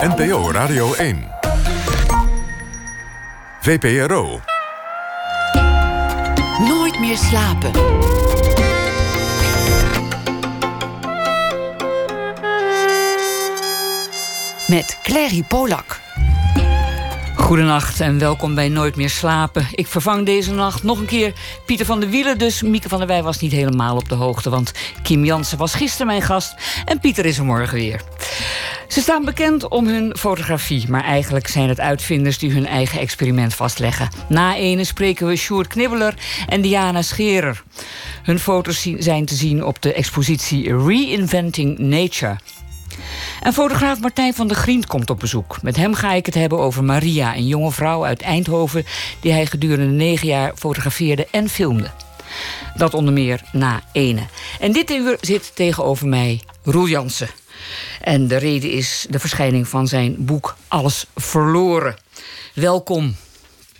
NPO Radio 1. VPRO. Nooit meer slapen. Met Clary Polak. Goedenacht en welkom bij Nooit meer slapen. Ik vervang deze nacht nog een keer Pieter van der Wielen. Dus Mieke van der Wij was niet helemaal op de hoogte. Want Kim Jansen was gisteren mijn gast. En Pieter is er morgen weer. Ze staan bekend om hun fotografie. Maar eigenlijk zijn het uitvinders die hun eigen experiment vastleggen. Na ene spreken we Sjoerd Knibbeler en Diana Scherer. Hun foto's zijn te zien op de expositie Reinventing Nature. En fotograaf Martijn van der Grient komt op bezoek. Met hem ga ik het hebben over Maria, een jonge vrouw uit Eindhoven... die hij gedurende negen jaar fotografeerde en filmde. Dat onder meer na ene. En dit uur zit tegenover mij Roel Jansen. En de reden is de verschijning van zijn boek Alles Verloren. Welkom.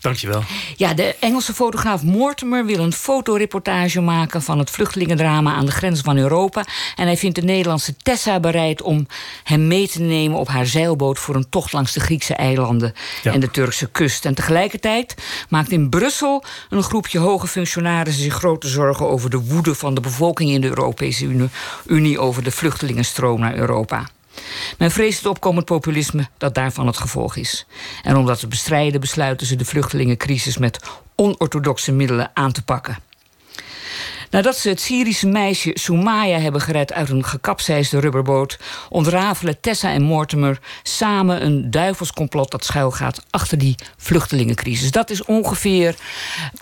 Dankjewel. Ja, de Engelse fotograaf Mortimer wil een fotoreportage maken van het vluchtelingendrama aan de grens van Europa. En hij vindt de Nederlandse Tessa bereid om hem mee te nemen op haar zeilboot voor een tocht langs de Griekse eilanden en de Turkse kust. En tegelijkertijd maakt in Brussel een groepje hoge functionarissen zich grote zorgen over de woede van de bevolking in de Europese Unie, Unie over de vluchtelingenstroom naar Europa. Men vreest het opkomend populisme dat daarvan het gevolg is. En om dat te bestrijden besluiten ze de vluchtelingencrisis met onorthodoxe middelen aan te pakken. Nadat ze het Syrische meisje Soumaya hebben gered uit een gekapseisde rubberboot, ontrafelen Tessa en Mortimer samen een duivelscomplot dat schuilgaat achter die vluchtelingencrisis. Dat is ongeveer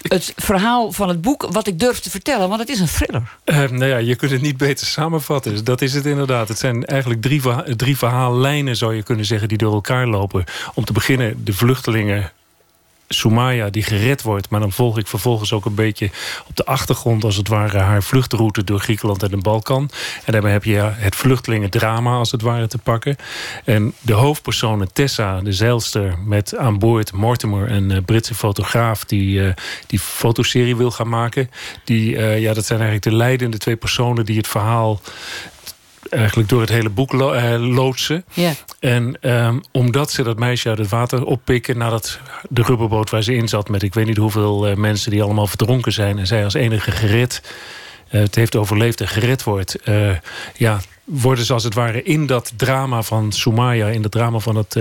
het verhaal van het boek wat ik durf te vertellen, want het is een thriller. Uh, nou ja, je kunt het niet beter samenvatten. Dat is het inderdaad. Het zijn eigenlijk drie, drie verhaallijnen, zou je kunnen zeggen, die door elkaar lopen. Om te beginnen de vluchtelingen Soumaya die gered wordt. Maar dan volg ik vervolgens ook een beetje op de achtergrond... als het ware haar vluchtroute door Griekenland en de Balkan. En daarmee heb je het vluchtelingendrama als het ware te pakken. En de hoofdpersonen Tessa, de zeilster... met aan boord Mortimer, een uh, Britse fotograaf... die uh, die fotoserie wil gaan maken. Die, uh, ja, dat zijn eigenlijk de leidende twee personen... die het verhaal eigenlijk door het hele boek lo uh, loodsen. Ja. En um, omdat ze dat meisje uit het water oppikken... nadat de rubberboot waar ze in zat... met ik weet niet hoeveel uh, mensen die allemaal verdronken zijn... en zij als enige gered... Uh, het heeft overleefd en gered wordt... ja, worden ze als het ware in dat drama van Soumaya... in dat drama van het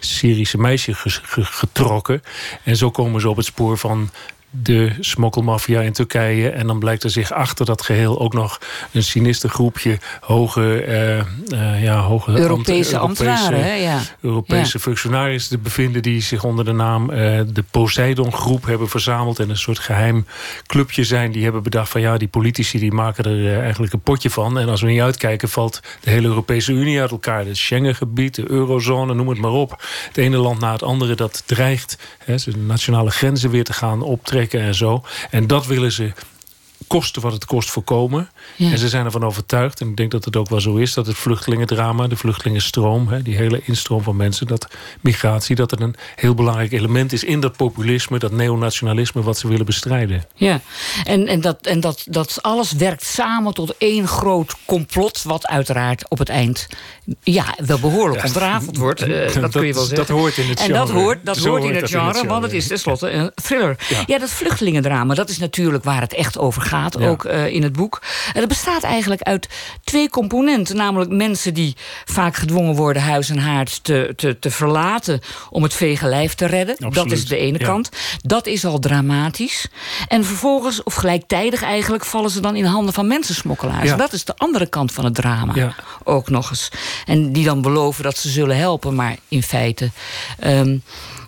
Syrische meisje getrokken. En zo komen ze op het spoor van de smokkelmafia in Turkije. En dan blijkt er zich achter dat geheel ook nog een sinister groepje hoge, uh, uh, ja, hoge Europese ambtenaren, Europese, ja. Europese ja. functionarissen te bevinden die zich onder de naam uh, de Poseidon groep hebben verzameld en een soort geheim clubje zijn. Die hebben bedacht van ja, die politici die maken er eigenlijk een potje van. En als we niet uitkijken valt de hele Europese Unie uit elkaar. Het Schengengebied, de eurozone, noem het maar op. Het ene land na het andere dat dreigt hè, de nationale grenzen weer te gaan optrekken en zo. En dat willen ze kosten wat het kost voorkomen. Ja. En ze zijn ervan overtuigd, en ik denk dat het ook wel zo is... dat het vluchtelingendrama, de vluchtelingenstroom... Hè, die hele instroom van mensen, dat migratie... dat het een heel belangrijk element is in dat populisme... dat neonationalisme wat ze willen bestrijden. Ja, en, en, dat, en dat, dat alles werkt samen tot één groot complot... wat uiteraard op het eind ja, wel behoorlijk ja, ontrafeld wordt. Uh, dat, dat, kun je wel zeggen. Dat hoort in het genre. En dat hoort, dat hoort in, het genre, in het genre, want het is tenslotte een thriller. Ja. ja, dat vluchtelingendrama, dat is natuurlijk waar het echt over gaat ja. ook uh, in het boek. En dat bestaat eigenlijk uit twee componenten. Namelijk mensen die vaak gedwongen worden huis en haard te, te, te verlaten... om het vege lijf te redden. Absoluut. Dat is de ene ja. kant. Dat is al dramatisch. En vervolgens, of gelijktijdig eigenlijk... vallen ze dan in handen van mensensmokkelaars. Ja. Dat is de andere kant van het drama. Ook nog eens. En die dan beloven dat ze zullen helpen. Maar in feite... Um,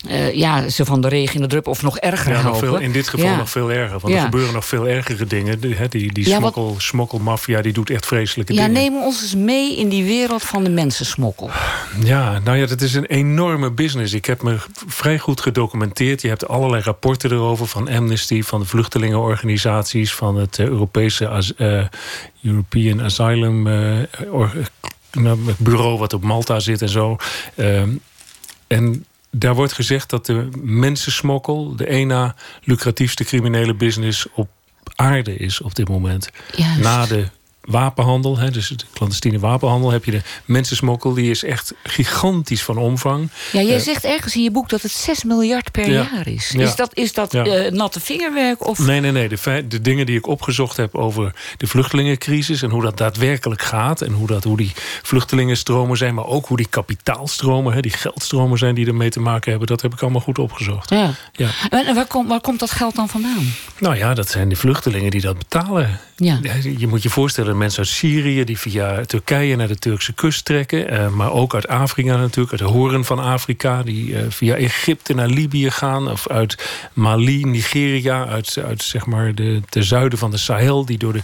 uh, ja, ze van de regen in de drup of nog erger ja, helpen. Nog veel, in dit geval ja. nog veel erger. Want ja. er gebeuren nog veel ergere dingen. Die, die, die smokkel, wat... smokkelmafia die doet echt vreselijke ja, dingen. Ja, neem ons eens mee in die wereld van de mensensmokkel. Ja, nou ja, dat is een enorme business. Ik heb me vrij goed gedocumenteerd. Je hebt allerlei rapporten erover van Amnesty... van de vluchtelingenorganisaties... van het uh, Europese uh, European Asylum bureau... wat op Malta zit en zo. en daar wordt gezegd dat de mensensmokkel... de één na lucratiefste criminele business op aarde is op dit moment. Juist. Na de wapenhandel, hè, dus de clandestine wapenhandel, heb je de mensensmokkel, die is echt gigantisch van omvang. Ja, jij Eh, zegt ergens in je boek dat het 6 miljard per Ja. jaar is. Ja. Is dat, is dat Ja. eh, natte vingerwerk? Of... Nee, nee, nee. De, feit- de dingen die ik opgezocht heb over de vluchtelingencrisis... en hoe dat daadwerkelijk gaat... en hoe, dat, hoe die vluchtelingenstromen zijn... maar ook hoe die kapitaalstromen, hè, die geldstromen zijn... die ermee te maken hebben, dat heb ik allemaal goed opgezocht. Ja. Ja. En en waar, komt waar komt dat geld dan vandaan? Nou ja, dat zijn de vluchtelingen die dat betalen. Ja. Je moet je voorstellen, mensen uit Syrië... die via Turkije naar de Turkse kust trekken... eh, maar ook uit Afrika natuurlijk, uit de horen van Afrika... die eh, via Egypte naar Libië gaan... of uit Mali, Nigeria, uit, uit zeg maar de, de zuiden van de Sahel... die door de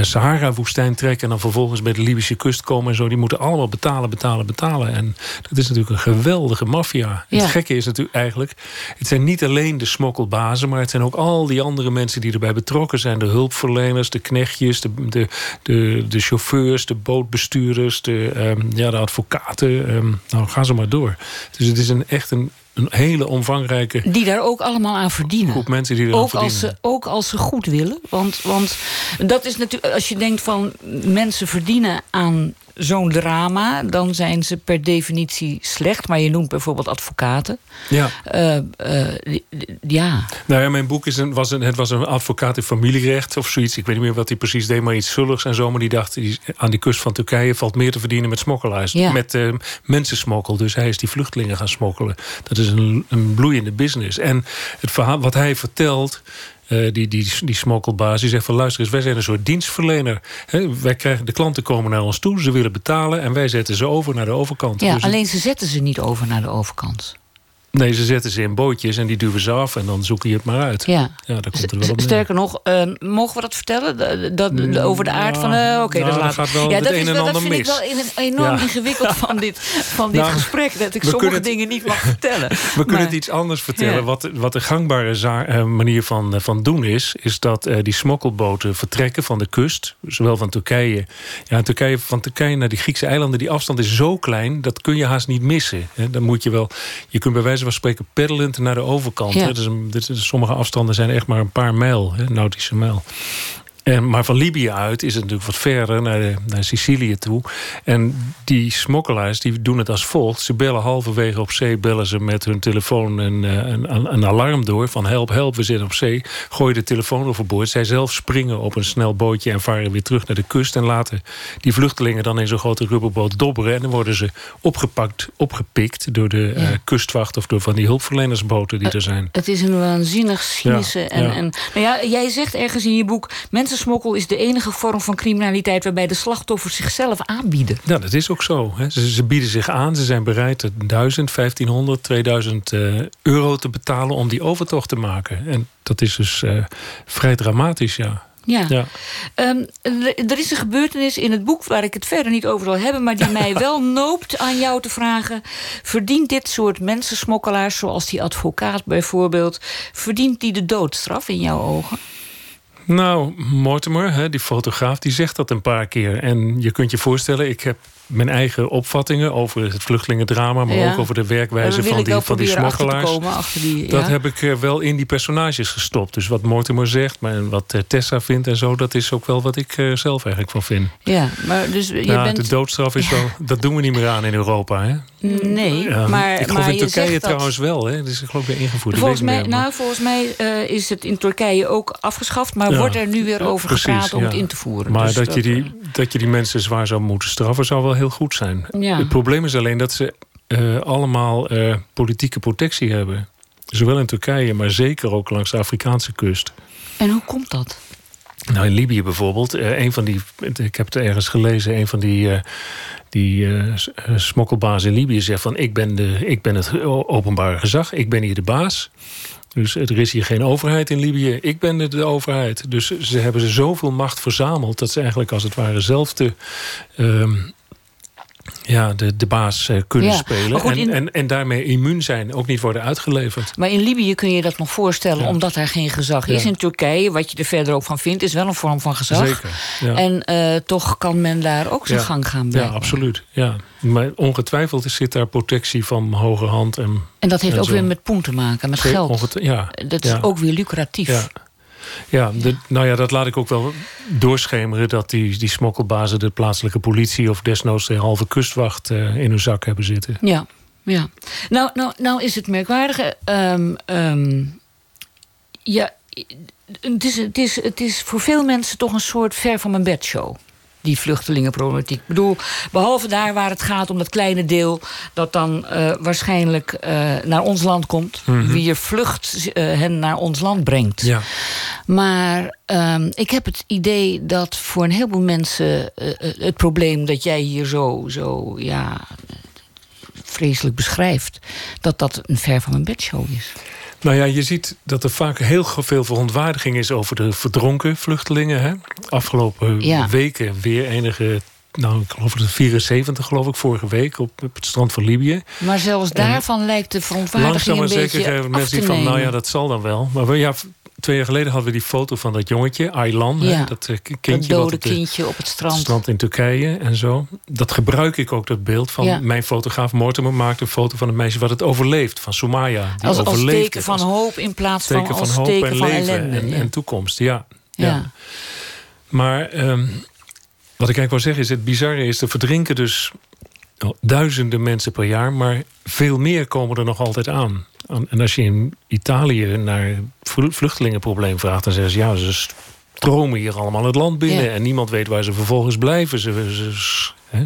Sahara-woestijn trekken... en dan vervolgens bij de Libische kust komen en zo. Die moeten allemaal betalen, betalen, betalen. En dat is natuurlijk een geweldige maffia. Ja. Het gekke is natuurlijk eigenlijk... het zijn niet alleen de smokkelbazen... maar het zijn ook al die andere mensen die erbij betrokken zijn. De hulpverleners, de knechtjes, de, de, de, de chauffeurs... de bootbestuurders, de, ehm, ja, de advocaten. ehm, nou, ga ze maar door. Dus het is een, echt een, een hele omvangrijke Die daar ook allemaal aan verdienen. groep mensen die er Ook als, verdienen. ze, ook als ze goed willen. Want, want dat is natuurlijk, als je denkt van mensen verdienen aan zo'n drama, dan zijn ze per definitie slecht. Maar je noemt bijvoorbeeld advocaten. Ja. Eh, eh, ja. Nou ja, mijn boek is een, was een, het was een advocaat in familierecht of zoiets. Ik weet niet meer wat hij precies deed, maar iets zulligs en zo. Maar die dacht, die, aan die kust van Turkije valt meer te verdienen met smokkelaars. Ja. Met eh, mensensmokkel. Dus hij is die vluchtelingen gaan smokkelen. Dat is een, een bloeiende business. En het verhaal wat hij vertelt... eh, die, die, die smokkelbaas, die zegt van luister eens, wij zijn een soort dienstverlener. Hè, wij krijgen, de klanten komen naar ons toe, ze willen betalen en wij zetten ze over naar de overkant. ja, Dus alleen ze zetten ze niet over naar de overkant. Nee, ze zetten ze in bootjes en die duwen ze af en dan zoeken je het maar uit. Ja. Ja, daar komt er wel op. Sterker nog, eh, mogen we dat vertellen? Dat, over de aard van... eh, Oké, nou, dat laat gaat wel ja, het dat een is en wel, ander Dat vind mis. ik wel enorm Ja. ingewikkeld van dit, van dit Nou, gesprek. Dat ik sommige het- dingen niet mag vertellen. We kunnen het iets anders vertellen. Wat, wat de gangbare eh, manier van, van doen is... is dat die smokkelboten vertrekken van de kust. Zowel van Turkije. Ja, Turkije, van Turkije naar die Griekse eilanden... die afstand is zo klein, dat kun je haast niet missen. Hè. Dan moet je wel... Je kunt bij wijze van spreken peddelend naar de overkant. Ja. Dus is, sommige afstanden zijn echt maar een paar mijl. Hè, nautische mijl. En, maar van Libië uit is het natuurlijk wat verder, naar, de- naar Sicilië toe. En die smokkelaars die doen het als volgt. Ze bellen halverwege op zee, bellen ze met hun telefoon een, eh, een, een, alarm door... van help, help, we zitten op zee. Gooien de telefoon overboord. Zij zelf springen op een snel bootje en varen weer terug naar de kust... en laten die vluchtelingen dan in zo'n grote rubberboot dobberen... en dan worden ze opgepakt, opgepikt door de eh, kustwacht... of door van die hulpverlenersboten die er zijn. Het is een waanzinnig cynische... Ja, en, ja. En, nou ja, jij zegt ergens in je boek... mensensmokkel is de enige vorm van criminaliteit... waarbij de slachtoffers zichzelf aanbieden. Ja, dat is ook zo. Hè. Ze, ze bieden zich aan. Ze zijn bereid er 1000, 1500, 2000 eh, euro te betalen om die overtocht te maken. En dat is dus eh, vrij dramatisch, ja. Ja. ja. Ehm, er er is een gebeurtenis in het boek waar ik het verder niet over zal hebben, maar die mij wel noopt aan jou te vragen: verdient dit soort mensensmokkelaars, zoals die advocaat bijvoorbeeld, verdient die de doodstraf in jouw ogen? Nou, Mortimer, hè, die fotograaf, die zegt dat een paar keer. En je kunt je voorstellen, ik heb mijn eigen opvattingen over het vluchtelingendrama, maar Ja. ook over de werkwijze van die, van die smokkelaars. komen, achter die, Dat heb ik eh, wel in die personages gestopt. Dus wat Mortimer zegt, maar wat eh, Tessa vindt en zo, dat is ook wel wat ik eh, zelf eigenlijk van vind. Ja, maar dus je ja, bent. de doodstraf is wel, dat doen we niet meer aan in Europa. Hè? Nee, maar, ik geloof maar in je Turkije dat- trouwens wel. Hè? Dat is geloof ik weer ingevoerd. dat Volgens mij, nou, volgens mij is het in Turkije ook afgeschaft, maar wordt er nu weer over Precies, gepraat om het in te voeren. Maar Dus dat, je die, dat je die mensen zwaar zou moeten straffen, zou wel heel goed zijn. Ja. Het probleem is alleen dat ze eh, allemaal eh, politieke protectie hebben. Zowel in Turkije, maar zeker ook langs de Afrikaanse kust. En hoe komt dat? Nou, in Libië bijvoorbeeld, een van die, ik heb het ergens gelezen, een van die, eh, die smokkelbaas in Libië zegt van ik ben, de, ik ben het openbare gezag, ik ben hier de baas. Dus er is hier geen overheid in Libië, ik ben de, de overheid. Dus ze hebben zoveel macht verzameld dat ze eigenlijk als het ware zelf de, ehm, ja, de, de baas eh, kunnen Ja, spelen. goed, en, in- en, en daarmee immuun zijn, ook niet worden uitgeleverd. Maar in Libië kun je dat nog voorstellen, Ja. omdat er geen gezag is. In Turkije, wat je er verder ook van vindt, is wel een vorm van gezag. Zeker. Ja. En eh, toch kan men daar ook zijn gang gaan Ja, absoluut. Ja. Maar ongetwijfeld zit daar protectie van hoge hand. En, En dat heeft En ook zo. weer met poen te maken, met Zeker, geld. ja, Dat is ook weer lucratief. Ja. Nou ja, dat laat ik ook wel doorschemeren... dat die, die smokkelbazen de plaatselijke politie... of desnoods de halve kustwacht uh, in hun zak hebben zitten. Ja, ja. Nou, nou, nou is het merkwaardige... Um, um, ja, het is, het, is, het is voor veel mensen toch een soort ver van mijn bedshow die vluchtelingenproblematiek. Ik bedoel, behalve daar waar het gaat om dat kleine deel... dat dan uh, waarschijnlijk uh, naar ons land komt. Mm -hmm. Wie je vlucht uh, hen naar ons land brengt. Ja. Maar um, ik heb het idee dat voor een heleboel mensen... het probleem dat jij hier zo, zo ja, vreselijk beschrijft... dat dat een ver van mijn bedshow is. Nou ja, je ziet dat er vaak heel veel verontwaardiging is over de verdronken vluchtelingen. Hè? Afgelopen ja. weken weer enige. Nou, ik geloof het 74, geloof ik, vorige week op, het strand van Libië. Maar zelfs daarvan en lijkt de verontwaardiging een beetje zeker geven mensen van, nou ja, dat zal dan wel. Maar ja, twee jaar geleden hadden we die foto van dat jongetje, Aylan. Ja, dat kindje. Dat dode wat kindje op het strand. In Turkije en zo. Dat gebruik ik ook, dat beeld van Ja. mijn fotograaf Mortimer maakte een foto van een meisje wat het overleeft. Van Soumaya. Die Als, als teken van hoop in plaats van teken als van hoop teken en van leven ellende. en, ja. en toekomst. Ja. ja. Maar ehm, wat ik eigenlijk wil zeggen is... het bizarre is, er verdrinken dus duizenden mensen per jaar... maar veel meer komen er nog altijd aan. En als je in Italië naar vlu- vluchtelingenprobleem vraagt... dan zeggen ze, ja, ze stromen hier allemaal het land binnen... Ja. en niemand weet waar ze vervolgens blijven. Ze,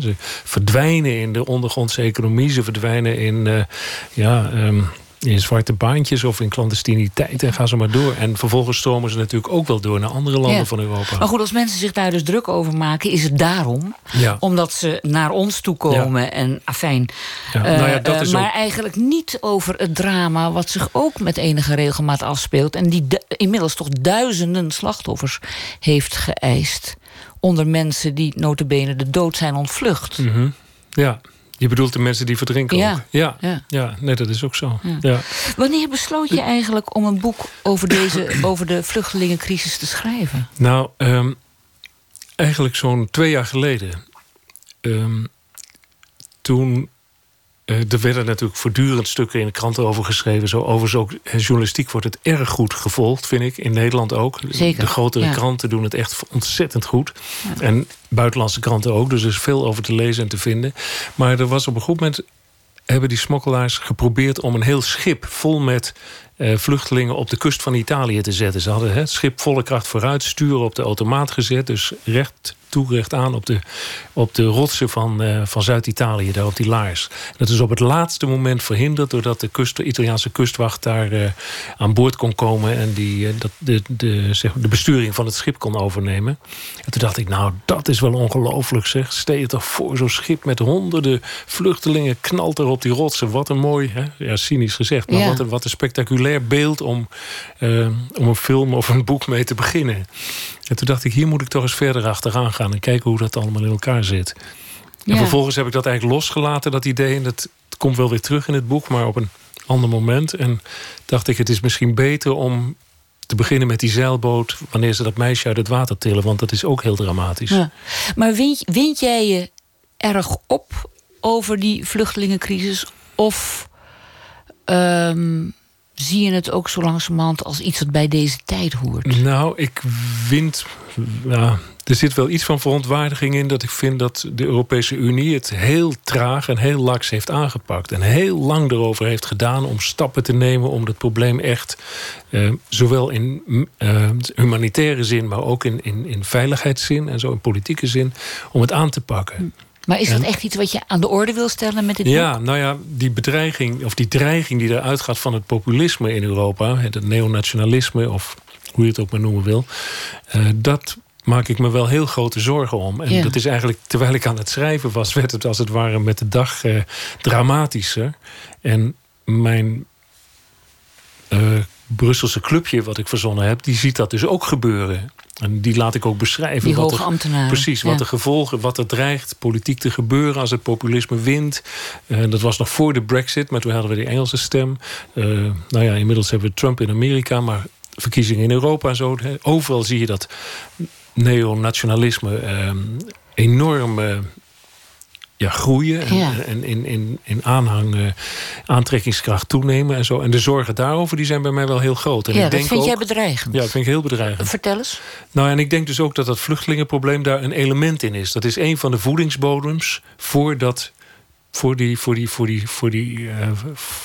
ze verdwijnen in de ondergrondse economie. Ze verdwijnen in... eh, ja, ehm, in zwarte baantjes of in clandestiniteit en ga ze maar door. En vervolgens stromen ze natuurlijk ook wel door naar andere landen Ja. van Europa. Maar goed, als mensen zich daar dus druk over maken, is het daarom. Ja. Omdat ze naar ons toe komen en afijn. Ja, eh, nou dat eh, is maar ook- eigenlijk niet over het drama wat zich ook met enige regelmaat afspeelt. En die inmiddels toch duizenden slachtoffers heeft geëist. Onder mensen die notabene de dood zijn ontvlucht. Mhm. Ja, je bedoelt de mensen die verdrinken Ja. ook. Ja, Ja. ja. nee, dat is ook zo. Ja. Wanneer besloot je eigenlijk om een boek over, deze, over de vluchtelingencrisis te schrijven? Nou, ehm, eigenlijk zo'n twee jaar geleden. Ehm, toen. Eh, er werden natuurlijk voortdurend stukken in de kranten over geschreven. Zo, overigens ook eh, journalistiek wordt het erg goed gevolgd, vind ik. In Nederland ook. Zeker, De grotere ja. kranten doen het echt ontzettend goed. En buitenlandse kranten ook. Dus er is veel over te lezen en te vinden. Maar er was op een goed moment hebben die smokkelaars geprobeerd om een heel schip vol met eh, vluchtelingen op de kust van Italië te zetten. Ze hadden hè, het schip volle kracht vooruit, sturen op de automaat gezet. Dus recht toe, recht aan op de, op de rotsen van, eh, van Zuid-Italië, daar op die laars. Dat is op het laatste moment verhinderd doordat de, kust, de Italiaanse kustwacht daar eh, aan boord kon komen en die, eh, dat, de, de, zeg, maar, de besturing van het schip kon overnemen. En toen dacht ik, nou, dat is wel ongelooflijk zeg. Stel je toch voor, zo'n schip met honderden vluchtelingen knalt er op die rotsen. Wat een mooi, hè? ja, cynisch gezegd, maar Ja. wat, een, wat een spectaculair beeld om, om een film of een boek mee te beginnen. En toen dacht ik, hier moet ik toch eens verder achteraan gaan en kijken hoe dat allemaal in elkaar zit. En Ja. vervolgens heb ik dat eigenlijk losgelaten, dat idee. En dat komt wel weer terug in het boek, maar op een ander moment. En dacht ik, het is misschien beter om te beginnen met die zeilboot... wanneer ze dat meisje uit het water tillen, want dat is ook heel dramatisch. Ja. Maar wind, wind jij je erg op over die vluchtelingencrisis? Of ehm, zie je het ook zo langzamerhand als iets wat bij deze tijd hoort? Nou, ik vind. Er zit wel iets van verontwaardiging in dat ik vind dat de Europese Unie het heel traag en heel laks heeft aangepakt. En heel lang erover heeft gedaan om stappen te nemen om dat probleem echt, eh, zowel in eh, humanitaire zin, maar ook in, in, in veiligheidszin en zo in politieke zin, om het aan te pakken. Maar is dat echt iets wat je aan de orde wil stellen met dit Ja, boek? nou ja, die bedreiging of die dreiging die eruit gaat van het populisme in Europa, het neonationalisme of hoe je het ook maar noemen wil, eh, dat maak ik me wel heel grote zorgen om. En Ja. dat is eigenlijk, terwijl ik aan het schrijven was, werd het als het ware met de dag eh, dramatischer. En mijn eh, Brusselse clubje wat ik verzonnen heb, die ziet dat dus ook gebeuren. En die laat ik ook beschrijven. Die wat hoge er- ambtenaren. Precies, wat Ja. de gevolgen, wat er dreigt politiek te gebeuren als het populisme wint. Eh, dat was nog voor de Brexit, maar toen hadden we die Engelse stem. Eh, nou ja, inmiddels hebben we Trump in Amerika, maar verkiezingen in Europa en zo. Overal zie je dat neonationalisme eh, enorm. Ja, groeien en, Ja. en in, in, in aanhang, eh, aantrekkingskracht toenemen en zo. En de zorgen daarover die zijn bij mij wel heel groot. En ja, ik dat denk vind ook, jij bedreigend. Ja, dat vind ik heel bedreigend. Vertel eens. Nou, en ik denk dus ook dat dat vluchtelingenprobleem daar een element in is. Dat is een van de voedingsbodems voor, dat, voor, die, voor, die, voor, die, voor, die, eh,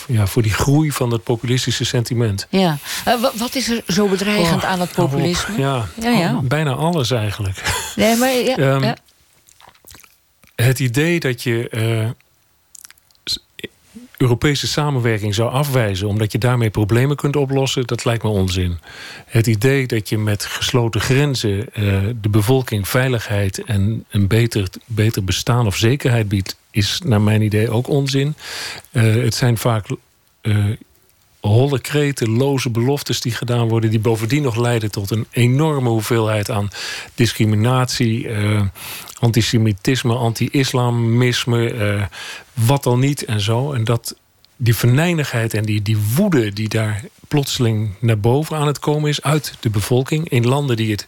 ja, voor die groei van het populistische sentiment. Ja. Eh, wa- wat is er zo bedreigend Oh, aan dat op. populisme? Ja, Ja, ja. al- bijna alles eigenlijk. Nee, maar ja, Ehm, ja. Het idee dat je eh, Europese samenwerking zou afwijzen omdat je daarmee problemen kunt oplossen, dat lijkt me onzin. Het idee dat je met gesloten grenzen eh, de bevolking veiligheid en een beter, beter bestaan of zekerheid biedt, is naar mijn idee ook onzin. Eh, het zijn vaak holle kreten, loze beloftes die gedaan worden, die bovendien nog leiden tot een enorme hoeveelheid aan discriminatie, eh, antisemitisme, anti-islamisme, eh, wat al niet en zo. En dat die venijnigheid en die, die woede die daar plotseling naar boven aan het komen is uit de bevolking in landen die het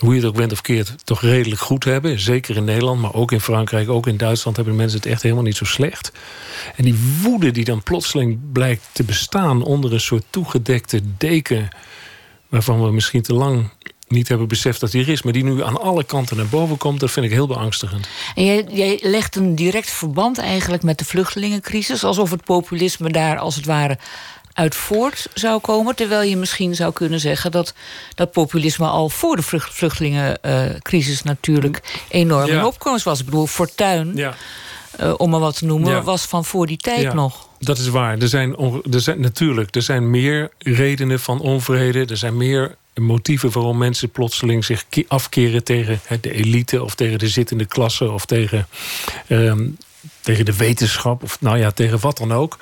hoe je het ook bent of keert, toch redelijk goed hebben. Zeker in Nederland, maar ook in Frankrijk, ook in Duitsland hebben mensen het echt helemaal niet zo slecht. En die woede die dan plotseling blijkt te bestaan onder een soort toegedekte deken, waarvan we misschien te lang niet hebben beseft dat die er is, maar die nu aan alle kanten naar boven komt, dat vind ik heel beangstigend. En jij, jij legt een direct verband eigenlijk met de vluchtelingencrisis, alsof het populisme daar als het ware uit voort zou komen. Terwijl je misschien zou kunnen zeggen dat dat populisme al voor de vlucht- vluchtelingencrisis natuurlijk enorm Ja. in opkomst was. Ik bedoel, Fortuin, Ja. eh, om maar wat te noemen, Ja. was van voor die tijd nog. Dat is waar. Er zijn, er zijn natuurlijk er zijn meer redenen van onvrede. Er zijn meer motieven waarom mensen plotseling zich ke- afkeren tegen de elite of tegen de zittende klasse of tegen, ehm, tegen de wetenschap of nou ja, tegen wat dan ook.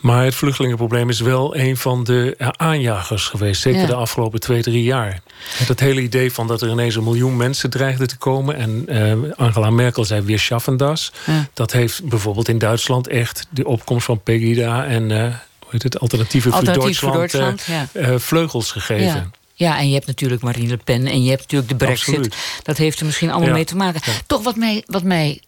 Maar het vluchtelingenprobleem is wel een van de eh, aanjagers geweest. Zeker Ja. de afgelopen twee, drie jaar. Dat hele idee van dat er ineens een miljoen mensen dreigden te komen. En eh, Angela Merkel zei weer schaffen das. Ja. Dat heeft bijvoorbeeld in Duitsland echt de opkomst van Pegida en eh, hoe heet het, Alternatieven voor Duitsland, Duitsland, vleugels gegeven. Ja. Ja, en je hebt natuurlijk Marine Le Pen en je hebt natuurlijk de brexit. Absoluut. Dat heeft er misschien allemaal Ja. mee te maken. Ja. Toch wat mij, wat mij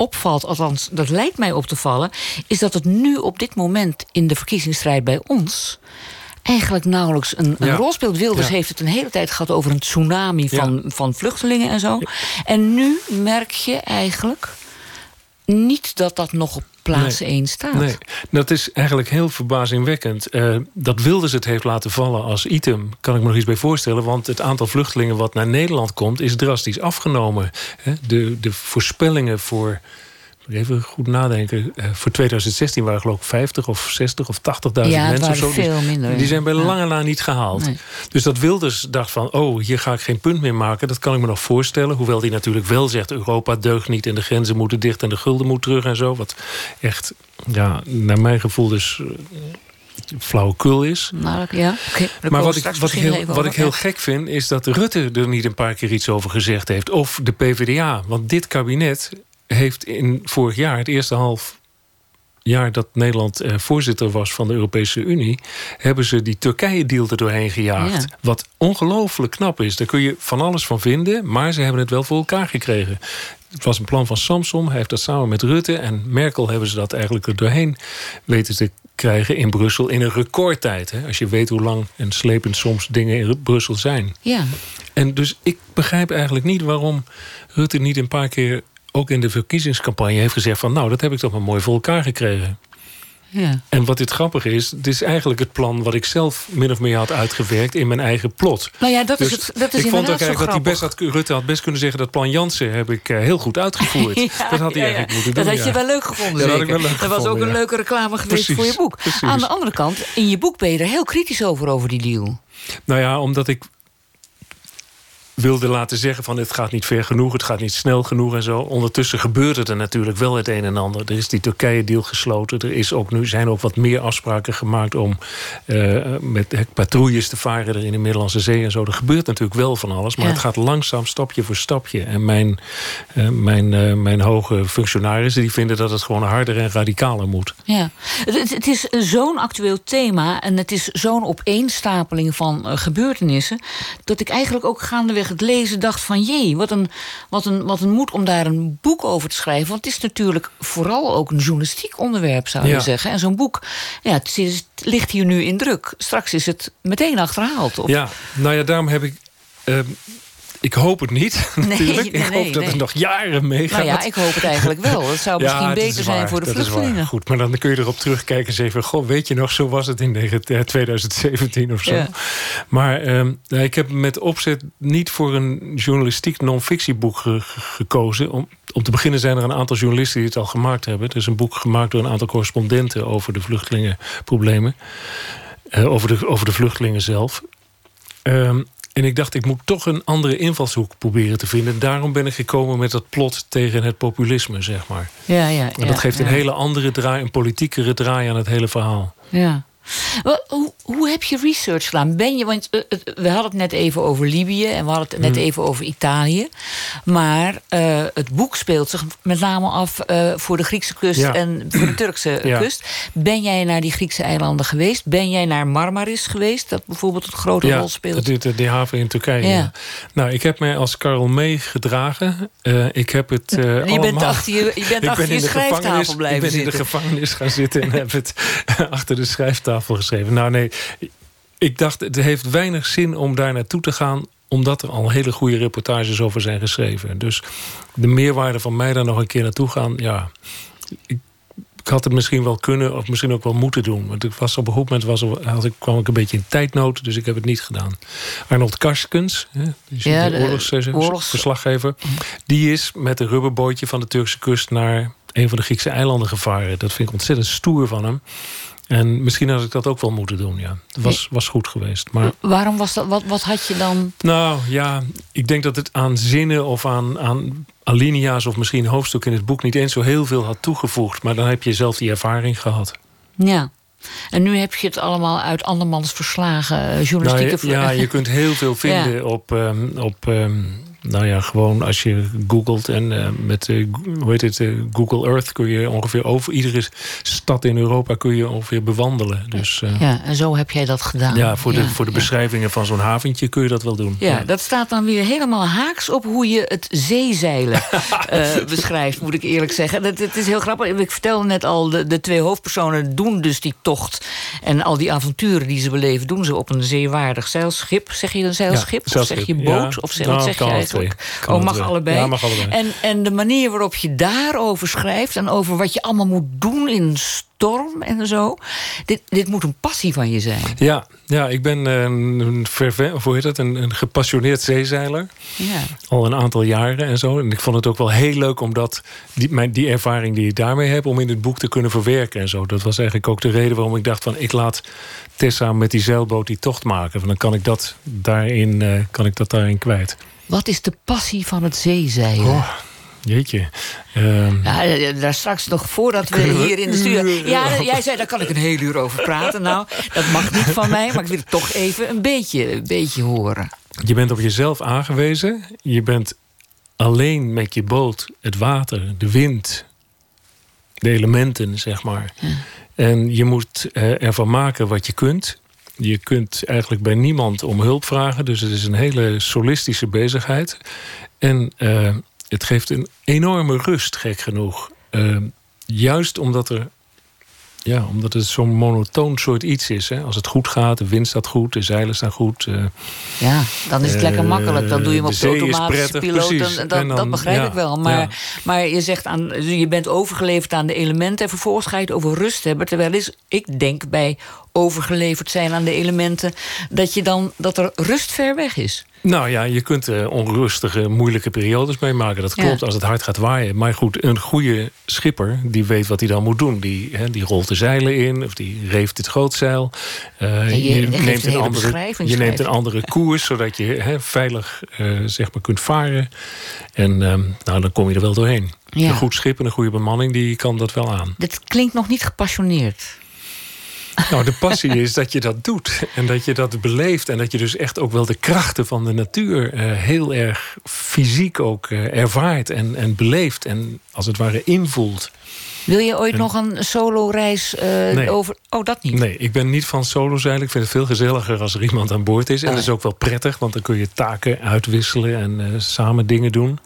opvalt, althans dat lijkt mij op te vallen... is dat het nu op dit moment in de verkiezingsstrijd bij ons... eigenlijk nauwelijks een, een Ja. rol speelt. Wilders Ja. heeft het een hele tijd gehad over een tsunami van, van vluchtelingen en zo. En nu merk je eigenlijk niet dat dat nog op plaats Nee. 1 staat. Nee, dat is eigenlijk heel verbazingwekkend. Eh, dat Wilders het heeft laten vallen als item, kan ik me nog iets bij voorstellen. Want het aantal vluchtelingen wat naar Nederland komt, is drastisch afgenomen. De, de voorspellingen voor. Even goed nadenken. eh, Voor 2016 waren geloof ik 50 of 60 of 80.000 Ja, het mensen. of zo. Die- veel minder. Die zijn bij Ja. lange na niet gehaald. Nee. Dus dat Wilders dacht van, oh, hier ga ik geen punt meer maken. Dat kan ik me nog voorstellen. Hoewel die natuurlijk wel zegt, Europa deugt niet... en de grenzen moeten dicht en de gulden moet terug en zo. Wat echt, ja, naar mijn gevoel dus eh, flauwekul is. Nou, ja, Maar wat ik, wat, heel, wat ik gek vind, is dat Rutte er niet een paar keer iets over gezegd heeft. Of de PvdA. Want dit kabinet heeft in vorig jaar, het eerste half jaar dat Nederland eh, voorzitter was van de Europese Unie, hebben ze die Turkije-deal er doorheen gejaagd. Ja. Wat ongelooflijk knap is. Daar kun je van alles van vinden, maar ze hebben het wel voor elkaar gekregen. Het was een plan van Samsom. Hij heeft dat samen met Rutte en Merkel hebben ze dat eigenlijk er doorheen weten te krijgen in Brussel in een recordtijd. Hè? Als je weet hoe lang en slepend soms dingen in Brussel zijn. Ja, En dus ik begrijp eigenlijk niet waarom Rutte niet een paar keer ook in de verkiezingscampagne heeft gezegd van nou, dat heb ik toch maar mooi voor elkaar gekregen. ja. En wat dit grappige is, het is eigenlijk het plan wat ik zelf min of meer had uitgewerkt in mijn eigen plot. Nou ja, dat is, Dus het, dat is ik vond ook eigenlijk dat hij grappig. best had, Rutte had best kunnen zeggen dat plan Jansen heb ik eh, heel goed uitgevoerd. Ja, dat had hij ja, eigenlijk moeten doen. Dat had je wel leuk gevonden, dat had ik wel leuk dat was ook een leuke reclame geweest Precies, voor je boek. precies. Aan de andere kant, in je boek ben je er heel kritisch over, over die deal. Nou ja, omdat ik wilde laten zeggen van het gaat niet ver genoeg, het gaat niet snel genoeg en zo. Ondertussen gebeurde er natuurlijk wel het een en ander. Er is die Turkije-deal gesloten. Er is ook nu, zijn ook wat meer afspraken gemaakt om eh, met patrouilles te varen er in de Middellandse Zee en zo. Er gebeurt natuurlijk wel van alles, maar Ja. het gaat langzaam stapje voor stapje. En mijn, eh, mijn, eh, mijn hoge functionarissen die vinden dat het gewoon harder en radicaler moet. Ja. Het, het- is zo'n actueel thema en het is zo'n opeenstapeling van gebeurtenissen... dat ik eigenlijk ook gaandeweg het lezen dacht van... jee, wat een, wat, een, wat een moed om daar een boek over te schrijven. Want het is natuurlijk vooral ook een journalistiek onderwerp, zou je Ja. zeggen. En zo'n boek, ja, het, is- het ligt hier nu in druk. Straks is het meteen achterhaald. Of, Ja, nou ja, daarom heb ik... ehm, ik hoop het niet, natuurlijk. nee, ik nee, hoop dat het nog jaren meegaat. Nou ja, ik hoop het eigenlijk wel. Het zou misschien dat is beter zijn waar, voor de dat vluchtelingen. Goed, maar dan kun je erop terugkijken en zeggen... Goh, weet je nog, zo was het in negen- eh, 2017 of zo. Ja. Maar ehm, nou, ik heb met opzet niet voor een journalistiek non-fictieboek ge- ge- gekozen. Om, om te beginnen zijn er een aantal journalisten die het al gemaakt hebben. Er is een boek gemaakt door een aantal correspondenten... over de vluchtelingenproblemen. Eh, over, de, over de vluchtelingen zelf. Ehm, en ik dacht, ik moet toch een andere invalshoek proberen te vinden. Daarom ben ik gekomen met dat plot tegen het populisme, zeg maar. Ja, ja, En ja, dat geeft een hele andere draai, een politiekere draai aan het hele verhaal. Ja. Hoe, hoe heb je research gedaan? Ben je, want eh, het- we hadden het net even over Libië en we hadden het net Hmm. even over Italië. Maar eh, het boek speelt zich met name af eh, voor de Griekse kust Ja. en voor de Turkse Ja. kust. Ben jij naar die Griekse eilanden geweest? Ben jij naar Marmaris geweest? Dat bijvoorbeeld een grote rol speelt. de, de haven in Turkije. Ja. ja. Nou, ik heb mij als Karel meegedragen. Eh, ik heb het eh je bent achter je, je, bent Ik achter ben, je in de schrijftafel blijven ik ben in zitten. de gevangenis gaan zitten en heb het achter de schrijftafel geschreven. Nou nee, ik dacht het heeft weinig zin om daar naartoe te gaan omdat er al hele goede reportages over zijn geschreven. Dus de meerwaarde van mij daar nog een keer naartoe gaan, ja. Ik, ik had het misschien wel kunnen of misschien ook wel moeten doen. Want ik was op een goed moment was had ik, kwam ik een beetje in tijdnood, dus ik heb het niet gedaan. Arnold Karskens, hè, die is Ja, de, de oorlogs, oorlogs- verslaggever, die is met een rubberbootje van de Turkse kust naar een van de Griekse eilanden gevaren. Dat vind ik ontzettend stoer van hem. En misschien had ik dat ook wel moeten doen, ja. Het was, was goed geweest. Maar Waarom was dat? Wat, wat had je dan? nou ja, ik denk dat het aan zinnen of aan, aan alinea's... of misschien hoofdstukken in het boek niet eens zo heel veel had toegevoegd. Maar dan heb je zelf die ervaring gehad. Ja. En nu heb je het allemaal uit andermans verslagen, eh, journalistieke Nou, ja, je kunt heel veel vinden Ja. op... ehm, op ehm, nou ja, gewoon als je googelt en eh, met eh, hoe heet het, eh, Google Earth kun je ongeveer over iedere stad in Europa kun je ongeveer bewandelen. Dus ja, Ja, en zo heb jij dat gedaan. voor de, voor de ja. beschrijvingen van zo'n haventje kun je dat wel doen. Ja, dat staat dan weer helemaal haaks op hoe je het zeezeilen beschrijft, moet ik eerlijk zeggen. Dat, het is heel grappig. Ik vertelde net al, de, de twee hoofdpersonen doen dus die tocht. En al die avonturen die ze beleven, doen ze op een zeewaardig zeilschip. Zeg je een zeilschip? Ja, of zeg je zeilschip, boot? ja. Of zeg, Nou, wat zeg je eigenlijk? Oh, mag allebei. Ja, mag allebei. En, en de manier waarop je daarover schrijft... en over wat je allemaal moet doen in storm en zo... Dit, dit moet een passie van je zijn. Ja, ja ik ben eh, een, hoe heet dat, een, een gepassioneerd zeezeiler. Ja. Al een aantal jaren en zo. En ik vond het ook wel heel leuk om dat, die, mijn, die ervaring die ik daarmee heb... om in het boek te kunnen verwerken en zo. Dat was eigenlijk ook de reden waarom ik dacht van... ik laat Tessa met die zeilboot die tocht maken. Want dan kan ik dat daarin, eh, kan ik dat daarin kwijt. Wat is de passie van het zeezeilen? Oh, jeetje. Ehm, Ja, daar straks nog voordat we hier in de studio... uren Ja, jij zei, daar kan ik een heel uur over praten. Nou, dat mag niet van mij, maar ik wil het toch even een beetje, een beetje horen. Je bent op jezelf aangewezen. Je bent alleen met je boot, het water, de wind, de elementen, zeg maar. En je moet eh, ervan maken wat je kunt. Je kunt eigenlijk bij niemand om hulp vragen. Dus het is een hele solistische bezigheid. En eh, het geeft een enorme rust, gek genoeg. Eh, juist omdat er ja, omdat het zo'n monotoon soort iets is. Hè? Als het goed gaat, de wind staat goed, de zeilen staan goed. eh, Ja, dan is het lekker Eh, makkelijk. Dan doe je hem op de automatische prettig, piloot. precies. Dat, En dan- dat begrijp ja, ik wel. Maar, ja. maar je zegt, aan, je bent overgeleverd aan de elementen... en vervolgens ga je het over rust hebben. Terwijl is, ik denk bij overgeleverd zijn aan de elementen... dat, je dan, dat er rust ver weg is. Nou ja, je kunt eh, onrustige, moeilijke periodes meemaken. Dat Ja. klopt als het hard gaat waaien. Maar goed, een goede schipper die weet wat hij dan moet doen. Die, hè, die rolt de zeilen in of die reeft het grootzeil. Eh, je- je geeft een andere, je neemt een andere koers, zodat je hè, veilig eh, zeg maar kunt varen. En ehm, nou, dan kom je er wel doorheen. Ja. Een goed schip en een goede bemanning die kan dat wel aan. Dit klinkt nog niet gepassioneerd. Nou, de passie is dat je dat doet. En dat je dat beleeft. En dat je dus echt ook wel de krachten van de natuur eh, heel erg fysiek ook eh, ervaart en, en beleeft. En als het ware invoelt. Wil je ooit nog een solo-reis uh, nee. over... Oh, dat niet? Nee, ik ben niet van solo-zeilen. Ik vind het veel gezelliger als er iemand aan boord is. En oh. dat is ook wel prettig, want dan kun je taken uitwisselen... en uh, samen dingen doen.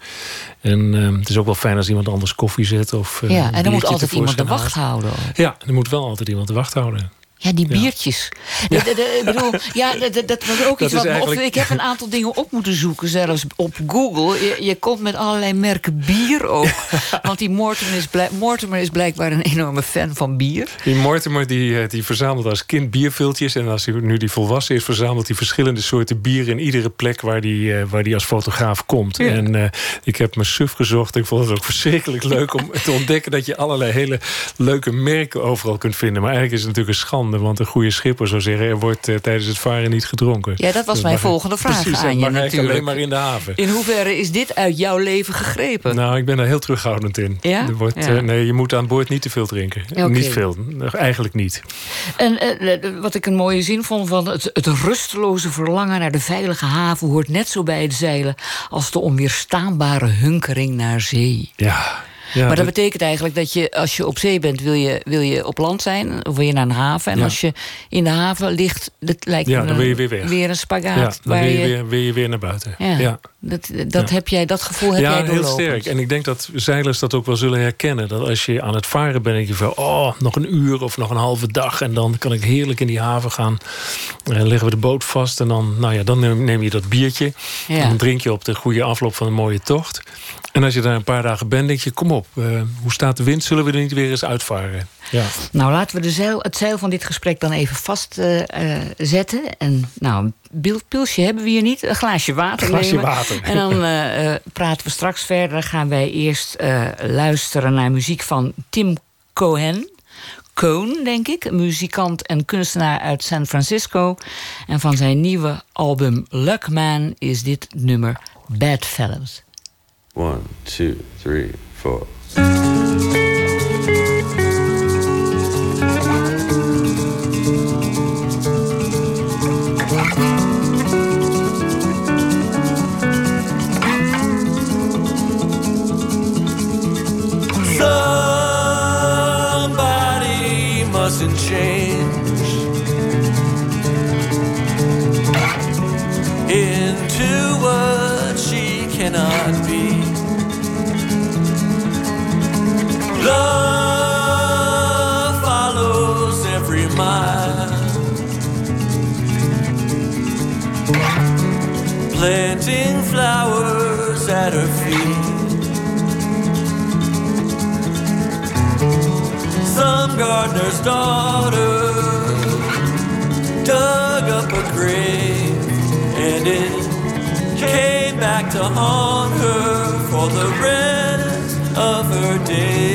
En uh, het is ook wel fijn als iemand anders koffie zet. Of, ja, en er moet altijd iemand de wacht houden. Ja, er moet wel altijd iemand de wacht houden. Ja, die biertjes. Ja. ik bedoel, ja, dat, was ook iets wat eigenlijk... Ik heb een aantal dingen op moeten zoeken, zelfs op Google. Je, je komt met allerlei merken bier ook. Want die Mortimer is, Mortimer is blijkbaar een enorme fan van bier. Die Mortimer die, eh, die verzamelt als kind bierviltjes. En als hij nu die volwassen is, verzamelt hij verschillende soorten bier... in iedere plek waar die, eh, waar die als fotograaf komt. En uh, ik heb me suf gezocht. Ik vond het ook verschrikkelijk leuk om te ontdekken... dat je allerlei hele leuke merken overal kunt vinden. Maar eigenlijk is het natuurlijk een schande want een goede schipper zou zeggen... er wordt uh, tijdens het varen niet gedronken. Ja, dat was dus mijn volgende vraag precies, aan je natuurlijk. alleen maar in de haven. In hoeverre is dit uit jouw leven gegrepen? Nou, ik ben daar heel terughoudend in. Ja? Er wordt, ja. Uh, nee, je moet aan boord niet te veel drinken. Okay. Niet veel, eigenlijk niet. En uh, wat ik een mooie zin vond van... Het, het rusteloze verlangen naar de veilige haven... hoort net zo bij het zeilen... als de onweerstaanbare hunkering naar zee. Ja, maar dat betekent eigenlijk dat je, als je op zee bent, wil je, wil je op land zijn, of wil je naar een haven. En als je in de haven ligt, dat lijkt ja, dan wil je weer, weg. weer een spagaat. Ja, dan wil je, weer, wil je weer naar buiten. Ja, Dat, dat, Heb jij, dat gevoel heb jij doorlopen. heel sterk. En ik denk dat zeilers dat ook wel zullen herkennen. Dat als je aan het varen bent, denk je van... oh, nog een uur of nog een halve dag... en dan kan ik heerlijk in die haven gaan. En leggen we de boot vast en dan, nou ja, dan neem je dat biertje. En dan drink je op de goede afloop van een mooie tocht. En als je daar een paar dagen bent, denk je, kom op, uh, hoe staat de wind? Zullen we er niet weer eens uitvaren? Ja. Nou, laten we de zeil, het zeil van dit gesprek dan even vastzetten. Uh, en nou, een pilsje hebben we hier niet. Een glaasje water een glaasje nemen. water. En dan uh, praten we straks verder. Gaan wij eerst luisteren naar muziek van Tim Cohen. Cohn, denk ik. Muzikant en kunstenaar uit San Francisco. En van zijn nieuwe album Luckman is dit nummer Bad Fellows. One, two, three, four. Somebody mustn't change into what she cannot be. Love follows every mile, planting flowers at her feet. Some gardener's daughter dug up a grave, and it came back to haunt her for the rest of her days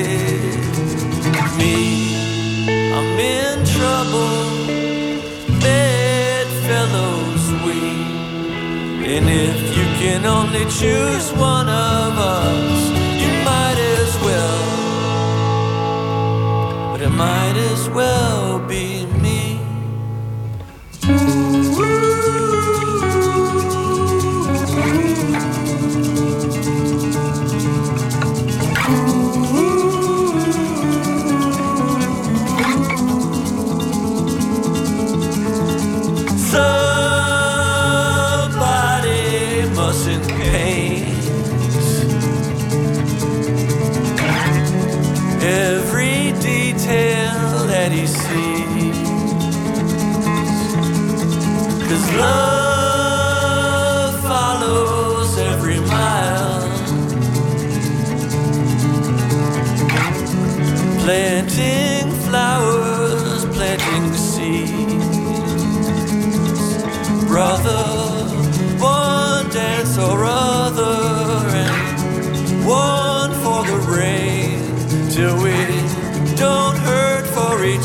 And if you can only choose one of us, you might as well. But it might as well be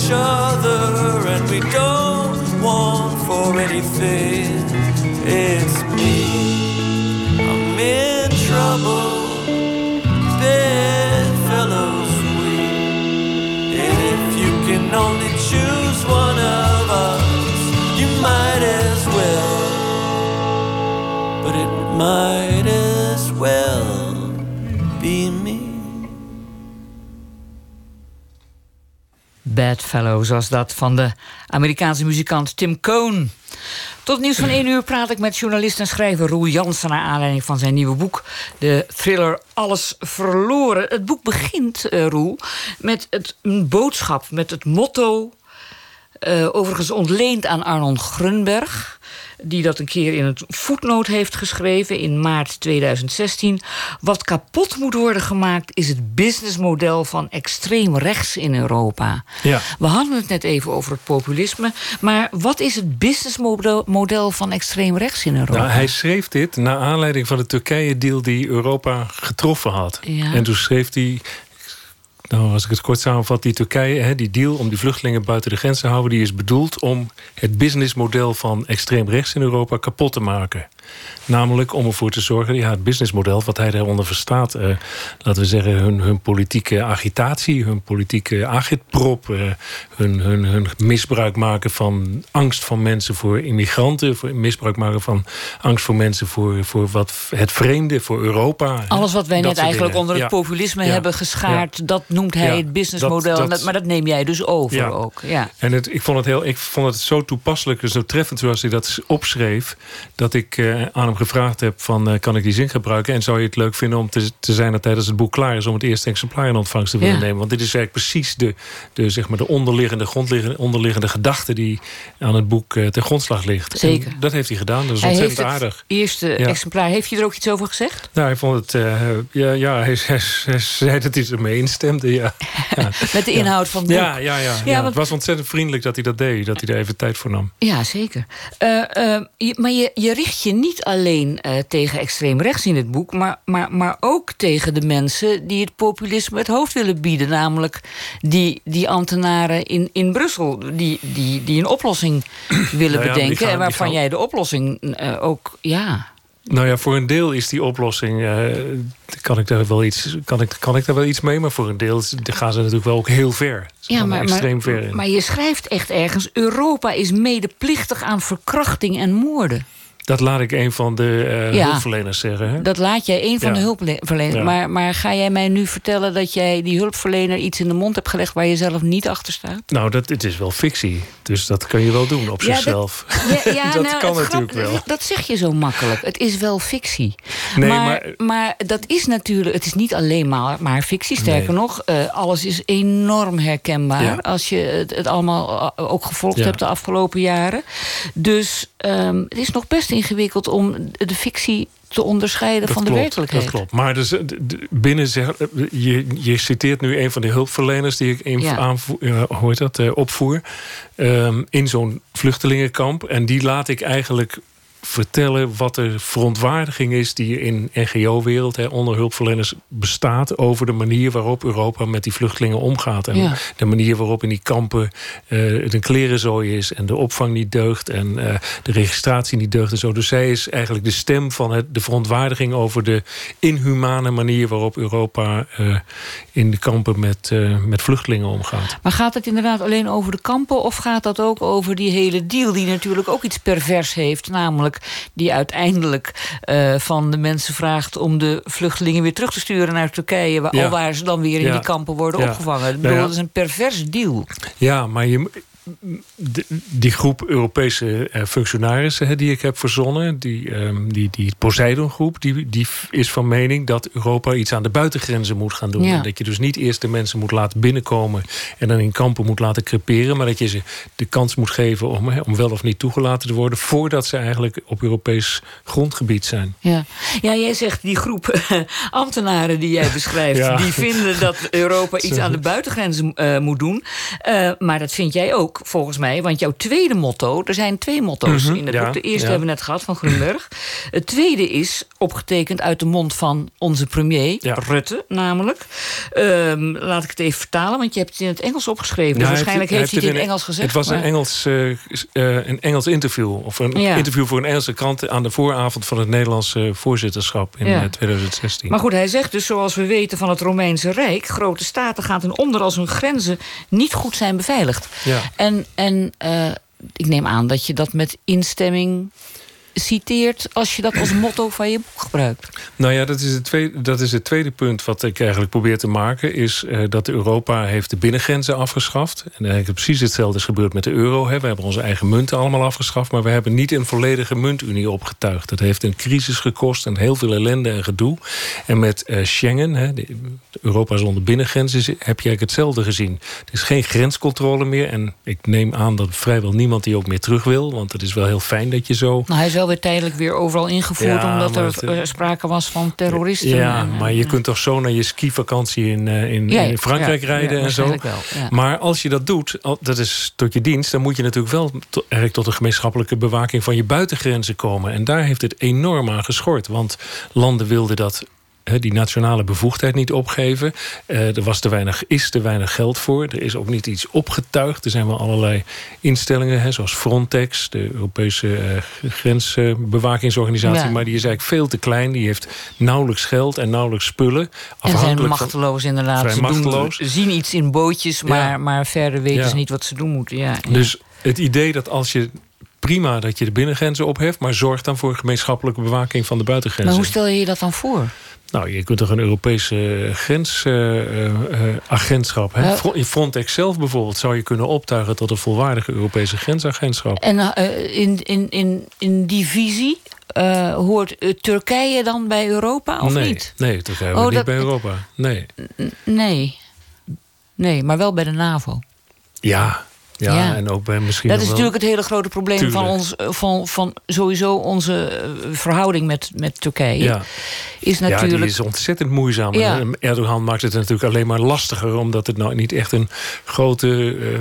each other, and we don't want for anything. It's me. I'm in trouble. Bedfellows sweet. And if you can only choose one of us, you might as well. But it might Bad Fellow, zoals dat van de Amerikaanse muzikant Tim Cohn. Tot nieuws van 1 uur praat ik met journalist en schrijver Roel Jansen... naar aanleiding van zijn nieuwe boek, de thriller Alles Verloren. Het boek begint, uh, Roel, met het, een boodschap, met het motto... Uh, overigens ontleend aan Arnon Grunberg die dat een keer in een voetnoot heeft geschreven in maart 2016. Wat kapot moet worden gemaakt is het businessmodel van extreem rechts in Europa. Ja. We hadden het net even over het populisme, maar wat is het businessmodel van extreem rechts in Europa? Nou, hij schreef dit naar aanleiding van de Turkije-deal die Europa getroffen had. Ja. En toen schreef hij nou, als ik het kort samenvat, die Turkije, hè, die deal om die vluchtelingen buiten de grens te houden, die is bedoeld om het businessmodel van extreem rechts in Europa kapot te maken. Namelijk om ervoor te zorgen, ja, het businessmodel, wat hij daaronder verstaat, eh, laten we zeggen, hun, hun politieke agitatie, hun politieke agitprop, eh, hun, hun, hun misbruik maken van angst van mensen voor immigranten, voor misbruik maken van angst voor mensen voor, voor wat het vreemde, voor Europa. Alles wat wij net eigenlijk dingen. onder het Ja. populisme Ja. hebben geschaard, Ja. dat noemt hij het businessmodel. dat- En dat- maar dat neem jij dus over ook. Ja. En het, ik, vond het heel, ik vond het zo toepasselijk en zo treffend zoals hij dat opschreef... dat ik eh, aan hem gevraagd heb van eh, kan ik die zin gebruiken... en zou je het leuk vinden om te, te zijn dat tijdens het boek klaar is... om het eerste exemplaar in ontvangst te willen Ja. nemen. Want dit is eigenlijk precies de, de, zeg maar de onderliggende, grondliggende, onderliggende gedachte... die aan het boek eh, ten grondslag ligt. Zeker. En dat heeft hij gedaan, dat is Hij heeft ontzettend het aardig. eerste Ja. exemplaar. Heeft je er ook iets over gezegd? Nou, hij vond het... eh, ja, ja hij, hij, hij zei dat hij ermee instemde, ja. Met de inhoud van het boek? Ja, ja, ja, want- Het was ontzettend vriendelijk dat hij dat deed. Dat hij er even tijd voor nam. Ja, zeker. Eh, eh, je- maar je, je richt je niet alleen eh, tegen extreem rechts in het boek... Maar, maar, maar ook tegen de mensen die het populisme het hoofd willen bieden. Namelijk die, die ambtenaren in, in Brussel die, die, die een oplossing willen Nou ja, die bedenken... gaan- en waarvan gaan- jij de oplossing eh, ook... Ja, Nou ja, voor een deel is die oplossing. eh, kan, ik daar wel iets, kan, ik, kan ik daar wel iets mee? Maar voor een deel gaan ze natuurlijk wel ook heel ver. Ze ja maar, extreem maar, ver in. maar je schrijft echt ergens... Europa is medeplichtig aan verkrachting en moorden. Dat laat ik een van de eh, Ja. hulpverleners zeggen. Hè? Dat laat jij een van Ja. de hulpverleners. Ja. Maar, maar ga jij mij nu vertellen dat jij die hulpverlener iets in de mond hebt gelegd waar je zelf niet achter staat? Nou, dat, het is wel fictie. Dus dat kun je wel doen op dat- zichzelf. Ja, ja, Dat nou, kan grap- natuurlijk wel. Dat zeg je zo makkelijk. Het is wel fictie. Nee, maar, maar- maar dat is natuurlijk. Het is niet alleen maar, maar fictie. Sterker Nee. nog, eh, alles is enorm herkenbaar. Als je het, het allemaal eh, ook gevolgd hebt de afgelopen jaren. Dus ehm, het is nog best ingewikkeld om de fictie te onderscheiden van de werkelijkheid. Dat klopt. Maar dus, eh, binnen zeg, eh, je, je citeert nu een van de hulpverleners die ik in, Ja. aanvoer, eh, hoe heet dat, opvoer. ehm, in zo'n vluchtelingenkamp. En die laat ik eigenlijk vertellen wat de verontwaardiging is die in NGO-wereld onder hulpverleners bestaat over de manier waarop Europa met die vluchtelingen omgaat. En Ja. de manier waarop in die kampen eh het een klerenzooi is en de opvang niet deugt en eh, de registratie niet deugt en zo. Dus zij is eigenlijk de stem van het, de verontwaardiging over de inhumane manier waarop Europa eh, in de kampen met, eh, met vluchtelingen omgaat. Maar gaat het inderdaad alleen over de kampen... of gaat dat ook over die hele deal... die natuurlijk ook iets pervers heeft... namelijk die uiteindelijk eh, van de mensen vraagt... om de vluchtelingen weer terug te sturen naar Turkije... Waar, Ja. alwaar ze dan weer in Ja. die kampen worden opgevangen. Ik Nou bedoel, dat is een pervers deal. Ja, maar je, de- die groep Europese eh, functionarissen hè, die ik heb verzonnen, die, ehm, die, die Poseidon-groep, die, die is van mening dat Europa iets aan de buitengrenzen moet gaan doen. Ja. En dat je dus niet eerst de mensen moet laten binnenkomen en dan in kampen moet laten creperen, maar dat je ze de kans moet geven om, hè, om wel of niet toegelaten te worden voordat ze eigenlijk op Europees grondgebied zijn. Ja. ja, jij zegt die groep ambtenaren die jij beschrijft... Ja. die vinden dat Europa iets aan de buitengrenzen eh, moet doen. Eh, maar dat vind jij ook, volgens mij. Want jouw tweede motto... Er zijn twee motto's Mhm, in het ja, boek. De eerste ja. hebben we net gehad, van Grunberg. Het tweede is opgetekend uit de mond van onze premier, Ja. Rutte namelijk. Ehm, laat ik het even vertalen, want je hebt het in het Engels opgeschreven. Dus Ja, waarschijnlijk heeft hij het in in- Engels gezegd. Het was een Engels, eh, eh, een Engels interview. Of een interview voor een Engelse krant aan de vooravond van het Nederlandse voorzitterschap in Ja. eh, 2016. Maar goed, hij zegt dus, zoals we weten van het Romeinse Rijk... grote staten gaan ten onder als hun grenzen niet goed zijn beveiligd. Ja. En, en eh, ik neem aan dat je dat met instemming citeert als je dat als motto van je boek gebruikt? Nou ja, dat is het tweede, dat is het tweede punt wat ik eigenlijk probeer te maken. Is uh, dat Europa heeft de binnengrenzen afgeschaft. En eigenlijk precies hetzelfde is gebeurd met de euro. Hè. We hebben onze eigen munten allemaal afgeschaft. Maar we hebben niet een volledige muntunie opgetuigd. Dat heeft een crisis gekost en heel veel ellende en gedoe. En met uh, Schengen, hè, de, Europa zonder binnengrenzen, heb je eigenlijk hetzelfde gezien. Er is geen grenscontrole meer. En ik neem aan dat vrijwel niemand die ook meer terug wil. Want het is wel heel fijn dat je zo... Nou, hij wel weer tijdelijk weer overal ingevoerd... Ja, omdat er het, uh, sprake was van terroristen. Ja, en, maar je kunt toch zo naar je skivakantie in, in, ja, in, Frankrijk ja, rijden en zo. Wel, maar als je dat doet, dat is tot je dienst... dan moet je natuurlijk wel to, eigenlijk tot een gemeenschappelijke bewaking... van je buitengrenzen komen. En daar heeft het enorm aan geschort. Want landen wilden dat die nationale bevoegdheid niet opgeven. Uh, er was te weinig, is te weinig geld voor. Er is ook niet iets opgetuigd. Er zijn wel allerlei instellingen, zoals Frontex, de Europese uh, grensbewakingsorganisatie. Ja. Maar die is eigenlijk veel te klein. Die heeft nauwelijks geld en nauwelijks spullen. En zijn machteloos inderdaad. Ze machteloos. Doen, zien iets in bootjes, maar, ja. maar verder weten ja. ze niet wat ze doen moeten. Ja, Dus het idee dat als je prima dat je de binnengrenzen opheft... maar zorg dan voor gemeenschappelijke bewaking van de buitengrenzen. Maar hoe stel je je dat dan voor? Nou, je kunt toch een Europese grensagentschap... Uh, uh, uh, in Frontex zelf bijvoorbeeld zou je kunnen optuigen... tot een volwaardige Europese grensagentschap. En in, in, in, in die visie hoort Turkije dan bij Europa of nee, niet? Nee, Turkije hoort oh, niet dat... bij Europa. Nee. Nee. Nee, maar wel bij de NAVO. Ja, ja, ja, en ook bij misschien. Dat is wel... natuurlijk het hele grote probleem Tuurlijk. van ons, van, van sowieso onze verhouding met, met Turkije. Ja. Is natuurlijk... Ja, die is ontzettend moeizaam. Ja. En Erdogan maakt het natuurlijk alleen maar lastiger, omdat het nou niet echt een grote. Uh,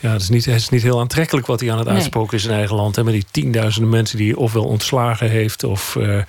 ja, het is, niet, het is niet heel aantrekkelijk wat hij aan het nee. uitspoken is in eigen land. Hè, met die tienduizenden mensen die hij ofwel ontslagen heeft... of uh,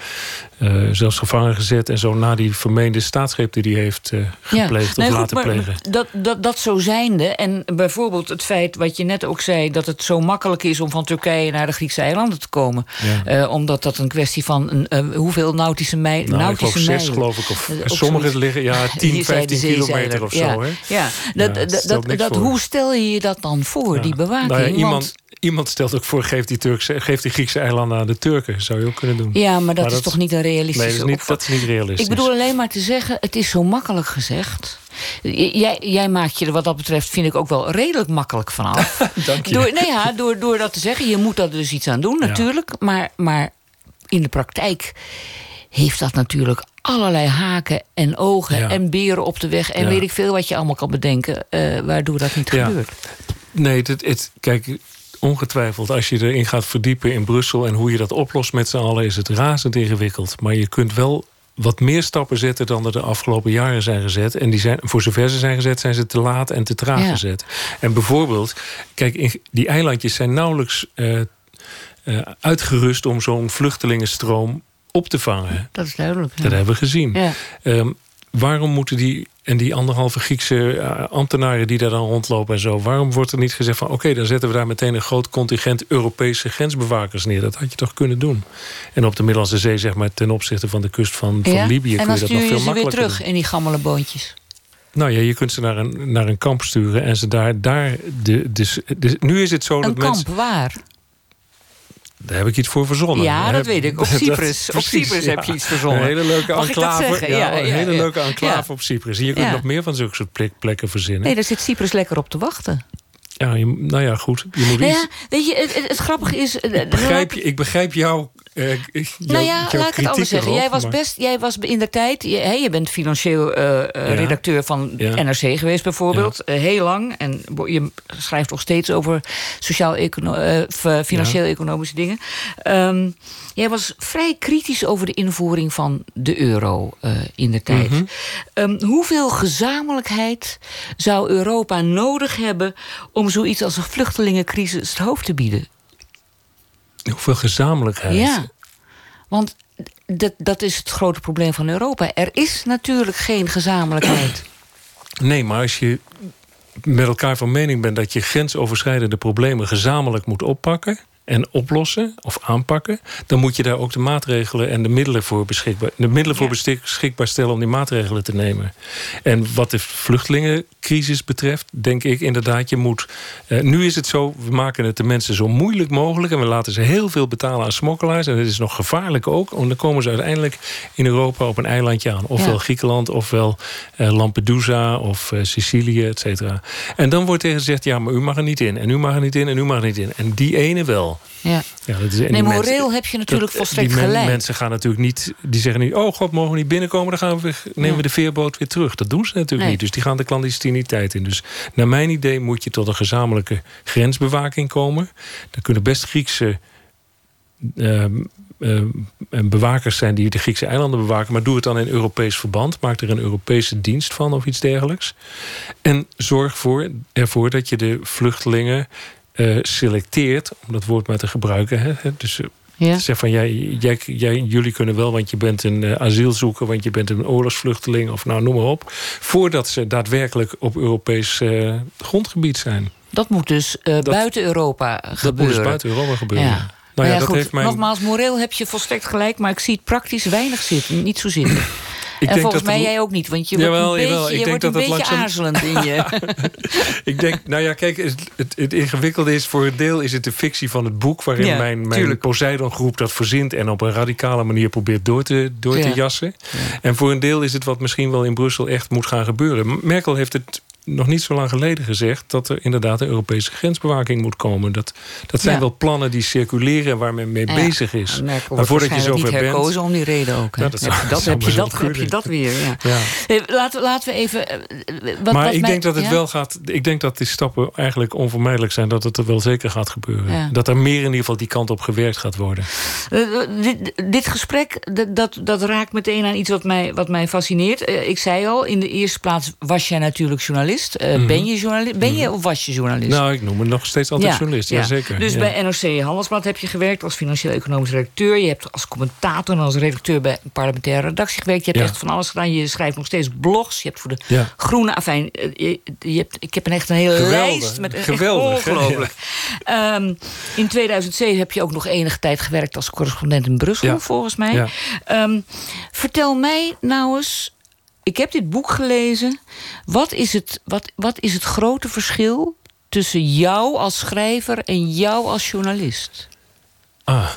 uh, zelfs gevangen gezet. En zo na die vermeende staatsgreep die hij heeft uh, gepleegd ja. nee, of laten goed, plegen. Dat, dat, dat zo zijnde. En bijvoorbeeld het feit wat je net ook zei... dat het zo makkelijk is om van Turkije naar de Griekse eilanden te komen. Ja. omdat dat een kwestie van hoeveel nautische, mei, nou, nautische ik zes geloof ik. Of sommige liggen ja, 10, 15 kilometer of ja. zo. Hè? Ja, dat, dat, dat, dat, hoe stel je je dat dan voor, die bewaking? Nou ja, iemand, Want... iemand stelt ook voor, geeft die, Turkse, geeft die Griekse eilanden aan de Turken. Zou je ook kunnen doen. Ja, maar dat maar is toch niet een realistische nee, dat is niet, dat is niet realistisch. Ik bedoel alleen maar te zeggen, het is zo makkelijk gezegd. Jij, jij maakt je er wat dat betreft, vind ik ook wel redelijk makkelijk vanaf. Dank je. Door, nee, ja, door, door dat te zeggen, je moet daar dus iets aan doen natuurlijk. Maar, maar in de praktijk heeft dat natuurlijk allerlei haken en ogen ja. en beren op de weg... en ja. weet ik veel wat je allemaal kan bedenken... Uh, waardoor dat niet ja. gebeurt. Nee, het, het, kijk, ongetwijfeld als je erin gaat verdiepen in Brussel... en hoe je dat oplost met z'n allen, is het razend ingewikkeld. Maar je kunt wel wat meer stappen zetten dan er de afgelopen jaren zijn gezet. En die zijn, voor zover ze zijn gezet, zijn ze te laat en te traag ja. gezet. En bijvoorbeeld, kijk, die eilandjes zijn nauwelijks uh, uh, uitgerust... om zo'n vluchtelingenstroom op te vangen. Dat is duidelijk. Ja. Dat hebben we gezien. Ja. Um, waarom moeten die en die anderhalve Griekse uh, ambtenaren die daar dan rondlopen en zo... waarom wordt er niet gezegd van... oké, okay, dan zetten we daar meteen een groot contingent Europese grensbewakers neer. Dat had je toch kunnen doen. En op de Middellandse Zee, zeg maar, ten opzichte van de kust van, van ja? Libië... en kun je dat nog veel ze makkelijker weer terug doen. in die gammele boontjes. Nou ja, je kunt ze naar een, naar een kamp sturen en ze daar... daar de, de, de, nu is het zo een dat kamp, mensen... waar? Daar heb ik iets voor verzonnen. Ja, dat weet ik. Op Cyprus, op precies, Cyprus ja. heb je iets verzonnen. Een hele leuke Mag ik enclave, ja, Ja, een hele leuke enclave op Cyprus. En je kunt Ja. nog meer van zulke soort plek, plekken verzinnen. Nee, daar zit Cyprus lekker op te wachten. Ja, je, nou ja, goed. Je moet Nou iets... weet je, het, het, het grappige is... eh, begrijp je, ik begrijp jou. Uh, Nou ja, laat ik het anders zeggen. Jij was best, jij was in de tijd, je, hè, je bent financieel uh, ja. redacteur van Ja. NRC geweest bijvoorbeeld, ja. heel lang. En je schrijft nog steeds over sociaal-financieel-economische financieel -economische dingen. Um, jij was vrij kritisch over de invoering van de euro in de tijd. Mhm. um, hoeveel gezamenlijkheid zou Europa nodig hebben om zoiets als een vluchtelingencrisis het hoofd te bieden? Hoeveel gezamenlijkheid. Ja, want dat, dat is het grote probleem van Europa. Er is natuurlijk geen gezamenlijkheid. Nee, maar als je met elkaar van mening bent dat je grensoverschrijdende problemen gezamenlijk moet oppakken. En oplossen of aanpakken, dan moet je daar ook de maatregelen en de middelen voor beschikbaar, de middelen voor beschikbaar stellen om die maatregelen te nemen. En wat de vluchtelingencrisis betreft, denk ik inderdaad, je moet. Eh, nu is het zo, we maken het de mensen zo moeilijk mogelijk en we laten ze heel veel betalen aan smokkelaars. En het is nog gevaarlijk ook, want dan komen ze uiteindelijk in Europa op een eilandje aan. Ofwel Griekenland, ofwel uh, Lampedusa of uh, Sicilië, et cetera. En dan wordt tegen gezegd, ja, maar u mag er niet in. En u mag er niet in en u mag er niet in. En die ene wel. Ja. Ja, dat is, nee, moreel heb je natuurlijk volstrekt die gelijk. mensen gaan natuurlijk niet, die zeggen niet, oh god, mogen we niet binnenkomen, dan gaan we, nemen we de veerboot weer terug. Dat doen ze natuurlijk niet. Dus die gaan de clandestiniteit in. Dus naar mijn idee moet je tot een gezamenlijke grensbewaking komen. Er kunnen best Griekse uh, uh, bewakers zijn die de Griekse eilanden bewaken, maar doe het dan in Europees verband. Maak er een Europese dienst van of iets dergelijks. En zorg voor, ervoor dat je de vluchtelingen uh, selecteert, om dat woord maar te gebruiken. Hè, dus ja. Zeg van jij, jij, jij, jullie kunnen wel, want je bent een uh, asielzoeker, want je bent een oorlogsvluchteling of nou noem maar op. Voordat ze daadwerkelijk op Europees uh, grondgebied zijn. Dat moet dus dat, buiten Europa gebeuren. Dat moet dus buiten Europa gebeuren. Ja. Nou ja, ja, dat goed, heeft mijn... Nogmaals, moreel heb je volstrekt gelijk, maar ik zie het praktisch weinig zitten. Niet zo zitten. Ik en volgens mij jij ook niet, want je wordt een beetje, je wordt een beetje langzaam... aarzelend in je. ik denk, nou ja, kijk, het, het, het, ingewikkelde is... voor een deel is het de fictie van het boek... waarin ja, mijn, mijn Poseidon-groep dat verzint... en op een radicale manier probeert door te, door ja. te jassen. En voor een deel is het wat misschien wel in Brussel echt moet gaan gebeuren. Merkel heeft het nog niet zo lang geleden gezegd... dat er inderdaad een Europese grensbewaking moet komen. Dat, dat zijn wel plannen die circuleren waar men mee bezig is. maar voordat je zover niet herkozen bent, om die reden ook. dat, dat, dat, heb, je, dat heb je dat weer. Hey, laten, laten we even... Eh, wat, maar ik denk dat het wel gaat... Ik denk dat die stappen eigenlijk onvermijdelijk zijn... dat het er wel zeker gaat gebeuren. Dat er meer in ieder geval die kant op gewerkt gaat worden. Uh, dit, dit, gesprek, dat, dat raakt meteen aan iets wat mij, wat mij fascineert. Uh, ik zei al, in de eerste plaats was jij natuurlijk journalist journalist. Uh, mm -hmm. Ben je journalist? Ben je mhm. of was je journalist? Nou, ik noem me nog steeds altijd ja, journalist, ja. zeker. Dus ja. bij NRC Handelsblad heb je gewerkt als financieel-economisch redacteur. Je hebt als commentator en als redacteur bij een parlementaire redactie gewerkt. Je hebt echt van alles gedaan. Je schrijft nog steeds blogs. Je hebt voor de Groene... Afijn, je, je, hebt, ik heb een echt een hele Geweldig. lijst. Met, Geweldig. Ongelooflijk. Um, in 2007 heb je ook nog enige tijd gewerkt als correspondent in Brussel, volgens mij. Um, vertel mij nou eens ik heb dit boek gelezen. Wat is het, wat, wat is het grote verschil tussen jou als schrijver en jou als journalist? Ah.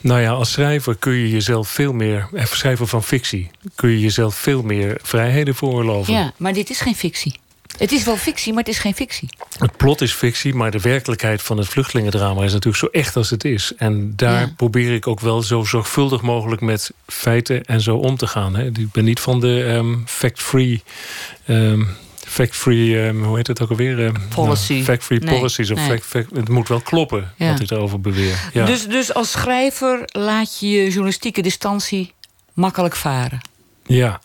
Nou ja, als schrijver kun je jezelf veel meer, eh, schrijver van fictie, kun je jezelf veel meer vrijheden veroorloven. Ja, maar dit is geen fictie. Het is wel fictie, maar het is geen fictie. Het plot is fictie, maar de werkelijkheid van het vluchtelingendrama is natuurlijk zo echt als het is. En daar ja. probeer ik ook wel zo zorgvuldig mogelijk met feiten en zo om te gaan. Hè. Ik ben niet van de um, fact-free. Um, fact-free, um, hoe heet het ook alweer? Um, Policy. Nou, fact-free nee, policies. Of nee. fact, fact, het moet wel kloppen ja. wat ik erover beweer. Ja. Dus, dus als schrijver laat je je journalistieke distantie makkelijk varen? Ja,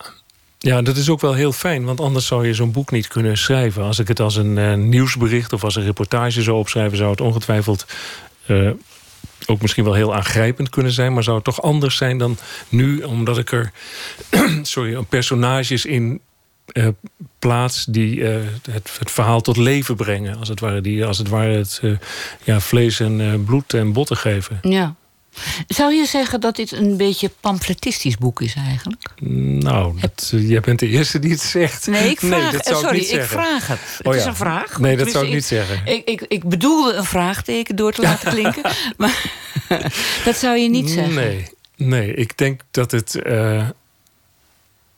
ja, dat is ook wel heel fijn, want anders zou je zo'n boek niet kunnen schrijven. Als ik het als een uh, nieuwsbericht of als een reportage zou opschrijven, zou het ongetwijfeld uh, ook misschien wel heel aangrijpend kunnen zijn, maar zou het toch anders zijn dan nu, omdat ik er sorry, personages in uh, plaats die het, het, verhaal tot leven brengen, als het ware, die als het ware het ja, vlees en bloed en botten geven. Ja. Zou je zeggen dat dit een beetje pamfletistisch boek is eigenlijk? Nou, dat, uh, jij bent de eerste die het zegt. Nee, ik vraag, nee, dat sorry, ik, ik vraag het. Het oh, ja. is een vraag. Nee, dat zou ik niet zeggen. Ik, ik, ik bedoelde een vraagteken door te laten klinken. maar dat zou je niet zeggen. Nee, nee ik denk dat het... Uh,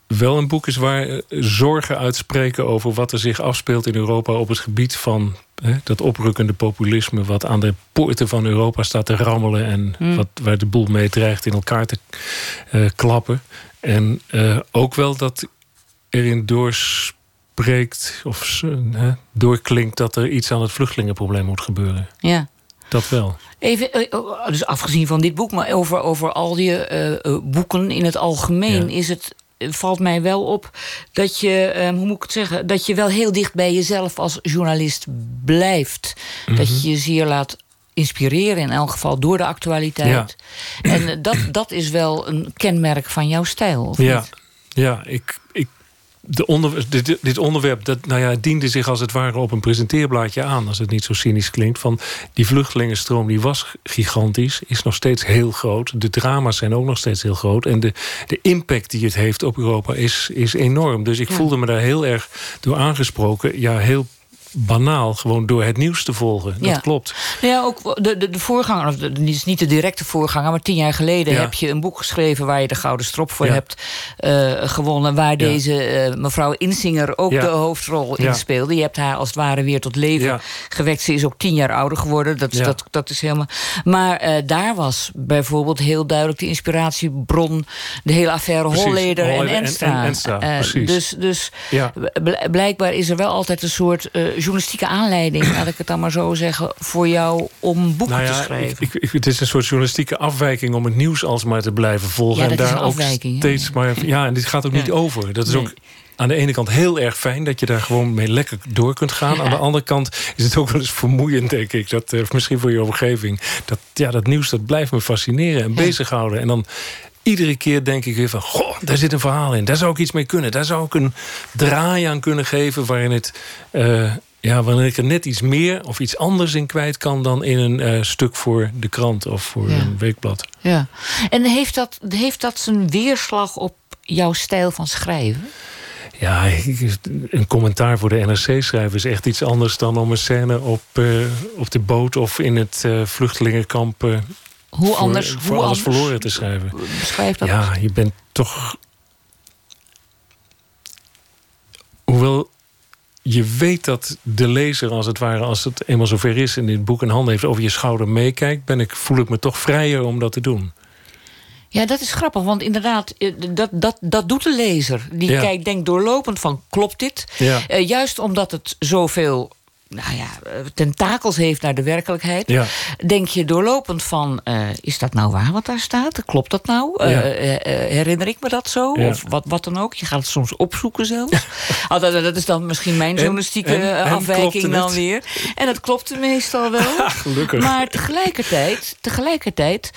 wel een boek is waar eh, zorgen uitspreken over wat er zich afspeelt in Europa op het gebied van hè, dat oprukkende populisme, wat aan de poorten van Europa staat te rammelen en hmm. wat, waar de boel mee dreigt in elkaar te uh, klappen. En uh, ook wel dat erin doorspreekt of uh, doorklinkt dat er iets aan het vluchtelingenprobleem moet gebeuren. Ja. Dat wel. Even, dus afgezien van dit boek, maar over, over al die boeken in het algemeen, ja. is het valt mij wel op dat je, um, hoe moet ik het zeggen, dat je wel heel dicht bij jezelf als journalist blijft. Mm -hmm. Dat je je zeer laat inspireren, in elk geval door de actualiteit. Ja. En dat, dat is wel een kenmerk van jouw stijl. Of ja, niet? ja ik, ik de onder, dit, dit, onderwerp dat, nou ja, diende zich als het ware op een presenteerblaadje aan, als het niet zo cynisch klinkt. Van die vluchtelingenstroom die was gigantisch, is nog steeds heel groot. De drama's zijn ook nog steeds heel groot. En de, de impact die het heeft op Europa is, is enorm. Dus ik voelde me daar heel erg door aangesproken. Ja, heel banaal gewoon door het nieuws te volgen. Dat klopt. Nou ja, ook de, de, de voorganger, of de, is niet de directe voorganger, maar tien jaar geleden Ja. heb je een boek geschreven waar je de Gouden Strop voor Ja. hebt eh, gewonnen. Waar deze eh, mevrouw Insinger ook de hoofdrol in speelde. Je hebt haar als het ware weer tot leven gewekt. Ze is ook tien jaar ouder geworden. Dat, is- dat, dat is helemaal. Maar eh, daar was bijvoorbeeld heel duidelijk de inspiratiebron. De hele affaire Precies. Holleder en Enstra. en Enstra, dus dus blijkbaar is er wel altijd een soort journalistieke aanleiding, laat ik het dan maar zo zeggen, voor jou om boeken Nou te schrijven. ik, ik, het is een soort journalistieke afwijking om het nieuws alsmaar te blijven volgen. Ja, en daar ook steeds maar. Ja, en dit gaat ook niet over. Dat is Nee. ook aan de ene kant heel erg fijn dat je daar gewoon mee lekker door kunt gaan. Aan de andere kant is het ook wel eens vermoeiend, denk ik. Dat, eh, misschien voor je omgeving. Dat, ja, dat nieuws dat blijft me fascineren en bezighouden. En dan iedere keer denk ik weer van... Goh, daar zit een verhaal in. Daar zou ik iets mee kunnen. Daar zou ik een draai aan kunnen geven... waarin, het, eh, ja, waarin ik er net iets meer of iets anders in kwijt kan... dan in een eh, stuk voor de krant of voor Ja. een weekblad. Ja. En heeft dat, heeft dat zijn weerslag op jouw stijl van schrijven? Ja, ik- een commentaar voor de NRC schrijven is echt iets anders dan om een scène op, eh, op de boot of in het vluchtelingenkamp Hoe voor, anders? voor hoe alles anders? verloren te schrijven. Beschrijf dat. Ja, je bent toch. Hoewel je weet dat de lezer, als het ware, als het eenmaal zover is en dit boek in handen heeft, over je schouder meekijkt, ben ik, voel ik me toch vrijer om dat te doen. Ja, dat is grappig, want inderdaad, eh, dat, dat, dat doet de lezer. Die Ja. kijkt, denkt doorlopend van, klopt dit? Ja. Eh, juist omdat het zoveel nou ja, eh, tentakels heeft naar de werkelijkheid... Ja. denk je doorlopend van, eh, is dat nou waar wat daar staat? Klopt dat nou? Eh, Ja. herinner ik me dat zo? Ja. Of wat, wat dan ook? Je gaat het soms opzoeken zelfs. Dat, dat is dan misschien mijn journalistieke en- en afwijking dan het? weer. En het klopte meestal wel. Gelukkig. Maar tegelijkertijd, tegelijkertijd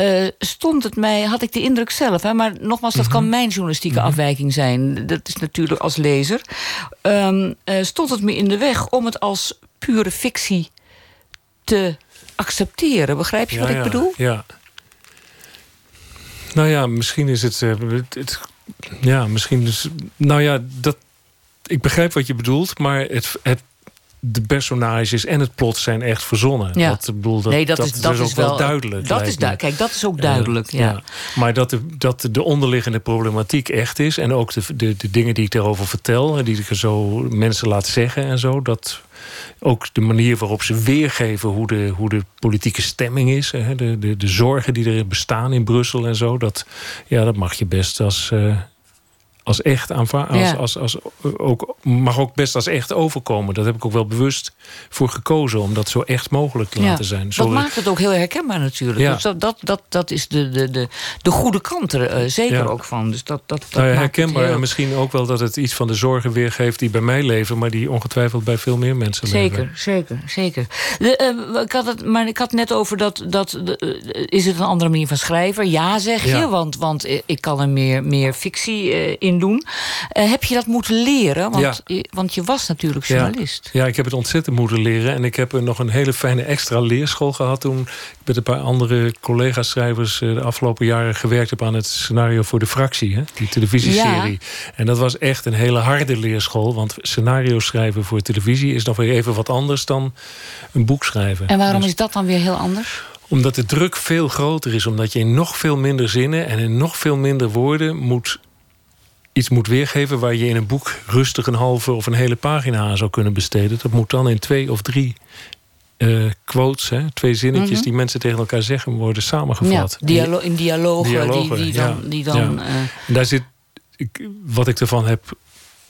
eh, stond het mij, had ik de indruk zelf, hè, maar nogmaals, dat Mhm. kan mijn journalistieke afwijking zijn. Dat is natuurlijk als lezer. Ehm, eh, stond het me in de weg om het als pure fictie te accepteren. Begrijp je wat ik bedoel? Ja. Nou ja, misschien is het. eh, het, het- ja, misschien is. Nou ja, dat. Ik begrijp wat je bedoelt, maar het. het de personages en het plot zijn echt verzonnen. Ja. Dat, bedoel, dat, nee, dat, dat is, dat ook is wel duidelijk. Dat is du- Kijk, dat is ook duidelijk. Ja. Maar dat de, dat de onderliggende problematiek echt is... en ook de, de, de dingen die ik daarover vertel... die ik zo mensen laat zeggen en zo... dat ook de manier waarop ze weergeven hoe de, hoe de politieke stemming is... Hè, de, de, de zorgen die er bestaan in Brussel en zo... dat, ja, dat mag je best als... eh, als echt aanvaarden. Als, Ja. als, als, ook, mag ook best als echt overkomen. Dat heb ik ook wel bewust voor gekozen. Om dat zo echt mogelijk te Ja, laten zijn. Dat maakt het ook heel herkenbaar natuurlijk. Ja. Dus dat, dat, dat, dat is de, de, de, de goede kant er eh, zeker ook van. Dus dat, dat, dat Nou herkenbaar. heel- En misschien ook wel dat het iets van de zorgen weergeeft die bij mij leven, maar die ongetwijfeld bij veel meer mensen leven. Zeker, zeker, zeker. De, eh, ik had het, maar ik had net over dat. dat de, eh, is het een andere manier van schrijven? Ja, zeg je. Want, want ik kan er meer, meer fictie eh, in doen. Eh, heb je dat moeten leren? Want, je, want je was natuurlijk journalist. Ja, ik heb het ontzettend moeten leren. En ik heb nog een hele fijne extra leerschool gehad toen ik met een paar andere collega-schrijvers eh, de afgelopen jaren gewerkt heb aan het scenario voor de fractie, hè, die televisieserie. En dat was echt een hele harde leerschool. Want scenario schrijven voor televisie is nog weer even wat anders dan een boek schrijven. En waarom Dus- is dat dan weer heel anders? Omdat de druk veel groter is. Omdat je in nog veel minder zinnen en in nog veel minder woorden moet iets moet weergeven waar je in een boek rustig een halve of een hele pagina aan zou kunnen besteden. Dat moet dan in twee of drie eh, quotes, hè, twee zinnetjes Mhm. die mensen tegen elkaar zeggen, worden Ja, samengevat. dialo in dialogen, Dialogen, die, die dan. ja, Die dan ja. eh, daar zit, ik, wat ik ervan heb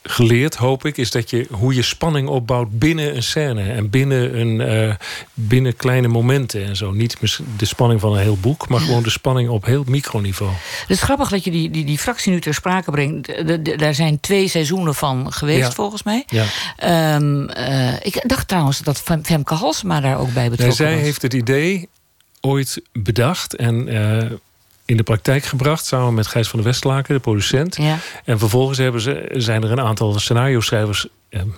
geleerd, hoop ik, is dat je hoe je spanning opbouwt binnen een scène en binnen, een, eh, binnen kleine momenten en zo. Niet de spanning van een heel boek, maar gewoon de spanning op heel microniveau. Het is grappig dat je die, die, die fractie nu ter sprake brengt. De- de- daar zijn twee seizoenen van geweest, Ja. volgens mij. Ja. Ehm, eh, ik dacht trouwens dat Fem- Femke Halsema daar ook bij Nee, betrokken zij was. heeft het idee ooit bedacht en eh, in de praktijk gebracht... samen met Gijs van der Westlaken, de producent. Ja. En vervolgens hebben ze, zijn er een aantal scenario-schrijvers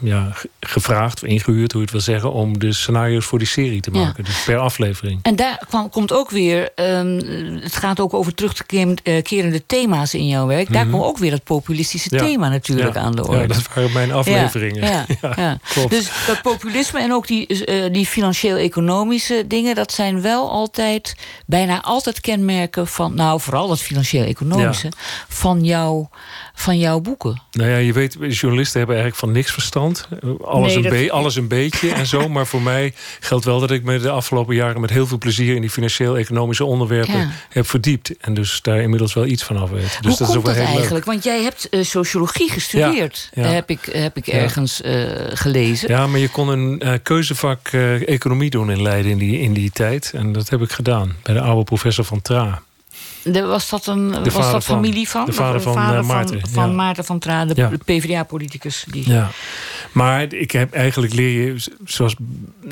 ja, gevraagd, of ingehuurd, hoe je het wil zeggen... om de scenario's voor die serie te Ja. maken. Dus per aflevering. En daar kwam, komt ook weer, ehm, het gaat ook over terug te keren- eh, kerende thema's in jouw werk. Daar Mhm. komt ook weer het populistische Ja. thema natuurlijk Ja. aan de orde. Ja, dat waren mijn afleveringen. Ja, ja, ja. klopt. Dus dat populisme en ook die, eh, die financieel-economische dingen, dat zijn wel altijd, bijna altijd kenmerken van, nou vooral dat financieel-economische, van, jou, van jouw boeken. Nou ja, je weet, journalisten hebben eigenlijk van niks Alles, Nee, een, dat- alles een beetje en zo. Maar voor mij geldt wel dat ik me de afgelopen jaren... met heel veel plezier in die financieel-economische onderwerpen Ja. heb verdiept. En dus daar inmiddels wel iets van af weet. Dus Hoe dat is komt ook wel dat heel leuk. eigenlijk? Want jij hebt eh, sociologie gestudeerd, Ja, ja. heb ik, heb ik ergens eh, gelezen. Ja, maar je kon een eh, keuzevak economie doen in Leiden in die, in die tijd. En dat heb ik gedaan bij de oude professor van Tra. De- was dat, een, was dat van- familie van? de vader van, eh, Maarten, Van, ja. Maarten van Tra, de, Ja. PvdA-politicus. Die... Ja, maar ik heb eigenlijk leer je, zoals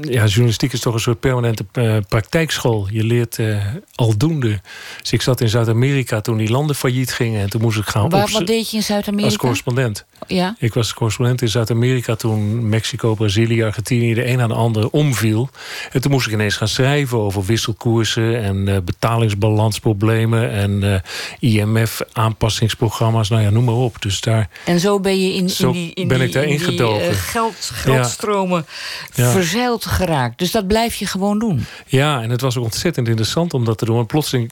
ja, journalistiek is toch een soort permanente eh, praktijkschool. Je leert eh, aldoende. Dus ik zat in Zuid-Amerika toen die landen failliet gingen en toen moest ik gaan Waar, opzo- wat deed je in Zuid-Amerika? als correspondent. Ja? Ik was correspondent in Zuid-Amerika toen Mexico, Brazilië, Argentinië de een aan de ander omviel. En toen moest ik ineens gaan schrijven over wisselkoersen en betalingsbalansproblemen en eh, IMF-aanpassingsprogramma's. Nou ja, noem maar op. Dus daar En zo ben je in, in die, in ben die, ik in die, eh, geld, geldstromen Ja. verzeild geraakt. Dus dat blijf je gewoon doen. Ja, en het was ook ontzettend interessant om dat te doen. En plotseling,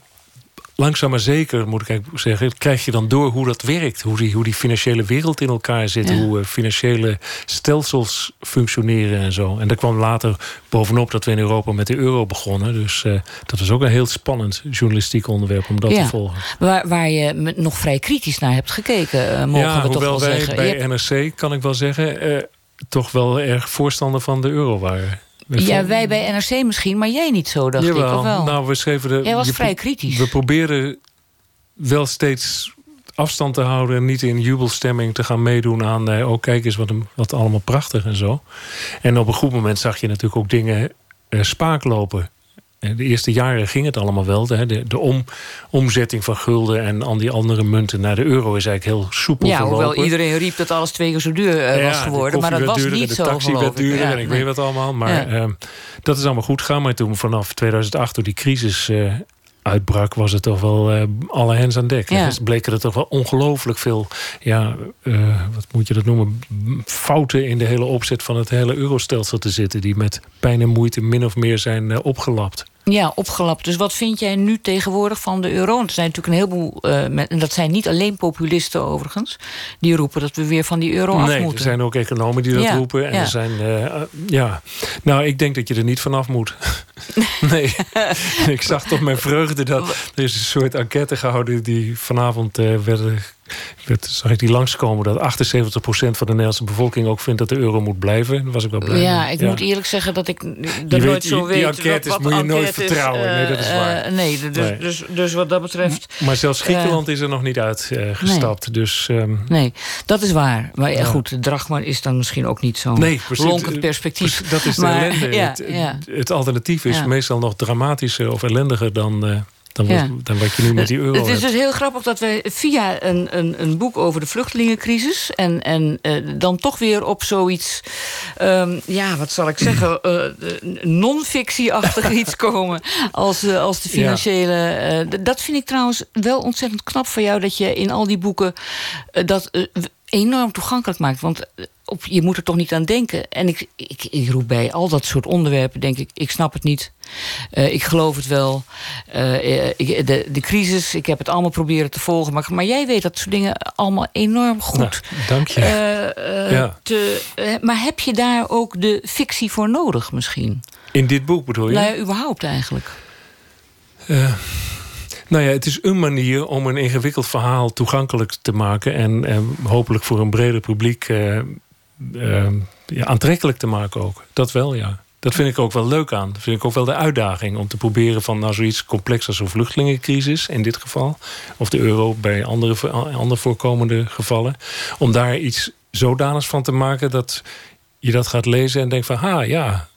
langzaam maar zeker, moet ik eigenlijk zeggen... krijg je dan door hoe dat werkt. Hoe die, hoe die financiële wereld in elkaar zit. Ja. Hoe eh, financiële stelsels functioneren en zo. En daar kwam later bovenop dat we in Europa met de euro begonnen. Dus eh, dat was ook een heel spannend journalistiek onderwerp om dat Ja. te volgen. Waar, waar je nog vrij kritisch naar hebt gekeken, eh, mogen ja, we toch wel wij zeggen. bij hebt- NRC, kan ik wel zeggen... toch wel erg voorstander van de euro waren. Ja, wij bij NRC misschien, maar jij niet zo, dacht ik. Jawel. Of wel? Nou, we schreven de, Jij was vrij kritisch. We probeerden wel steeds afstand te houden en niet in jubelstemming te gaan meedoen aan. eh, oh, kijk eens wat, een- wat allemaal prachtig en zo. En op een goed moment zag je natuurlijk ook dingen eh, spaak lopen. De eerste jaren ging het allemaal wel. De, de, de om, omzetting van gulden en al die andere munten naar de euro is eigenlijk heel soepel ja, verlopen. hoewel iedereen riep dat alles twee keer zo duur eh, Ja, was de geworden. Maar dat was duurder, niet de zo, taxi geloof werd ik. duurder Ja, en ik nee. weet wat allemaal. Maar ehm, dat is allemaal goed gegaan. Maar toen vanaf 2008, toen die crisis eh, uitbrak... was het toch wel eh, alle hens aan dek. Ja. Dus bleken er toch wel ongelooflijk veel... ja, wat moet je dat noemen... fouten in de hele opzet van het hele eurostelsel te zitten... die met pijn en moeite min of meer zijn opgelapt. Ja, opgelapt. Dus wat vind jij nu tegenwoordig van de euro? Want er zijn natuurlijk een heleboel, met- en dat zijn niet alleen populisten overigens, die roepen dat we weer van die euro af nee, moeten. er zijn ook economen die dat Ja, roepen. En ja. er zijn, eh, eh, ja. Nou, ik denk dat je er niet vanaf moet. nee, ik zag toch mijn vreugde dat er is een soort enquête gehouden die vanavond eh werden. Werd, zag ik die langskomen dat 78% van de Nederlandse bevolking ook vindt dat de euro moet blijven. Daar was ik wel blij ja, mee. ik moet eerlijk zeggen dat ik dat nooit die- zo die weet. enquêtes wat, wat moet je nooit vertrouwen. Nee, dat is eh, waar. eh, nee, dus, Nee. Dus, dus wat dat betreft. Maar zelfs Griekenland is er nog niet uitgestapt. gestapt. Dus ehm, Nee, dat is waar. Maar ja, goed, de drachma is dan misschien ook niet zo'n Nee, lonkend perspectief. Precies, Dat is de Maar, ellende. ja, het, alternatief is meestal nog dramatischer of ellendiger dan, eh, dan, Ja. wat, dan wat je nu met die euro Het is hebt. dus heel grappig dat wij via een, een, een boek over de vluchtelingencrisis... en, en eh, dan toch weer op zoiets, ehm, ja, wat zal ik zeggen... eh, non-fictie-achtig iets komen als, als de financiële... dat vind ik trouwens wel ontzettend knap van jou... dat je in al die boeken dat enorm toegankelijk maakt. Want op, je moet er toch niet aan denken. En ik, ik, ik roep bij al dat soort onderwerpen, denk ik... ik snap het niet, Eh, ik geloof het wel. Eh, eh, ik- de, de crisis, ik heb het allemaal proberen te volgen. Maar, maar jij weet dat soort dingen allemaal enorm goed. Nou, dank je. Ja. te, maar heb je daar ook de fictie voor nodig misschien? In dit boek bedoel je? Nou ja, überhaupt eigenlijk. Nou ja, het is een manier om een ingewikkeld verhaal toegankelijk te maken... en hopelijk voor een breder publiek eh, eh, ja, aantrekkelijk te maken ook. Dat wel, ja. Dat vind ik ook wel leuk aan. Dat vind ik ook wel de uitdaging om te proberen van nou, zoiets complex als een vluchtelingencrisis in dit geval, of de euro bij andere, andere voorkomende gevallen, om daar iets zodanigs van te maken dat je dat gaat lezen en denkt van ha ja,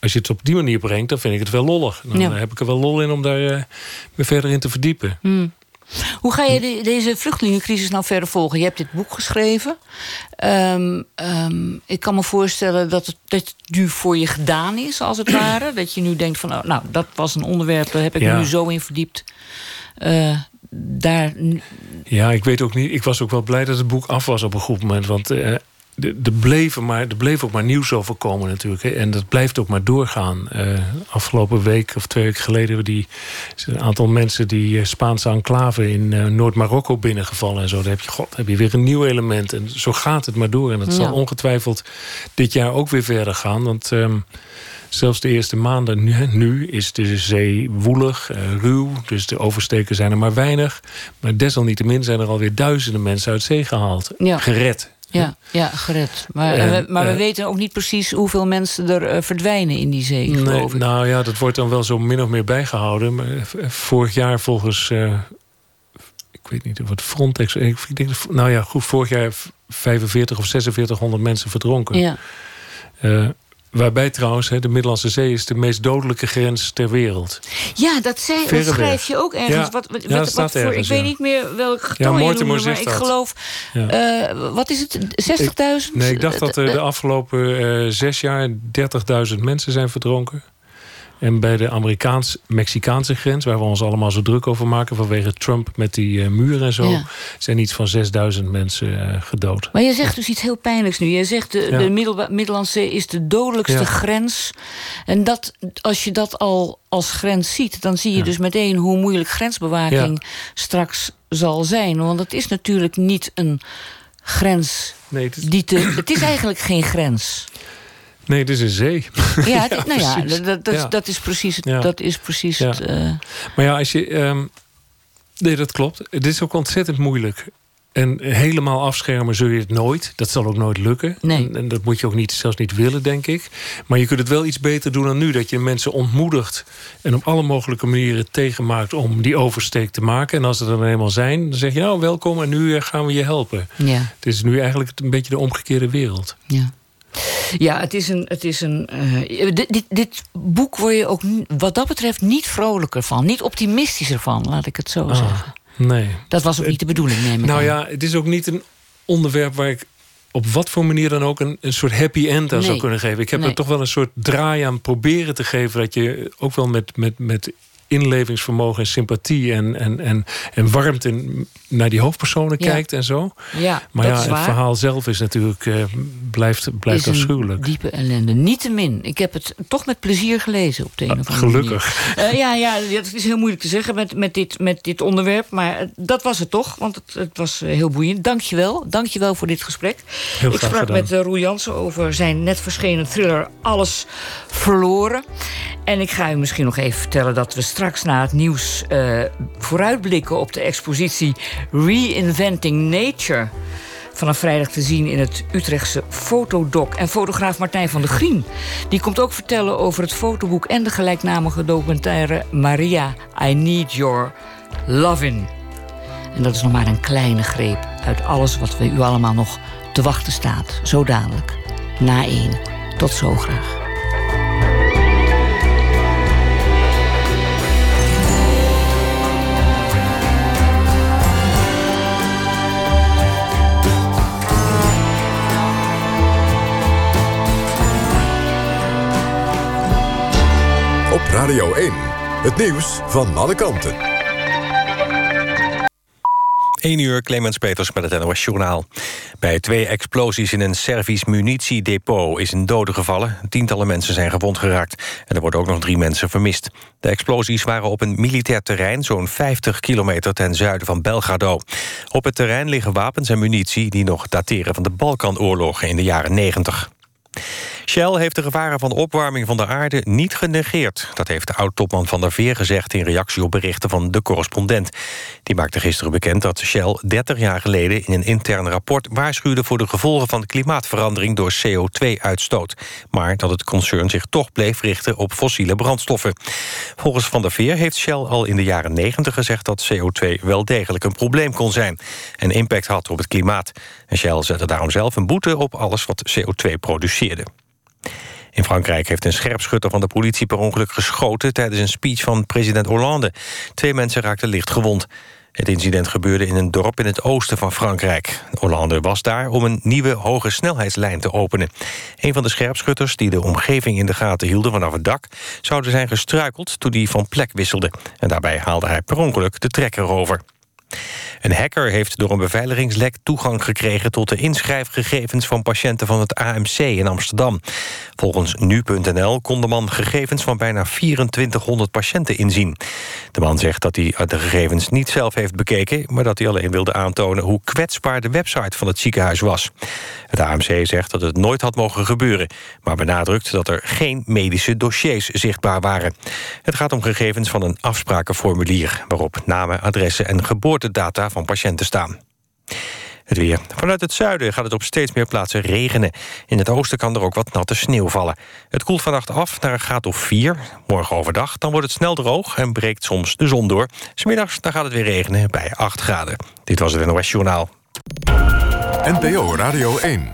als je het op die manier brengt, dan vind ik het wel lollig. Dan Ja. heb ik er wel lol in om daar me verder in te verdiepen. Hoe ga je de- deze vluchtelingencrisis nou verder volgen? Je hebt dit boek geschreven. Ehm, ehm, ik kan me voorstellen dat het, dat nu voor je gedaan is, als het ware. Dat je nu denkt van, oh, nou, dat was een onderwerp, daar heb ik Ja. nu zo in verdiept. Eh, daar, Ja, ik weet ook niet. Ik was ook wel blij dat het boek af was op een goed moment. Want eh, er bleef, maar, er bleef ook maar nieuws over komen natuurlijk. Hè. En dat blijft ook maar doorgaan. Eh, afgelopen week of twee weken geleden... hebben die, een aantal mensen die eh, Spaanse enclave in eh, Noord-Marokko binnengevallen. En zo. Dan heb je, god, heb je weer een nieuw element. En zo gaat het maar door. En dat Ja. zal ongetwijfeld dit jaar ook weer verder gaan. Want... ehm, Zelfs de eerste maanden nu, nu is de zee woelig, ruw. Dus de oversteken zijn er maar weinig. Maar desalniettemin zijn er alweer duizenden mensen uit zee gehaald. Ja. Gered. Ja, ja, gered. Maar, En, we, maar we eh, weten ook niet precies hoeveel mensen er eh, verdwijnen in die zee, Nee, geloof ik. nou ja, dat wordt dan wel zo min of meer bijgehouden. Maar eh, vorig jaar volgens... ik weet niet of het Frontex... Ik denk, nou ja, goed, vorig jaar 45 of 4600 mensen verdronken. Ja. Waarbij trouwens, hè, de Middellandse Zee is de meest dodelijke grens ter wereld. Ja, dat, zei, dat schrijf je ook ergens. Ja. Wat, wat, Ja, wat- voor, ergens, ik weet ja. niet meer welk getal je Mortimer noemde, maar ik dat. geloof... Ja. eh, wat is het? 60.000? Nee, ik dacht dat er Eh, de afgelopen eh, zes jaar 30.000 mensen zijn verdronken. En bij de Amerikaans-Mexicaanse grens, waar we ons allemaal zo druk over maken vanwege Trump met die eh, muur en zo, Ja. zijn iets van 6000 mensen eh, gedood. Maar je zegt dus iets heel pijnlijks nu. Je zegt de, Ja. de Middellandse Zee is de dodelijkste Ja. grens. En dat, als je dat al als grens ziet, dan zie je dus meteen hoe moeilijk grensbewaking straks zal zijn. Want het is natuurlijk niet een grens Nee, het is, die te. Het is eigenlijk geen grens. Nee, het is een zee. Ja, het- nou ja, dat, dat, Ja. dat is precies. Dat is precies het eh, Maar ja, als je. ehm, nee, dat klopt. Het is ook ontzettend moeilijk. En helemaal afschermen zul je het nooit. Dat zal ook nooit lukken. Nee. En, en dat moet je ook niet, zelfs niet willen, denk ik. Maar je kunt het wel iets beter doen dan nu. Dat je mensen ontmoedigt en op alle mogelijke manieren tegenmaakt om die oversteek te maken. En als ze er dan eenmaal zijn, dan zeg je nou welkom en nu eh, gaan we je helpen. ja. Het is nu eigenlijk een beetje de omgekeerde wereld. Ja. Ja, het is een. Het is een eh, dit, dit, dit boek word je ook wat dat betreft niet vrolijker van. Niet optimistischer van, laat ik het zo zeggen. Nee. Dat was ook niet de bedoeling, neem ik Nou aan. ja, het is ook niet een onderwerp waar ik op wat voor manier dan ook een, een soort happy end aan zou kunnen geven. Ik heb Nee. er toch wel een soort draai aan proberen te geven. Dat je ook wel met, met, met inlevingsvermogen en sympathie en, en, en, en warmte naar die hoofdpersonen Ja. kijkt en zo. Ja, Maar ja, het verhaal zelf is natuurlijk eh, blijft, blijft is afschuwelijk. diepe ellende. Niettemin, ik heb het toch met plezier gelezen op de een of andere Gelukkig. Eh, ja, ja, dat is heel moeilijk te zeggen met, met, dit, met dit onderwerp. Maar eh, dat was het toch, want het, het was heel boeiend. Dank je wel. Dank je wel voor dit gesprek. Heel ik sprak gedaan. met eh, Roel Jansen over zijn net verschenen thriller Alles Verloren. En ik ga u misschien nog even vertellen dat we straks na het nieuws eh, vooruitblikken op de expositie Reinventing Nature. Vanaf vrijdag te zien in het Utrechtse Fotodoc. En fotograaf Martijn van der Grien. Die komt ook vertellen over het fotoboek en de gelijknamige documentaire Maria, I Need Your Lovin'. En dat is nog maar een kleine greep uit alles wat we u allemaal nog te wachten staat. Zo dadelijk. Na één. Tot zo graag. Radio 1. Het nieuws van alle kanten. 1 uur, Clemens Peters met het NOS Journaal. Bij twee explosies in een Servisch munitiedepot is een dode gevallen. Tientallen mensen zijn gewond geraakt. En er worden ook nog drie mensen vermist. De explosies waren op een militair terrein... zo'n 50 kilometer ten zuiden van Belgrado. Op het terrein liggen wapens en munitie... die nog dateren van de Balkanoorlogen in de jaren 90. Shell heeft de gevaren van opwarming van de aarde niet genegeerd. Dat heeft de oud-topman van der Veer gezegd... in reactie op berichten van de correspondent. Die maakte gisteren bekend dat Shell 30 jaar geleden... in een intern rapport waarschuwde voor de gevolgen van klimaatverandering... door CO2-uitstoot. Maar dat het concern zich toch bleef richten op fossiele brandstoffen. Volgens van der Veer heeft Shell al in de jaren 90 gezegd... dat CO2 wel degelijk een probleem kon zijn... en impact had op het klimaat. En Shell zette daarom zelf een boete op alles wat CO2 produceerde. In Frankrijk heeft een scherpschutter van de politie per ongeluk geschoten... tijdens een speech van president Hollande. Twee mensen raakten licht gewond. Het incident gebeurde in een dorp in het oosten van Frankrijk. Hollande was daar om een nieuwe hoge snelheidslijn te openen. Een van de scherpschutters die de omgeving in de gaten hielden vanaf het dak... zouden zijn gestruikeld toen hij van plek wisselde. En daarbij haalde hij per ongeluk de trekker over. Een hacker heeft door een beveiligingslek toegang gekregen... tot de inschrijfgegevens van patiënten van het AMC in Amsterdam. Volgens nu.nl kon de man gegevens van bijna 2400 patiënten inzien. De man zegt dat hij de gegevens niet zelf heeft bekeken... maar dat hij alleen wilde aantonen hoe kwetsbaar de website van het ziekenhuis was. Het AMC zegt dat het nooit had mogen gebeuren... maar benadrukt dat er geen medische dossiers zichtbaar waren. Het gaat om gegevens van een afsprakenformulier... waarop namen, adressen en geboortedata van patiënten staan. Het weer. Vanuit het zuiden gaat het op steeds meer plaatsen regenen. In het oosten kan er ook wat natte sneeuw vallen. Het koelt vannacht af naar een graad of 4. Morgen overdag dan wordt het snel droog en breekt soms de zon door. Smiddags dan gaat het weer regenen bij 8 graden. Dit was het NOS Journaal. NPO Radio 1.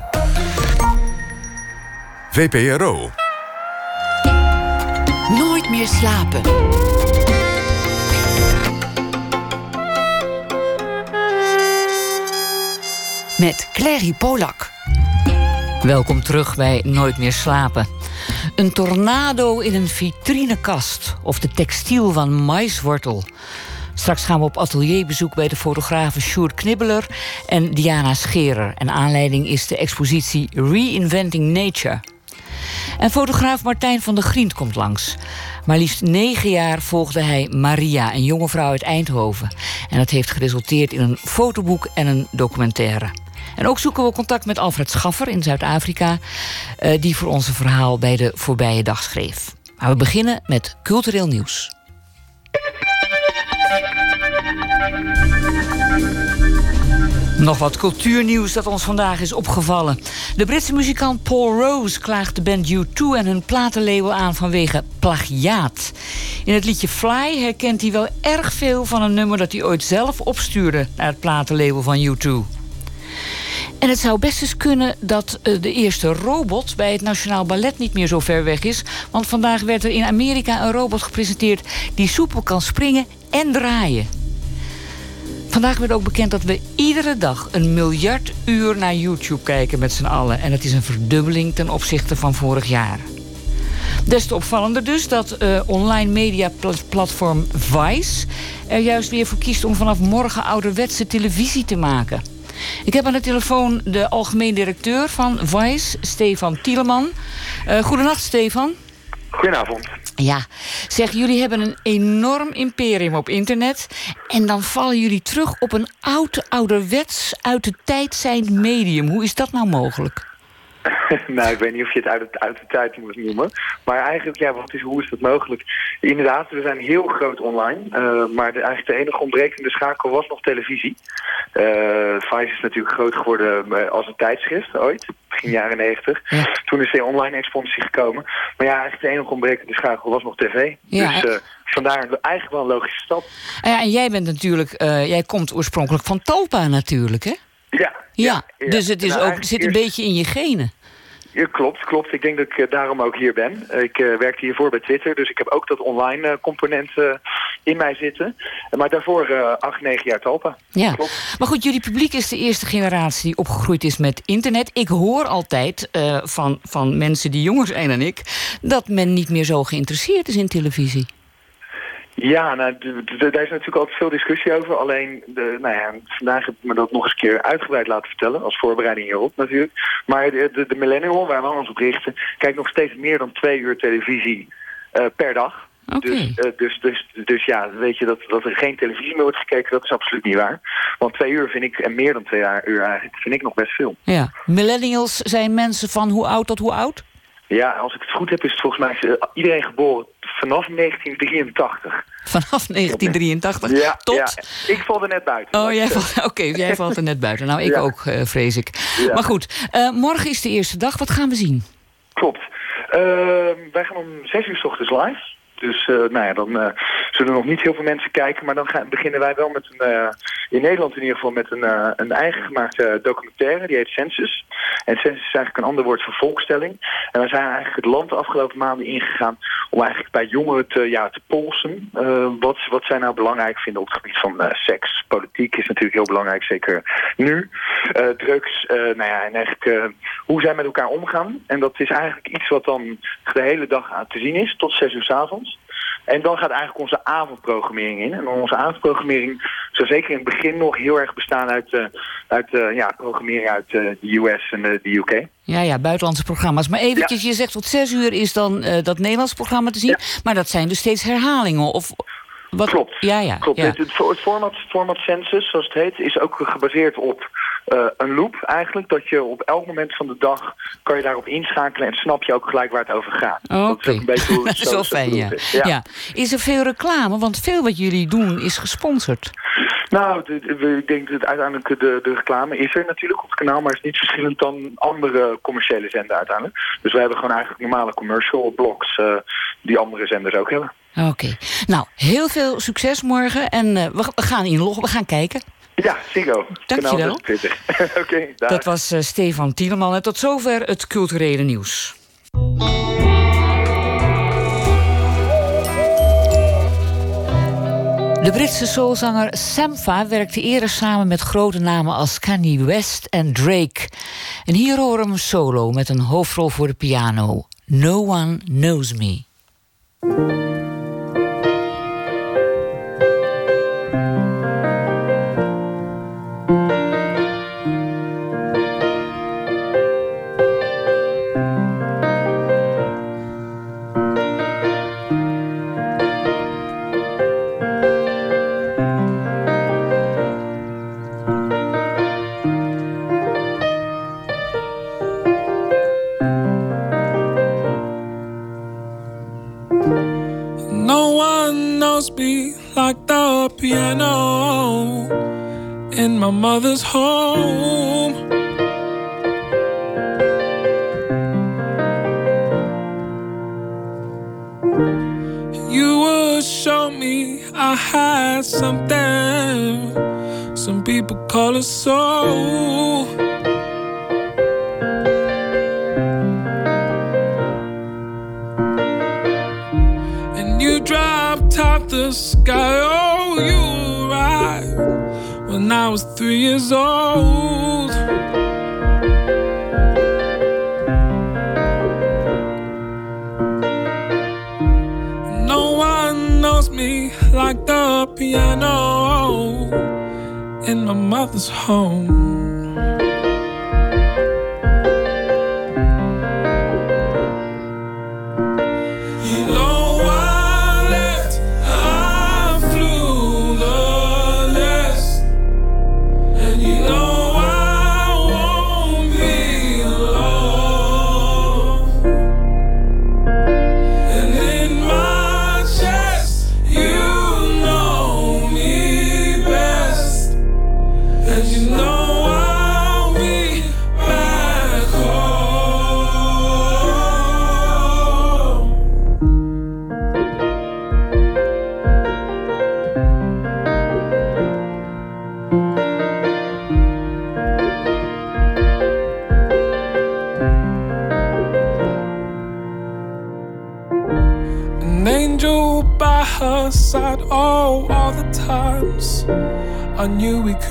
VPRO. Nooit meer slapen. Met Clary Polak. Welkom terug bij Nooit meer slapen. Een tornado in een vitrinekast of de textiel van maiswortel. Straks gaan we op atelierbezoek bij de fotografen Sjoerd Knibbeler en Diana Scherer. En aanleiding is de expositie Reinventing Nature. En fotograaf Martijn van der Grient komt langs. Maar liefst negen jaar volgde hij Maria, een jonge vrouw uit Eindhoven. En dat heeft geresulteerd in een fotoboek en een documentaire. En ook zoeken we contact met Alfred Schaffer in Zuid-Afrika... eh, die voor ons een verhaal bij de voorbije dag schreef. Maar we beginnen met cultureel nieuws. Nog wat cultuurnieuws dat ons vandaag is opgevallen. De Britse muzikant Paul Rose klaagt de band U2 en hun platenlabel aan vanwege plagiaat. In het liedje Fly herkent hij wel erg veel van een nummer dat hij ooit zelf opstuurde naar het platenlabel van U2. En het zou best eens kunnen dat eh, de eerste robot bij het Nationaal Ballet niet meer zo ver weg is. Want vandaag werd er in Amerika een robot gepresenteerd die soepel kan springen en draaien. Vandaag werd ook bekend dat we iedere dag een miljard uur naar YouTube kijken met z'n allen. En dat is een verdubbeling ten opzichte van vorig jaar. Des te opvallender dus dat eh, online mediaplatform Vice er juist weer voor kiest om vanaf morgen ouderwetse televisie te maken. Ik heb aan de telefoon de algemeen directeur van Vice, Stefan Tieleman. Uh, goedenacht, Stefan. Goedenavond. Ja, zeg, jullie hebben een enorm imperium op internet. En dan vallen jullie terug op een oud, ouderwets, uit de tijd zijnd medium. Hoe is dat nou mogelijk? nou, ik weet niet of je het uit, het uit de tijd moet noemen. Maar eigenlijk, ja, wat is, hoe is dat mogelijk? Inderdaad, we zijn heel groot online. Uh, maar de, eigenlijk de enige ontbrekende schakel was nog televisie. Uh, Vice is natuurlijk groot geworden uh, als een tijdschrift ooit. Begin jaren negentig. Ja. Toen is de online expansie gekomen. Maar ja, eigenlijk de enige ontbrekende schakel was nog tv. Ja, dus vandaar eigenlijk wel een logische stap. Ah ja, en jij bent natuurlijk, jij komt oorspronkelijk van Talpa natuurlijk, hè? Ja, Ja, dus het is Nou, ook, zit een beetje in je genen. Ja, klopt, klopt. Ik denk dat ik eh, daarom ook hier ben. Eh, ik eh, werkte hiervoor bij Twitter, dus ik heb ook dat online component in mij zitten. Maar daarvoor acht, negen jaar Talpa. Ja. Klopt. Maar goed, jullie publiek is de eerste generatie die opgegroeid is met internet. Ik hoor altijd van, van mensen die jonger zijn dan ik... dat men niet meer zo geïnteresseerd is in televisie. Ja, nou, daar is natuurlijk altijd veel discussie over. Alleen, de, nou ja, vandaag heb ik me dat nog eens een keer uitgebreid laten vertellen. Als voorbereiding hierop natuurlijk. Maar de, de, de millennial, waar we ons op richten... kijkt nog steeds meer dan twee uur televisie eh, per dag. Dus, eh, dus, dus, dus ja, weet je dat, dat er geen televisie meer wordt gekeken, dat is absoluut niet waar. Want twee uur vind ik, en meer dan twee uur eigenlijk, vind ik nog best veel. Ja. Millennials zijn mensen van hoe oud tot hoe oud? Ja, als ik het goed heb, is het volgens mij eh, iedereen geboren vanaf 1983. Vanaf 1983 Ja, tot... ja, ik val er net buiten. Oh, jij valt, oké, jij valt er net buiten. Nou, ik Ja. ook, eh, vrees ik. Ja. Maar goed, eh, morgen is de eerste dag. Wat gaan we zien? Klopt. Ehm, wij gaan om zes uur 's ochtends live. Dus eh, nou ja, dan, eh, zullen nog niet heel veel mensen kijken. Maar dan gaan, beginnen wij wel met een, uh, in Nederland in ieder geval met een, uh, een eigen gemaakte documentaire. Die heet Census. En Census is eigenlijk een ander woord voor volkstelling. En we zijn eigenlijk het land de afgelopen maanden ingegaan om eigenlijk bij jongeren te, ja, te polsen. Uh, wat, wat zij nou belangrijk vinden op het gebied van seks. Politiek is natuurlijk heel belangrijk, zeker nu. drugs, nou ja, en eigenlijk hoe zij met elkaar omgaan. En dat is eigenlijk iets wat dan de hele dag te zien is, tot zes uur s avonds. En dan gaat eigenlijk onze avondprogrammering in. En onze avondprogrammering zou zeker in het begin nog heel erg bestaan uit, uh, uit uh, ja, programmering uit uh, de US en de UK. Ja, ja, buitenlandse programma's. Maar eventjes, je zegt tot zes uur is dan dat Nederlands programma te zien. Maar dat zijn dus steeds herhalingen. Of wat? Klopt. Ja, ja. Klopt. Ja. Het, het, format, format Census, zoals het heet, is ook gebaseerd op uh, een loop eigenlijk. Dat je op elk moment van de dag kan je daarop inschakelen en snap je ook gelijk waar het over gaat. Oké. Okay. Dat is een beetje hoe het zo, zo fijn, ja. Is. Ja. ja. Is er veel reclame? Want veel wat jullie doen is gesponsord. Nou, ik denk dat uiteindelijk de, de reclame is er natuurlijk op het kanaal, maar is niet verschillend dan andere commerciële zenden uiteindelijk. Dus we hebben gewoon eigenlijk normale commercial blocks uh, die andere zenders ook hebben. Oké. Nou, heel veel succes morgen. En uh, we, we, gaan inloggen, we gaan kijken. Ja, Sigo. Dankjewel. Oké, okay, Dat was uh, Stefan Tieleman. En tot zover het culturele nieuws. De Britse soulzanger Sampha werkte eerder samen met grote namen als Kanye West en Drake. En hier horen we hem solo met een hoofdrol voor de piano. No One Knows Me. My mother's home. You would show me I had something. Some people call it soul. and you top the sky. Oh, you when I was three years old. No one knows me like the piano in my mother's home.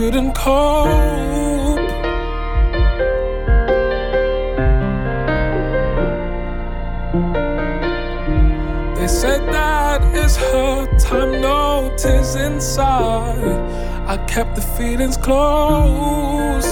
Couldn't cope. They said that is her time, no tears inside. I kept the feelings close.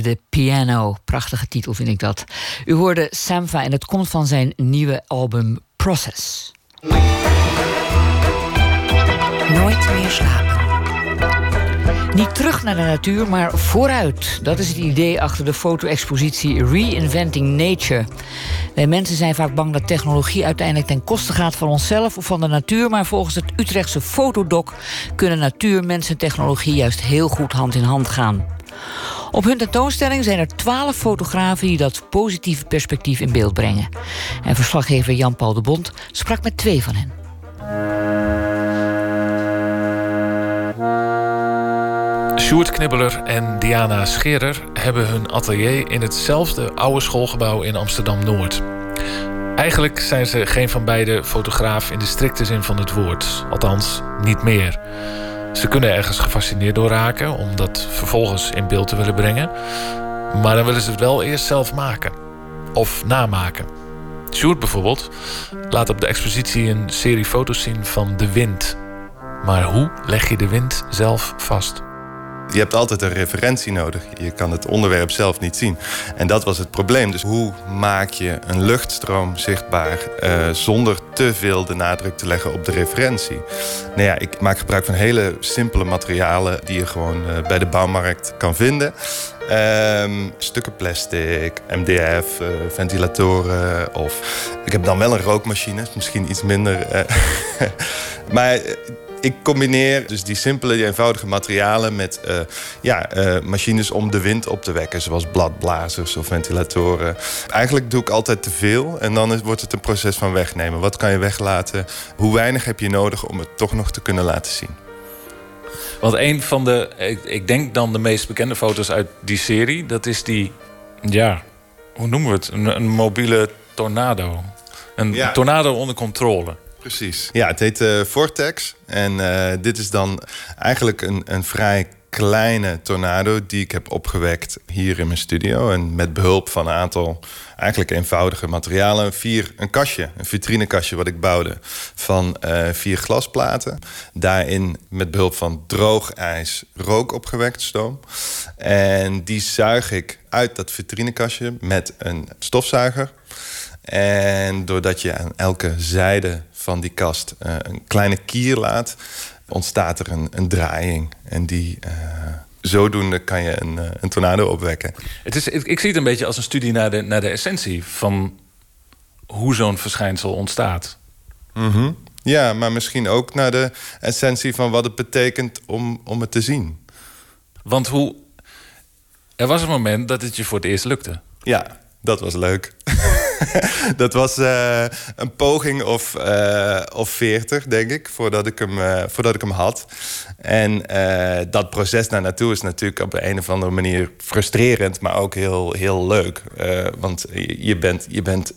The Piano. Prachtige titel vind ik dat. U hoorde Samfa en het komt van zijn nieuwe album Process. Nooit meer slapen. Niet terug naar de natuur, maar vooruit. Dat is het idee achter de foto-expositie Reinventing Nature. Wij mensen zijn vaak bang dat technologie uiteindelijk ten koste gaat van onszelf of van de natuur. Maar volgens het Utrechtse Fotodoc kunnen natuur, mens en technologie juist heel goed hand in hand gaan. Op hun tentoonstelling zijn er twaalf fotografen die dat positieve perspectief in beeld brengen. En verslaggever Jan-Paul de Bond sprak met twee van hen. Sjoerd Knibbeler en Diana Scherer hebben hun atelier in hetzelfde oude schoolgebouw in Amsterdam-Noord. Eigenlijk zijn ze geen van beide fotograaf in de strikte zin van het woord. Althans, niet meer. Ze kunnen ergens gefascineerd door raken om dat vervolgens in beeld te willen brengen. Maar dan willen ze het wel eerst zelf maken. Of namaken. Sjoerd bijvoorbeeld laat op de expositie een serie foto's zien van de wind. Maar hoe leg je de wind zelf vast? Je hebt altijd een referentie nodig. Je kan het onderwerp zelf niet zien. En dat was het probleem. Dus hoe maak je een luchtstroom zichtbaar uh, zonder te veel de nadruk te leggen op de referentie? Nou ja, ik maak gebruik van hele simpele materialen die je gewoon uh, bij de bouwmarkt kan vinden. Um, stukken plastic, MDF, uh, ventilatoren of... Ik heb dan wel een rookmachine, misschien iets minder... maar ik combineer dus die simpele, die eenvoudige materialen met uh, ja, uh, machines om de wind op te wekken, zoals bladblazers of ventilatoren. Eigenlijk doe ik altijd te veel en dan is, wordt het een proces van wegnemen. Wat kan je weglaten? Hoe weinig heb je nodig om het toch nog te kunnen laten zien? Want een van de, ik, ik denk dan de meest bekende foto's uit die serie, dat is die, ja, hoe noemen we het? Een, een mobiele tornado. Een Ja. tornado onder controle. Precies. Ja, het heet eh, Vortex. En eh, dit is dan eigenlijk een, een vrij kleine tornado die ik heb opgewekt hier in mijn studio. En met behulp van een aantal eigenlijk eenvoudige materialen. Vier, een kastje, een vitrinekastje wat ik bouwde van eh, vier glasplaten. Daarin met behulp van droog ijs rook opgewekt stoom. En die zuig ik uit dat vitrinekastje met een stofzuiger. En doordat je aan elke zijde van die kast eh, een kleine kier laat, ontstaat er een, een draaiing. En die, eh, zodoende kan je een, eh, een tornado opwekken. Het is, ik, ik zie het een beetje als een studie naar de, naar de essentie van hoe zo'n verschijnsel ontstaat. Mhm. Ja, maar misschien ook naar de essentie van wat het betekent om, om het te zien. Want hoe. Er was een moment dat het je voor het eerst lukte. Ja, dat was leuk. dat was eh, een poging of, eh, of 40, denk ik, voordat ik hem, eh, voordat ik hem had. En dat proces daar naartoe is natuurlijk op een of andere manier frustrerend, maar ook heel, heel leuk. Want je bent, je bent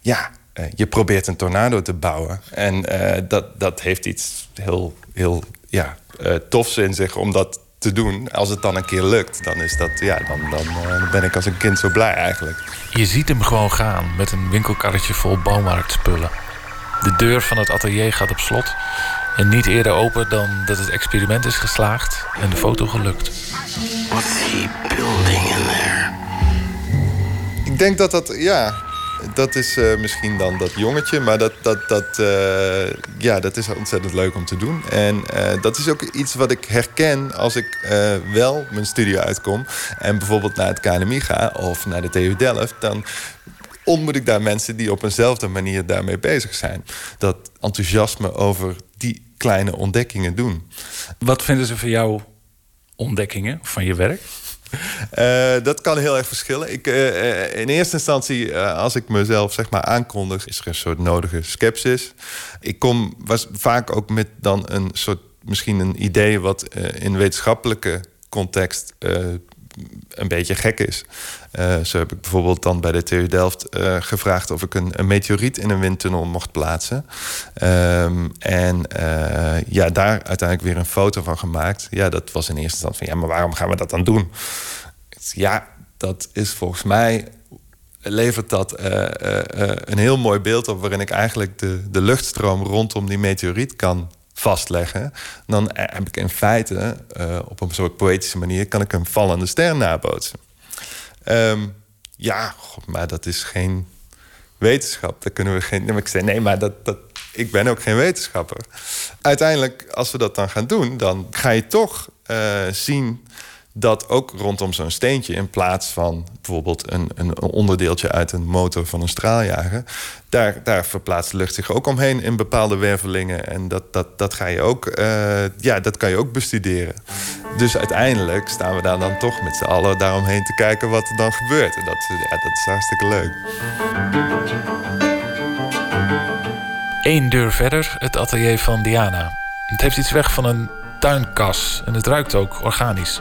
ja, je probeert een tornado te bouwen. En dat, dat heeft iets heel, heel ja, tofs in zich om dat te doen. Als het dan een keer lukt, dan, is dat, ja, dan, dan, eh, dan ben ik als een kind zo blij eigenlijk. Je ziet hem gewoon gaan met een winkelkarretje vol bouwmarktspullen. De deur van het atelier gaat op slot. En niet eerder open dan dat het experiment is geslaagd en de foto gelukt. What's he building in there? Ik denk dat dat, ja, dat is eh, misschien dan dat jongetje, maar dat, dat, dat, eh, ja, dat is ontzettend leuk om te doen. En eh, dat is ook iets wat ik herken als ik wel mijn studio uitkom en bijvoorbeeld naar het KNMI ga of naar de TU Delft, dan ontmoet ik daar mensen die op eenzelfde manier daarmee bezig zijn. Dat enthousiasme over die kleine ontdekkingen doen. Wat vinden ze van jouw ontdekkingen van je werk? Eh, dat kan heel erg verschillen. Ik, eh, eh, in eerste instantie, als ik mezelf zeg maar aankondig, is er een soort nodige sceptisch. Ik kom was vaak ook met dan een soort, misschien een idee wat in wetenschappelijke context een beetje gek is. Eh, zo heb ik bijvoorbeeld dan bij de TU Delft eh, gevraagd of ik een, een meteoriet in een windtunnel mocht plaatsen. Ehm, en eh, ja, daar uiteindelijk weer een foto van gemaakt. Ja, dat was in eerste instantie van ja, maar waarom gaan we dat dan doen? Ja, dat is volgens mij levert dat een heel mooi beeld op waarin ik eigenlijk de, de luchtstroom rondom die meteoriet kan vastleggen, dan heb ik in feite eh, op een soort poëtische manier kan ik een vallende ster nabootsen. Ehm, ja, maar dat is geen wetenschap. Daar kunnen we geen. Nee, maar ik zei nee, maar dat, dat, ik ben ook geen wetenschapper. Uiteindelijk, als we dat dan gaan doen, dan ga je toch eh, zien dat ook rondom zo'n steentje, in plaats van bijvoorbeeld een, een onderdeeltje uit een motor van een straaljager, daar, daar verplaatst de lucht zich ook omheen in bepaalde wervelingen. En dat, dat, dat, ga je ook, eh, ja, dat kan je ook bestuderen. Dus uiteindelijk staan we daar dan toch met z'n allen daaromheen te kijken wat er dan gebeurt. En dat, ja, dat is hartstikke leuk. Eén deur verder, het atelier van Diana. Het heeft iets weg van een tuinkas en het ruikt ook organisch.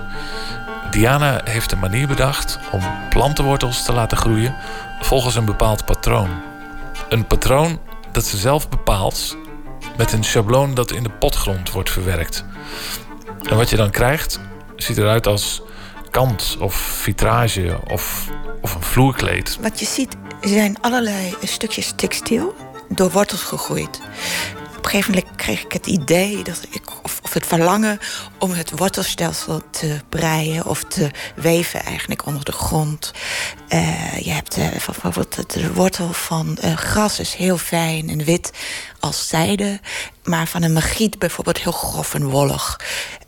Diana heeft een manier bedacht om plantenwortels te laten groeien volgens een bepaald patroon. Een patroon dat ze zelf bepaalt met een schabloon dat in de potgrond wordt verwerkt. En wat je dan krijgt, ziet eruit als kant of vitrage of, of een vloerkleed. Wat je ziet zijn allerlei stukjes textiel door wortels gegroeid. Een gegeven moment kreeg ik het idee dat ik, of, of het verlangen om het wortelstelsel te breien of te weven eigenlijk onder de grond. Uh, je hebt bijvoorbeeld de wortel van uh, gras is heel fijn en wit als zijde, maar van een magiet bijvoorbeeld heel grof en wollig.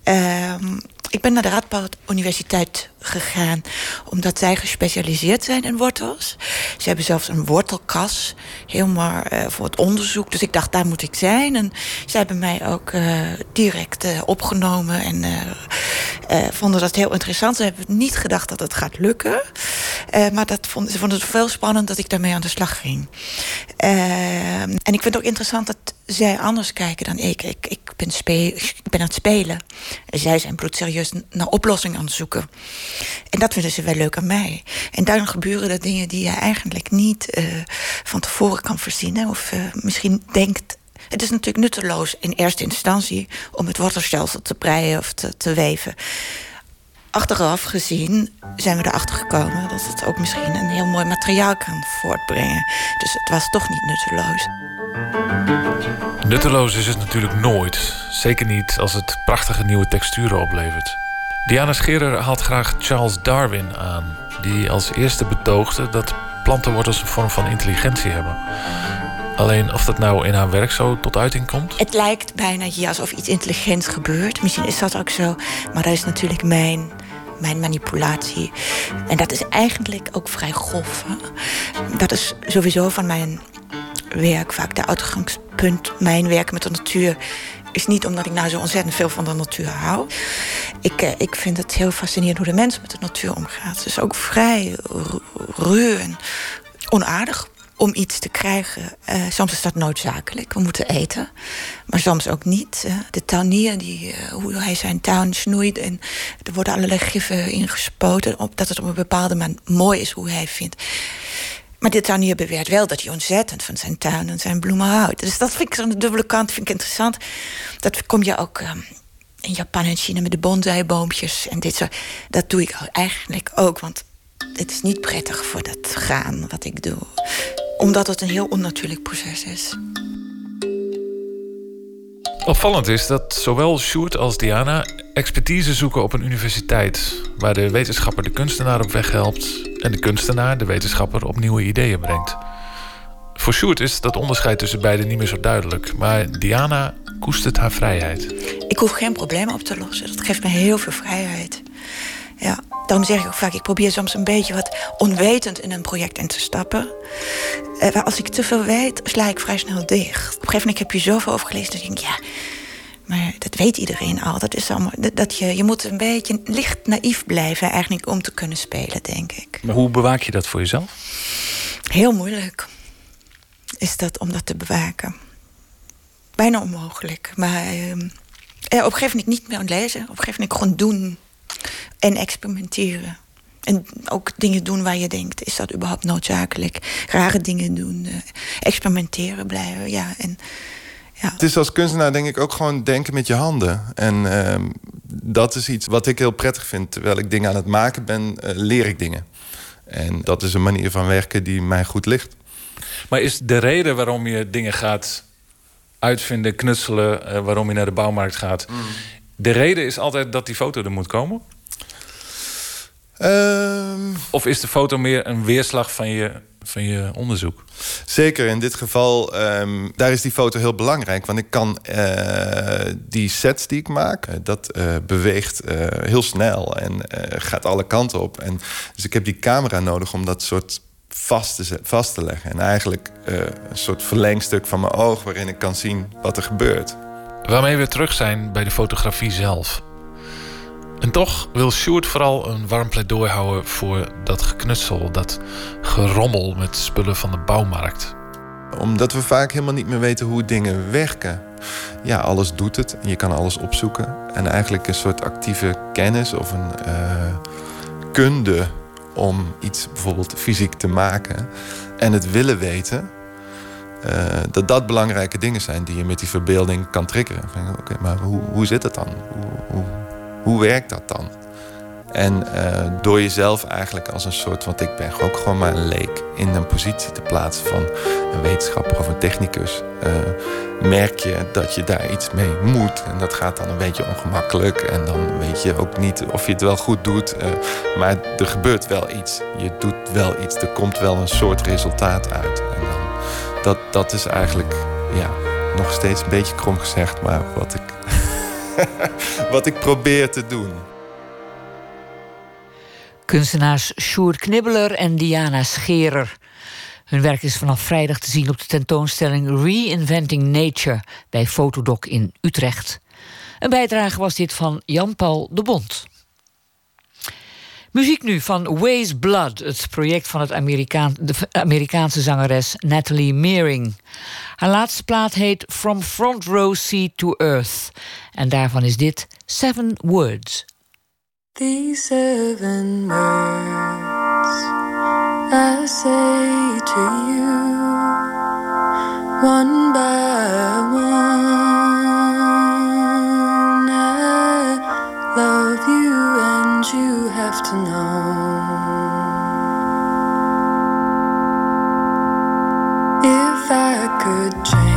Ehm, ik ben naar de Radboud Universiteit gegaan omdat zij gespecialiseerd zijn in wortels. Ze hebben zelfs een wortelkas, helemaal uh, voor het onderzoek. Dus ik dacht, daar moet ik zijn. En zij hebben mij ook uh, direct uh, opgenomen en vonden dat heel interessant. Ze hebben niet gedacht dat het gaat lukken. maar dat vond, ze vonden het veel spannend dat ik daarmee aan de slag ging. en ik vind het ook interessant dat zij anders kijken dan ik. Ik, ik, ben, ik ben aan het spelen. Zij zijn bloedserieus naar oplossingen aan het zoeken. En dat vinden ze wel leuk aan mij. En daarom gebeuren er dingen die je eigenlijk niet uh, van tevoren kan voorzien. Of uh, misschien denkt. Het is natuurlijk nutteloos in eerste instantie om het wortelstelsel te breien of te, te weven. Achteraf gezien zijn we erachter gekomen dat het ook misschien een heel mooi materiaal kan voortbrengen. Dus het was toch niet nutteloos. Nutteloos is het natuurlijk nooit. Zeker niet als het prachtige nieuwe texturen oplevert. Diana Scherer haalt graag Charles Darwin aan, die als eerste betoogde dat plantenwortels een vorm van intelligentie hebben. Alleen of dat nou in haar werk zo tot uiting komt? Het lijkt bijna hier alsof iets intelligents gebeurt. Misschien is dat ook zo, maar dat is natuurlijk mijn, mijn manipulatie. En dat is eigenlijk ook vrij grof. Dat is sowieso van mijn werk vaak de uitgangspunt. Mijn werk met de natuur is niet omdat ik nou zo ontzettend veel van de natuur hou. Ik, eh, ik vind het heel fascinerend hoe de mens met de natuur omgaat. Het is ook vrij ruw en onaardig om iets te krijgen. Uh, soms is dat noodzakelijk, we moeten eten. Maar soms ook niet. Uh, de tuinier, die, uh, hoe hij zijn tuin snoeit... en er worden allerlei giffen ingespoten... Op, dat het op een bepaalde manier mooi is hoe hij vindt. Maar dit tuinier beweert wel dat hij ontzettend van zijn tuin en zijn bloemen houdt. Dus dat vind ik zo'n dubbele kant vind ik interessant. Dat kom je ook um, in Japan en China met de bonsai-boompjes en dit soort. Dat doe ik eigenlijk ook, want het is niet prettig voor dat gaan wat ik doe. Omdat het een heel onnatuurlijk proces is. Opvallend is dat zowel Sjoerd als Diana expertise zoeken op een universiteit, waar de wetenschapper de kunstenaar op weg helpt en de kunstenaar de wetenschapper op nieuwe ideeën brengt. Voor Sjoerd is dat onderscheid tussen beiden niet meer zo duidelijk, maar Diana koestert haar vrijheid. Ik hoef geen problemen op te lossen. Dat geeft me heel veel vrijheid. Ja, daarom zeg ik ook vaak, ik probeer soms een beetje wat onwetend in een project in te stappen. Eh, als ik te veel weet, sla ik vrij snel dicht. Op een gegeven moment heb je zoveel overgelezen dat ik denk, ja, maar dat weet iedereen al. Dat is allemaal, dat je, je moet een beetje licht naïef blijven eigenlijk om te kunnen spelen, denk ik. Maar hoe bewaak je dat voor jezelf? Heel moeilijk is dat om dat te bewaken. Bijna onmogelijk. Maar eh, op een gegeven moment niet meer aan lezen. Op een gegeven moment gewoon doen en experimenteren. En ook dingen doen waar je denkt, is dat überhaupt noodzakelijk? Rare dingen doen, uh, experimenteren blijven, ja. En, ja. Het is als kunstenaar denk ik ook gewoon denken met je handen. En uh, dat is iets wat ik heel prettig vind. Terwijl ik dingen aan het maken ben, uh, leer ik dingen. En dat is een manier van werken die mij goed ligt. Maar is de reden waarom je dingen gaat uitvinden, knutselen... eh, waarom je naar de bouwmarkt gaat. De reden is altijd dat die foto er moet komen? Ehm, Of is de foto meer een weerslag van je, van je onderzoek? Zeker in dit geval, ehm, daar is die foto heel belangrijk. Want ik kan eh, die sets die ik maak, eh, dat eh, beweegt heel snel en gaat alle kanten op. En, dus ik heb die camera nodig om dat soort vast te, zet- vast te leggen. En eigenlijk een soort verlengstuk van mijn oog waarin ik kan zien wat er gebeurt. Waarmee we terug zijn bij de fotografie zelf. En toch wil Sjoerd vooral een warm pleidooi houden voor dat geknutsel, dat gerommel met spullen van de bouwmarkt. Omdat we vaak helemaal niet meer weten hoe dingen werken. Ja, alles doet het. Je kan alles opzoeken. En eigenlijk een soort actieve kennis of een eh, kunde om iets bijvoorbeeld fysiek te maken. En het willen weten. Eh, dat dat belangrijke dingen zijn die je met die verbeelding kan triggeren. Oké, maar hoe, hoe zit het dan? Hoe, hoe, werkt dat dan? En eh, door jezelf eigenlijk als een soort, want ik ben ook gewoon maar een leek, in een positie te plaatsen van een wetenschapper of een technicus, eh, merk je dat je daar iets mee moet. En dat gaat dan een beetje ongemakkelijk. En dan weet je ook niet of je het wel goed doet. maar er gebeurt wel iets. Je doet wel iets. Er komt wel een soort resultaat uit. En dan, dat, dat is eigenlijk, ja, nog steeds een beetje krom gezegd, maar wat ik, wat ik probeer te doen. Kunstenaars Sjoerd Knibbeler en Diana Scherer. Hun werk is vanaf vrijdag te zien op de tentoonstelling Reinventing Nature bij Fotodoc in Utrecht. Een bijdrage was dit van Jan-Paul de Bond. Muziek nu van Ways Blood, het project van het Amerikaan, de Amerikaanse zangeres Natalie Meering. Haar laatste plaat heet From Front Row Sea to Earth. En daarvan is dit Seven Words. These seven words I say to you, one by one. You, have to know. If I could change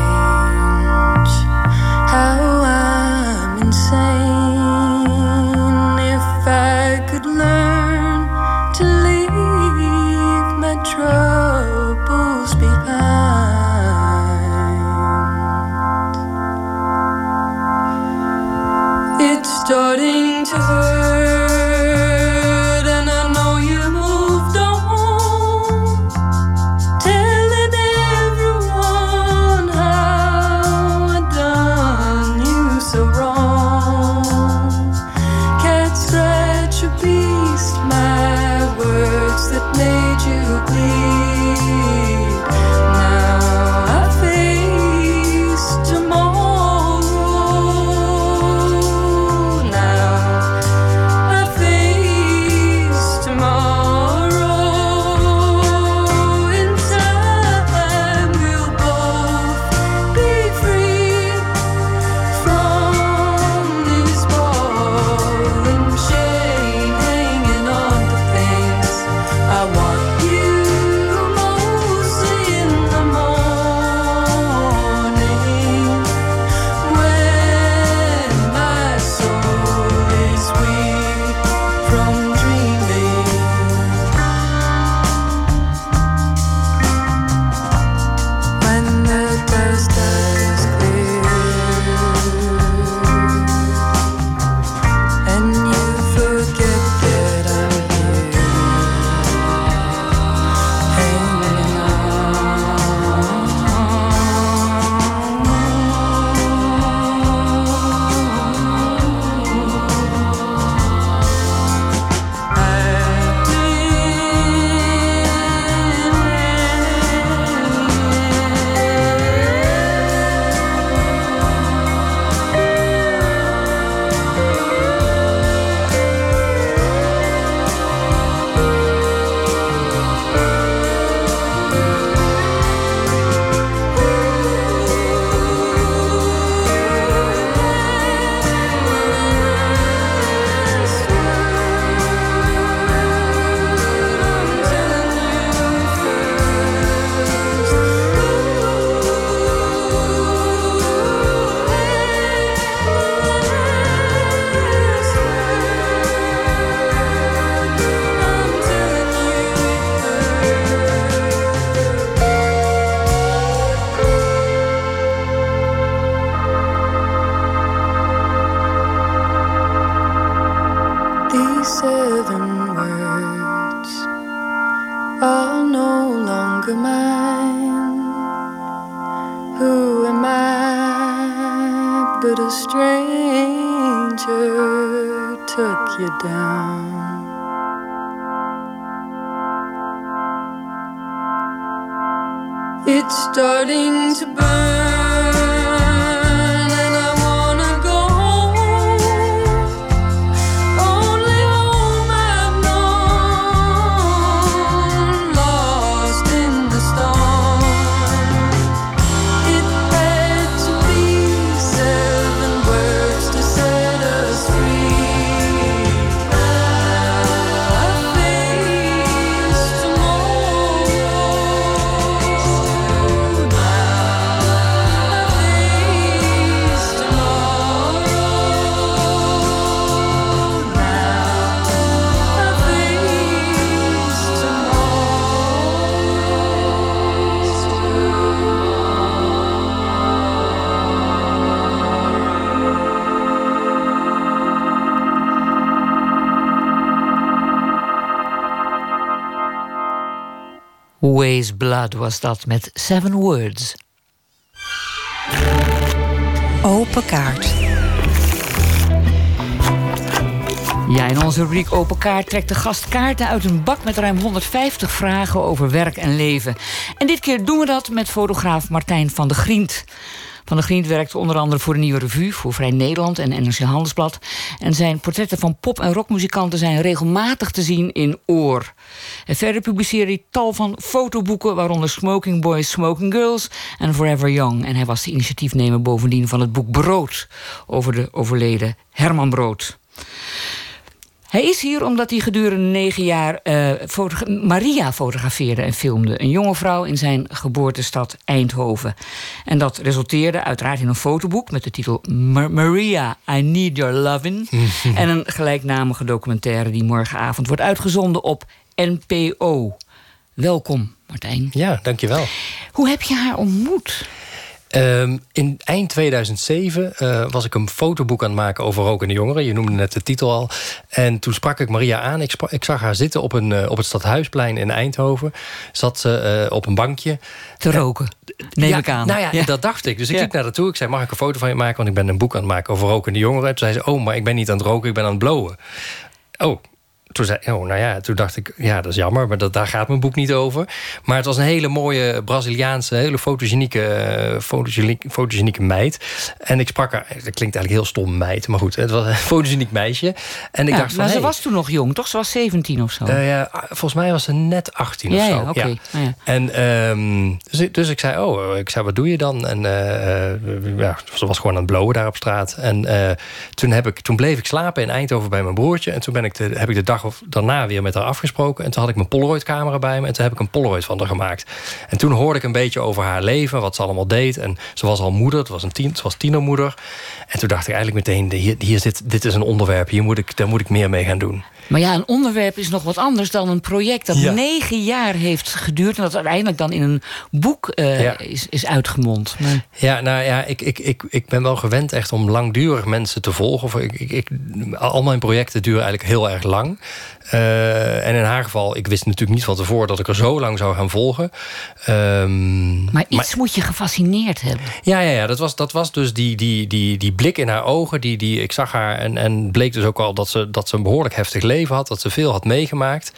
Was dat met Seven Words. Open kaart. Ja, in onze rubriek Open Kaart trekt de gast kaarten uit een bak met ruim 150 vragen over werk en leven. En dit keer doen we dat met fotograaf Martijn van de Grient. Van der Grient werkte onder andere voor de Nieuwe Revue, voor Vrij Nederland en NRC Handelsblad. En zijn portretten van pop- en rockmuzikanten zijn regelmatig te zien in Oor. Verder publiceerde hij tal van fotoboeken, waaronder Smoking Boys, Smoking Girls en Forever Young. En hij was de initiatiefnemer bovendien van het boek Brood over de overleden Herman Brood. Hij is hier omdat hij gedurende negen jaar uh, fotogra Maria fotografeerde en filmde. Een jonge vrouw in zijn geboortestad Eindhoven. En dat resulteerde uiteraard in een fotoboek met de titel Maria, I Need Your Lovin'. en een gelijknamige documentaire die morgenavond wordt uitgezonden op NPO. Welkom, Martijn. Ja, dankjewel. Hoe heb je haar ontmoet? Um, in eind 2007 uh, was ik een fotoboek aan het maken over rokende jongeren. Je noemde net de titel al. En toen sprak ik Maria aan. Ik, ik zag haar zitten op, een, uh, op het Stadhuisplein in Eindhoven. Zat ze uh, op een bankje. Te roken, neem ja, ik aan. Nou ja, ja, dat dacht ik. Dus ik ja. liep naar haar toe. Ik zei, mag ik een foto van je maken? Want ik ben een boek aan het maken over rokende jongeren. En toen zei ze, oh, maar ik ben niet aan het roken, ik ben aan het blowen. Oh, toen zei oh, nou ja, toen dacht ik, ja, dat is jammer, maar dat, daar gaat mijn boek niet over. Maar het was een hele mooie Braziliaanse, hele fotogenieke, fotogenieke, fotogenieke meid. En ik sprak haar, dat klinkt eigenlijk heel stom meid, maar goed, het was een fotogeniek meisje. En ik ja, dacht van, maar ze hey, was toen nog jong, toch? Ze was 17 of zo. Uh, ja, volgens mij was ze net 18 ja, of zo. Ja, oké. Okay. Ja. En um, dus, dus, ik zei, oh, ik zei, wat doe je dan? En uh, ja, ze was gewoon aan het blowen daar op straat. En uh, toen, heb ik, toen bleef ik slapen in Eindhoven bij mijn broertje. En toen ben ik de, heb ik de dag of daarna weer met haar afgesproken. En toen had ik mijn Polaroid-camera bij me. En toen heb ik een Polaroid van haar gemaakt. En toen hoorde ik een beetje over haar leven. Wat ze allemaal deed. En ze was al moeder. Het was een tien, ze was tienermoeder. En toen dacht ik eigenlijk meteen... Hier, hier zit, dit is een onderwerp. Hier moet ik, daar moet ik meer mee gaan doen. Maar ja, een onderwerp is nog wat anders dan een project... dat ja. negen jaar heeft geduurd... en dat uiteindelijk dan in een boek uh, ja. is, is uitgemond. Maar... Ja, nou ja, ik, ik, ik, ik ben wel gewend echt om langdurig mensen te volgen. Ik, ik, ik, al mijn projecten duren eigenlijk heel erg lang. Uh, en in haar geval, ik wist natuurlijk niet van tevoren... dat ik er zo lang zou gaan volgen. Um, maar iets maar, moet je gefascineerd hebben. Ja, ja, ja dat, was, dat was dus die, die, die, die blik in haar ogen. Die, die, ik zag haar en, en bleek dus ook al dat ze, dat ze een behoorlijk heftig leven had. Dat ze veel had meegemaakt.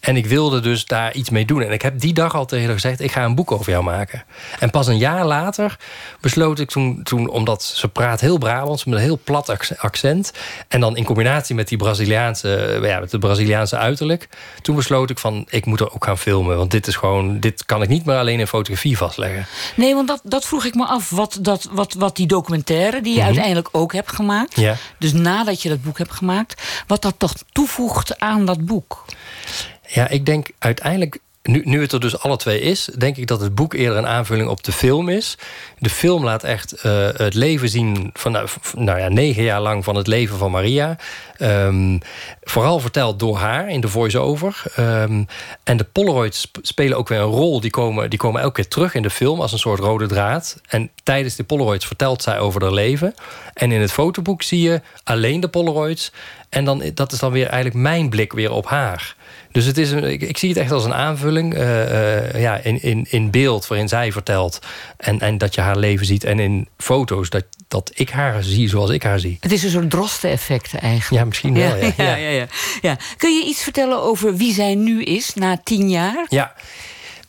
En ik wilde dus daar iets mee doen. En ik heb die dag al tegen haar gezegd... ik ga een boek over jou maken. En pas een jaar later besloot ik toen... toen omdat ze praat heel Brabants met een heel plat accent. En dan in combinatie met die Braziliaanse... ja, met de Braziliaanse uiterlijk. Toen besloot ik van, ik moet er ook gaan filmen. Want dit is gewoon... dit kan ik niet meer alleen in fotografie vastleggen. Nee, want dat, dat vroeg ik me af. Wat, dat, wat, wat die documentaire, die je mm -hmm. uiteindelijk ook hebt gemaakt... Ja. dus nadat je dat boek hebt gemaakt... wat dat toch toevoegt aan dat boek? Ja, ik denk uiteindelijk nu, nu het er dus alle twee is, denk ik dat het boek eerder een aanvulling op de film is. De film laat echt eh, het leven zien van nou, nou ja, negen jaar lang van het leven van Maria. Ehm, vooral verteld door haar in de voice-over. Ehm, en de Polaroids sp- spelen ook weer een rol. Die komen, die komen elke keer terug in de film als een soort rode draad. En tijdens de Polaroids vertelt zij over haar leven. En in het fotoboek zie je alleen de Polaroids. En dan, dat is dan weer eigenlijk mijn blik weer op haar. Dus het is een, ik, ik zie het echt als een aanvulling eh, eh, ja, in, in, in beeld waarin zij vertelt. En, en dat je haar leven ziet. En in foto's dat, dat ik haar zie zoals ik haar zie. Het is een soort drosten-effect eigenlijk. Ja, misschien wel. Ja, ja, ja, ja, ja. Kun je iets vertellen over wie zij nu is na tien jaar? Ja.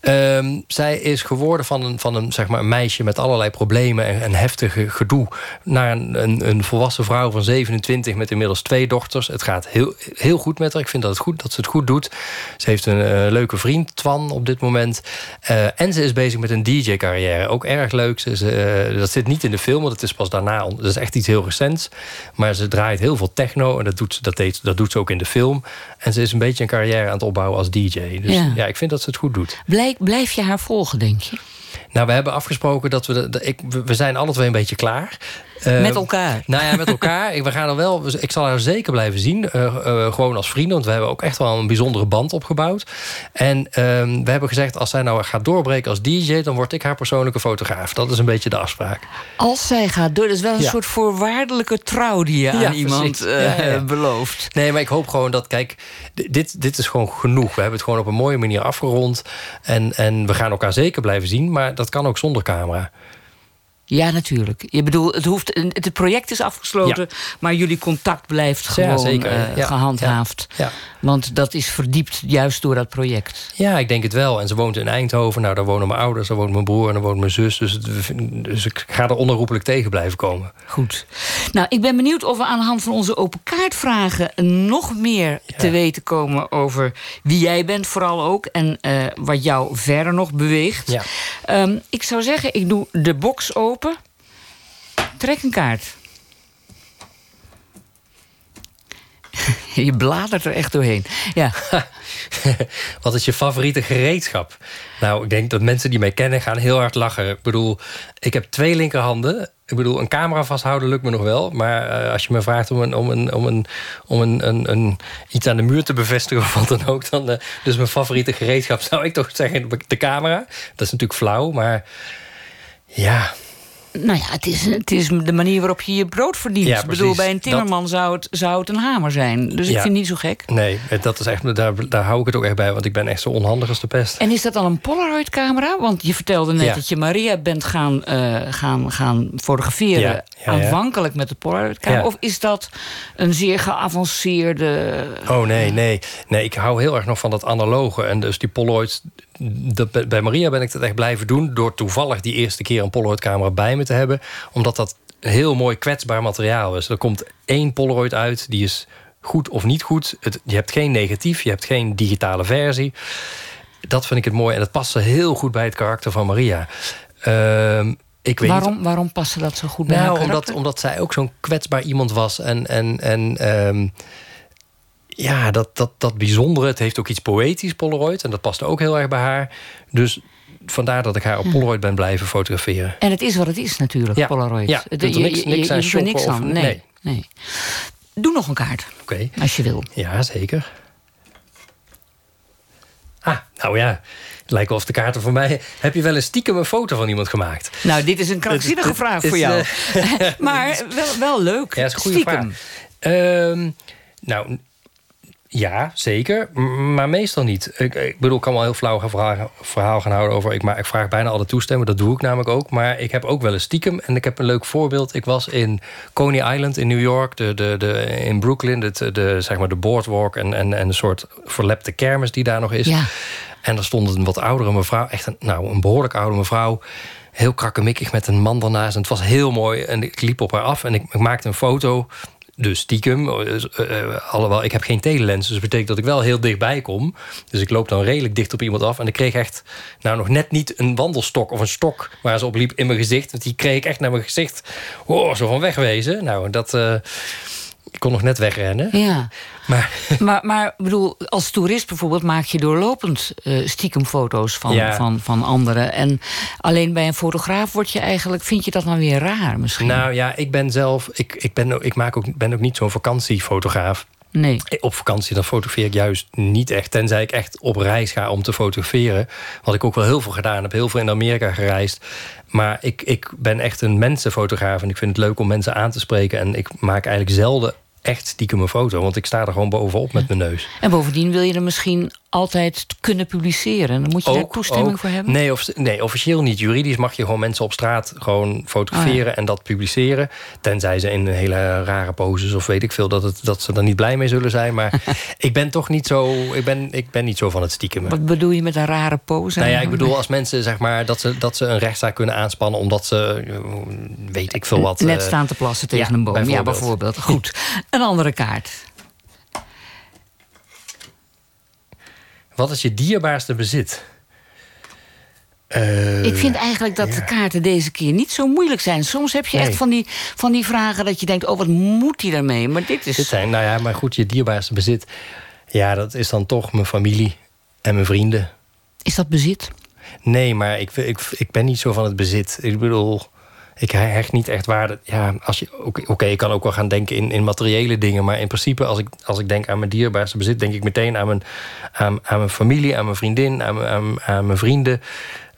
Ehm, zij is geworden van een, van een, zeg maar, een meisje met allerlei problemen en, en heftige gedoe. naar een, een, een volwassen vrouw van 27 met inmiddels twee dochters. Het gaat heel, heel goed met haar. Ik vind dat, het goed, dat ze het goed doet. Ze heeft een eh, leuke vriend, Twan, op dit moment. Eh, en ze is bezig met een DJ-carrière. Ook erg leuk. Ze, ze, eh, dat zit niet in de film, want het is pas daarna. Dat is echt iets heel recents. Maar ze draait heel veel techno. En dat doet, ze- dat, deed, dat doet ze ook in de film. En ze is een beetje een carrière aan het opbouwen als DJ. Dus Ja. ja, ik vind dat ze het goed doet. Blijf, blijf je haar volgen, denk je? Nou, we hebben afgesproken dat we... De, ik, we zijn alle twee een beetje klaar. Eh, Met elkaar? Nou ja, met elkaar. Ik- we gaan er wel, ik zal haar zeker blijven zien. eh, eh, gewoon als vrienden. Want we hebben ook echt wel een bijzondere band opgebouwd. En ehm, we hebben gezegd... als zij nou gaat doorbreken als DJ... dan word ik haar persoonlijke fotograaf. Dat is een beetje de afspraak. Als zij gaat door, dat is wel een Ja. soort voorwaardelijke trouw die je aan Ja, iemand precies. eh, Ja, ja. belooft. Nee, maar ik hoop gewoon dat, kijk, dit, dit is gewoon genoeg. We hebben het gewoon op een mooie manier afgerond. En, en we gaan elkaar zeker blijven zien, maar dat kan ook zonder camera. Ja, natuurlijk. Je bedoelt, het, hoeft, het project is afgesloten, maar jullie contact blijft gewoon eh, Ja, gehandhaafd. Ja. Want dat is verdiept juist door dat project. Ja, ik denk het wel. En ze woont in Eindhoven. Nou, daar wonen mijn ouders, daar woont mijn broer en daar woont mijn zus. Dus, dus ik ga er onherroepelijk tegen blijven komen. Goed. Nou, ik ben benieuwd of we aan de hand van onze open kaartvragen nog meer te weten komen over wie jij bent, vooral ook. En eh, wat jou verder nog beweegt. Ja. Ehm, ik zou zeggen, ik doe de box open. Trek een kaart. Je bladert er echt doorheen. Ja. Wat is je favoriete gereedschap? Nou, ik denk dat mensen die mij kennen gaan heel hard lachen. Ik bedoel, ik heb twee linkerhanden. Ik bedoel, een camera vasthouden lukt me nog wel. Maar eh, als je me vraagt om, een, om, een, om, een, om een, een, een, iets aan de muur te bevestigen of wat dan ook... dan eh, dus mijn favoriete gereedschap zou ik toch zeggen de camera. Dat is natuurlijk flauw, maar ja... Nou ja, het is, het is de manier waarop je je brood verdient. Ja, ik bedoel, bij een timmerman zou, het, zou het een hamer zijn. Dus ik vind het niet zo gek. Nee, dat is echt, daar, daar hou ik het ook echt bij, want ik ben echt zo onhandig als de pest. En is dat dan een Polaroid-camera? Want je vertelde net Ja. dat je Maria bent gaan, eh, gaan, gaan fotograferen... Aanvankelijk met de Polaroid-camera. Of is dat een zeer geavanceerde... Oh nee, nee. Nee, ik hou heel erg nog van dat analoge. En dus die Polaroids... Dat, bij- Maria ben ik dat echt blijven doen... door toevallig die eerste keer een Polaroid-camera bij me te hebben. Omdat dat heel mooi kwetsbaar materiaal is. Er komt één Polaroid uit, die is goed of niet goed. Het, je hebt geen negatief, je hebt geen digitale versie. Dat vind ik het mooi. En dat past heel goed bij het karakter van Maria. Ehm, ik weet niet- waarom, waarom paste dat zo goed bij nou, omdat, omdat zij ook zo'n kwetsbaar iemand was. En, en, en ehm, ja, dat, dat, dat bijzondere. Het heeft ook iets poëtisch, Polaroid. En dat past ook heel erg bij haar. Dus vandaar dat ik haar op Hm. Polaroid ben blijven fotograferen. En het is wat het is natuurlijk, Ja. Polaroid. Ja, Het- je er niks- niks je- aan niks aan. of- Nee, nee. nee. Doe nog een kaart, Oké. als je wil. Ja, zeker. Ah, nou ja. Het lijkt wel of de kaarten voor mij... Heb je wel een stiekem een foto van iemand gemaakt? Nou, dit is een krankzinnige Het- vraag is, voor jou. eh, maar wel, wel leuk. Ja, dat is een goede Stiekem. vraag. Ehm, nou, ja, zeker. Maar meestal niet. Ik, ik bedoel, ik kan wel heel flauw verhaal, verhaal gaan houden over... Ik, maar ik vraag bijna alle toestemming, dat doe ik namelijk ook. Maar ik heb ook wel een stiekem. En ik heb een leuk voorbeeld. Ik was in Coney Island in New York. De, de, de, in Brooklyn, de, de, zeg maar de boardwalk... En, en, en een soort verlepte kermis die daar nog is. Ja. En er stond een wat oudere mevrouw. Echt een, nou, een behoorlijk oude mevrouw. Heel krakkemikkig met een man daarnaast. En het was heel mooi. En ik liep op haar af en ik, ik maakte een foto. Dus stiekem. eh, eh, alhoewel, ik heb geen telelens. Dus dat betekent dat ik wel heel dichtbij kom. Dus ik loop dan redelijk dicht op iemand af. En ik kreeg echt, nou nog net niet een wandelstok of een stok waar ze op liep in mijn gezicht. Want die kreeg ik echt naar mijn gezicht. Oh, zo van wegwezen. Nou, dat. eh, Ik kon nog net wegrennen. Ja. Maar, maar, maar bedoel, als toerist bijvoorbeeld maak je doorlopend eh, stiekem foto's van, Ja. van, van anderen. En alleen bij een fotograaf word je eigenlijk, vind je dat dan weer raar misschien? Nou ja, ik ben zelf. Ik, ik, ben, ik maak ook, ben ook niet zo'n vakantiefotograaf. Nee. Op vakantie dan fotografeer ik juist niet echt. Tenzij ik echt op reis ga om te fotograferen. Wat ik ook wel heel veel gedaan heb. Heel veel in Amerika gereisd. Maar ik, ik ben echt een mensenfotograaf. En ik vind het leuk om mensen aan te spreken. En ik maak eigenlijk zelden echt stiekem een foto. Want ik sta er gewoon bovenop met mijn neus. En bovendien wil je er misschien altijd kunnen publiceren. Dan moet je daar toestemming ook. voor hebben. Nee, of, nee, officieel niet. Juridisch mag je gewoon mensen op straat gewoon fotograferen Oh en dat publiceren. Tenzij ze in hele rare poses of weet ik veel dat, het, dat ze er niet blij mee zullen zijn. Maar ik ben toch niet zo. Ik ben, ik ben niet zo van het stiekem. Wat bedoel je met een rare pose? Nou ja, ik bedoel als mensen zeg maar dat ze, dat ze een rechtszaak kunnen aanspannen omdat ze eh, weet ik veel wat. Net eh, staan te plassen tegen ja, een boom. Ja, bijvoorbeeld. Goed. Een andere kaart. Wat is je dierbaarste bezit? Eh, Ik vind eigenlijk dat de kaarten deze keer niet zo moeilijk zijn. Soms heb je echt van die, van die vragen dat je denkt... oh, wat moet hij daarmee? Maar dit is... Dit zijn, nou ja, maar goed, je dierbaarste bezit. Ja, dat is dan toch mijn familie en mijn vrienden. Is dat bezit? Nee, maar ik, ik, ik ben niet zo van het bezit. Ik bedoel, ik hecht niet echt waarde. Ja, als je. Oké, oké, ik kan ook wel gaan denken in, in materiële dingen. Maar in principe, als ik, als ik denk aan mijn dierbaarste bezit, denk ik meteen aan mijn, aan, aan mijn familie, aan mijn vriendin, aan, mijn- aan, aan mijn vrienden.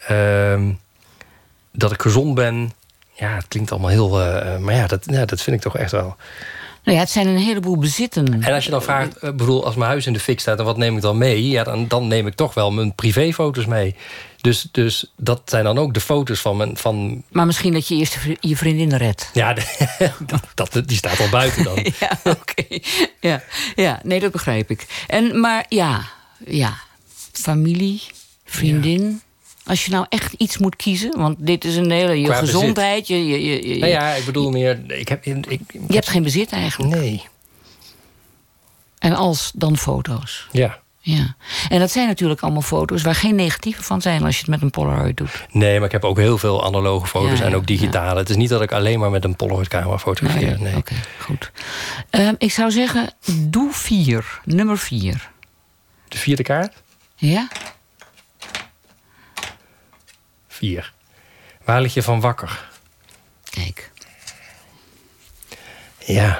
Ehm, dat ik gezond ben. Ja, het klinkt allemaal heel. eh, maar ja dat, ja, dat vind ik toch echt wel. Nou ja, het zijn een heleboel bezitten. En als je dan vraagt, eh, bedoel, als mijn huis in de fik staat en wat neem ik dan mee? Ja, dan, dan neem ik toch wel mijn privéfoto's mee. Dus, dus dat zijn dan ook de foto's van mijn. Van, Maar misschien dat je eerst je vri- je vriendin redt. ja, dat, dat, die staat al buiten dan. ja, oké. Ja, ja, nee, dat begrijp ik. En, maar ja, ja, familie, vriendin. Als je nou echt iets moet kiezen, want dit is een hele... je Qua gezondheid, je, je, je, je- Nou ja, ik bedoel meer. Ik heb, ik, je hebt geen bezit eigenlijk. Nee. En als, dan foto's. Ja. Ja. En dat zijn natuurlijk allemaal foto's waar geen negatieve van zijn als je het met een Polaroid doet. Nee, maar ik heb ook heel veel analoge foto's Ja, en ook digitale. Het is niet dat ik alleen maar met een Polaroid-camera fotografeer. Nee, Nee. Oké, goed. Ehm, ik zou zeggen, doe vier. Nummer vier. De vierde kaart? Ja? Vier. Waar lig je van wakker? Kijk. Ja.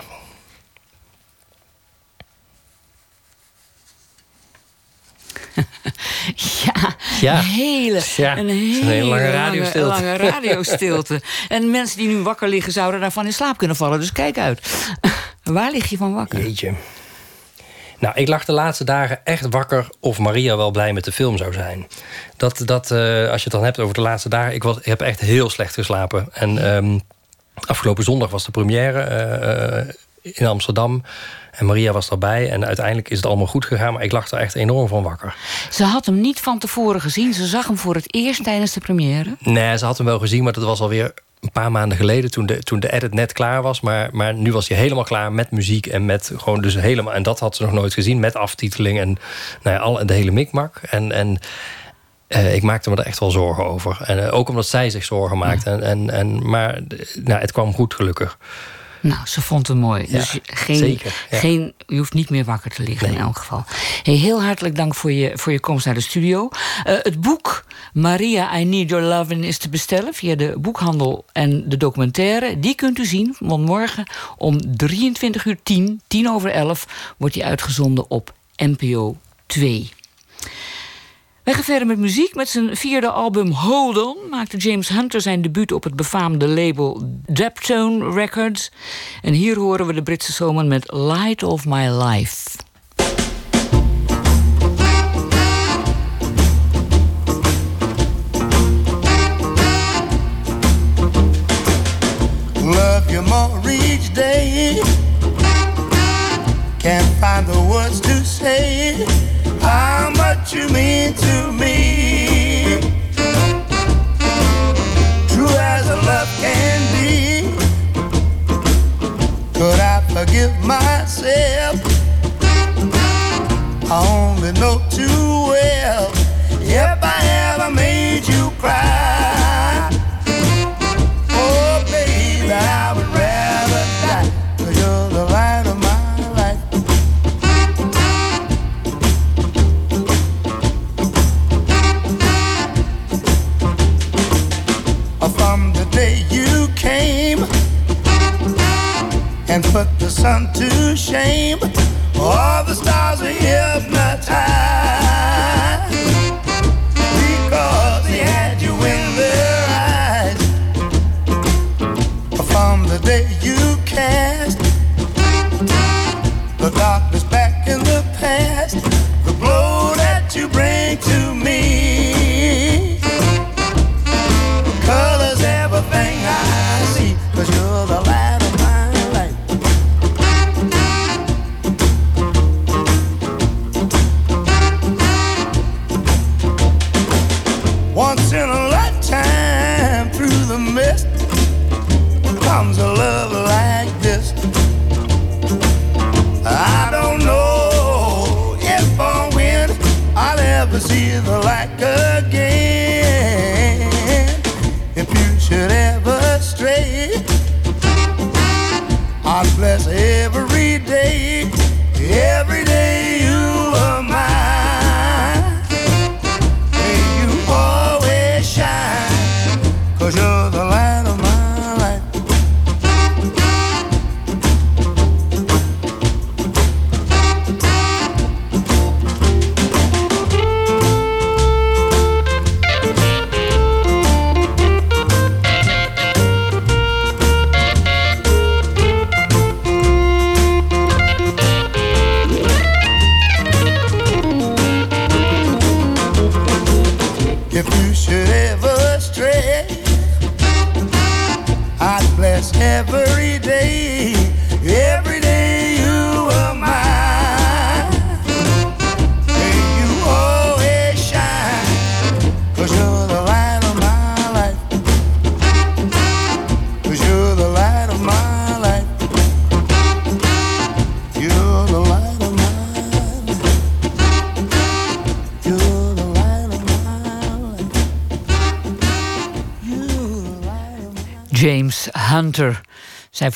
Ja, Ja. Een hele, Ja, een het is hele, een hele lange radiostilte. lange radiostilte. en mensen die nu wakker liggen zouden daarvan in slaap kunnen vallen. Dus kijk uit. Waar lig je van wakker? Jeetje. Nou, ik lag de laatste dagen echt wakker of Maria wel blij met de film zou zijn. Dat, dat eh, als je het dan hebt over de laatste dagen, ik, was, ik heb echt heel slecht geslapen. En ehm, afgelopen zondag was de première eh, eh, in Amsterdam. En Maria was daarbij. En uiteindelijk is het allemaal goed gegaan. Maar ik lag er echt enorm van wakker. Ze had hem niet van tevoren gezien. Ze zag hem voor het eerst tijdens de première. Nee, ze had hem wel gezien, maar dat was alweer een paar maanden geleden toen de, toen de edit net klaar was. Maar, maar nu was hij helemaal klaar met muziek en met gewoon dus helemaal. En dat had ze nog nooit gezien met aftiteling en nou ja, al, de hele mikmak. En, en eh, ik maakte me er echt wel zorgen over. En eh, ook omdat zij zich zorgen maakte. En, en, en, maar eh, nou, het kwam goed, gelukkig. Nou, ze vond hem mooi. Ja, dus geen, zeker, ja. geen, je hoeft niet meer wakker te liggen in elk geval. Hey, heel hartelijk dank voor je, voor je komst naar de studio. Eh, het boek Maria, I Need Your Lovin' is te bestellen via de boekhandel en de documentaire. Die kunt u zien, want morgen om 23 uur 10, 10 over 11, wordt die uitgezonden op NPO 2. Wij gaan verder met muziek. Met zijn vierde album Hold On maakte James Hunter zijn debuut op het befaamde label Deptone Records. En hier horen we de Britse zomer met Light of My Life. Love you more each day. Can't find the words to say how much you mean to me. True as a love can be. Could I forgive myself? I only know too well if I ever made you cry. sun to shame. All the stars are hypnotized. Comes a love like this. I don't know if or when I'll ever see the like again. If you should ever stray, I bless every day, every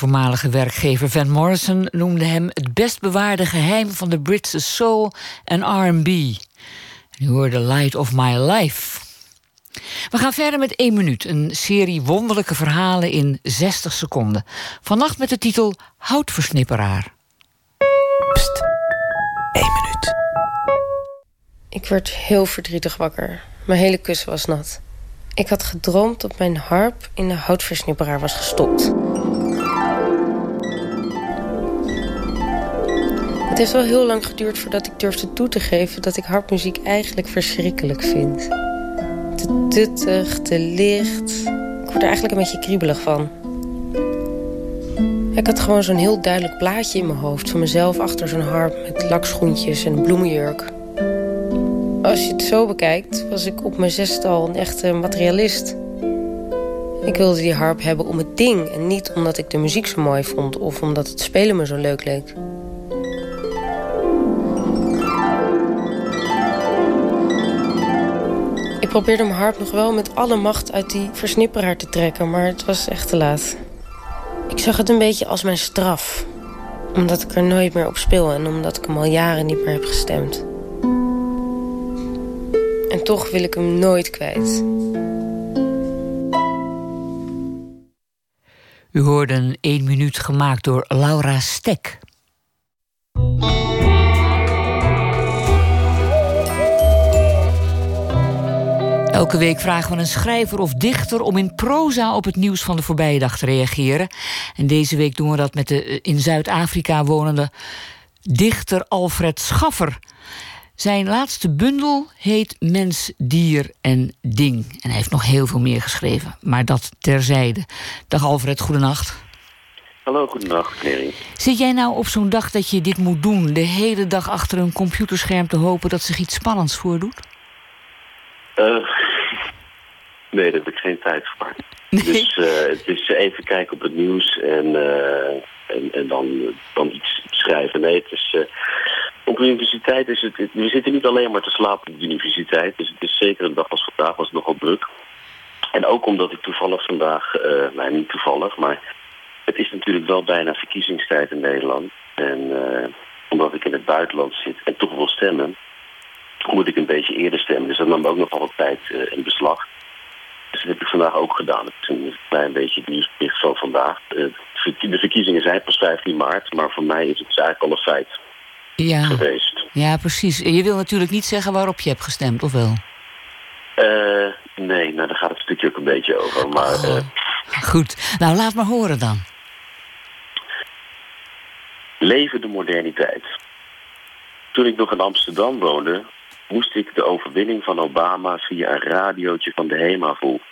voormalige werkgever Van Morrison noemde hem het best bewaarde geheim van de Britse soul en R&B. U hoorde Light of My Life. We gaan verder met 1 minuut, een serie wonderlijke verhalen in 60 seconden. Vannacht met de titel Houtversnipperaar. Ik werd heel verdrietig wakker. Mijn hele kussen was nat. Ik had gedroomd dat mijn harp in de houtversnipperaar was gestopt. Het heeft wel heel lang geduurd voordat ik durfde toe te geven dat ik harpmuziek eigenlijk verschrikkelijk vind. Te tuttig, te licht. Ik word er eigenlijk een beetje kriebelig van. Ik had gewoon zo'n heel duidelijk plaatje in mijn hoofd van mezelf achter zo'n harp met lakschoentjes en bloemenjurk. Als je het zo bekijkt, was ik op mijn zesde al een echte materialist. Ik wilde die harp hebben om het ding en niet omdat ik de muziek zo mooi vond of omdat het spelen me zo leuk leek. Probeerde mijn harp nog wel met alle macht uit die versnipperaar te trekken, maar het was echt te laat. Ik zag het een beetje als mijn straf. Omdat ik er nooit meer op speel en omdat ik hem al jaren niet meer heb gestemd. En toch wil ik hem nooit kwijt. U hoorde een 1 minuut gemaakt door Laura Stek. Elke week vragen we een schrijver of dichter om in proza op het nieuws van de voorbije dag te reageren. En deze week doen we dat met de in Zuid-Afrika wonende dichter Alfred Schaffer. Zijn laatste bundel heet Mens, Dier en Ding. En hij heeft nog heel veel meer geschreven, maar dat terzijde. Dag Alfred, goedenacht. Hallo, goedendag, Mary. Zit jij nou op zo'n dag dat je dit moet doen, de hele dag achter een computerscherm te hopen dat zich iets spannends voordoet? Eh, nee, daar heb ik geen tijd voor. Dus eh, het is even kijken op het nieuws en, eh, en, en dan, dan iets schrijven. Nee, het is, eh, op de universiteit is het, We zitten niet alleen maar te slapen op de universiteit. Dus het is zeker een dag als vandaag was het nogal druk. En ook omdat ik toevallig vandaag... eh nou, niet toevallig, maar... Het is natuurlijk wel bijna verkiezingstijd in Nederland. En eh, omdat ik in het buitenland zit en toch wil stemmen... moet ik een beetje eerder stemmen. Dus dat nam ook nogal wat tijd eh, in beslag. Dus dat heb ik vandaag ook gedaan. Het is een klein beetje het nieuwsbericht van vandaag. De verkiezingen zijn pas 15 maart, maar voor mij is het dus eigenlijk al een feit. Ja. geweest. Ja, precies. Je wil natuurlijk niet zeggen waarop je hebt gestemd, of wel? Eh, nee, nou daar gaat het stukje ook een beetje over. Maar Oh. eh, Goed. Nou, laat maar horen dan. leven de moderniteit. Toen ik nog in Amsterdam woonde, moest ik de overwinning van Obama via een radiootje van de HEMA volgen.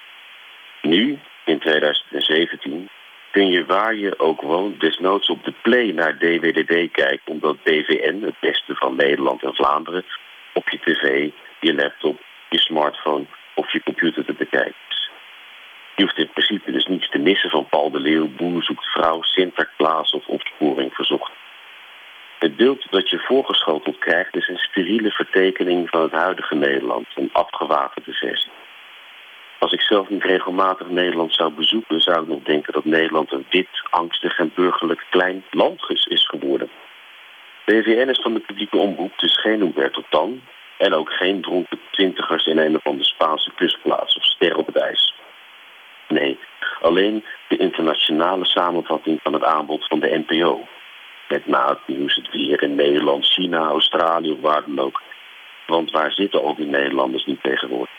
Nu, in 2017, kun je waar je ook woont desnoods op de play naar DWDD kijken, omdat BVN, het beste van Nederland en Vlaanderen, op je tv, je laptop, je smartphone of je computer te bekijken is. Je hoeft in principe dus niets te missen van Paul de Leeuw, Boer zoekt vrouw, Sinterklaas of opsporing verzocht. Het beeld dat je voorgeschoteld krijgt is een steriele vertekening van het huidige Nederland, een afgewaterde versie. Als ik zelf niet regelmatig Nederland zou bezoeken, zou ik nog denken dat Nederland een wit, angstig en burgerlijk klein landgus is geworden. BVN is van de publieke omroep, dus geen Humberto Tan en ook geen dronken twintigers in een of andere Spaanse kustplaats of ster op het ijs. Nee, alleen de internationale samenvatting van het aanbod van de NPO. Met na het nieuws, het weer in Nederland, China, Australië of waar dan ook. Want waar zitten al die Nederlanders niet tegenwoordig?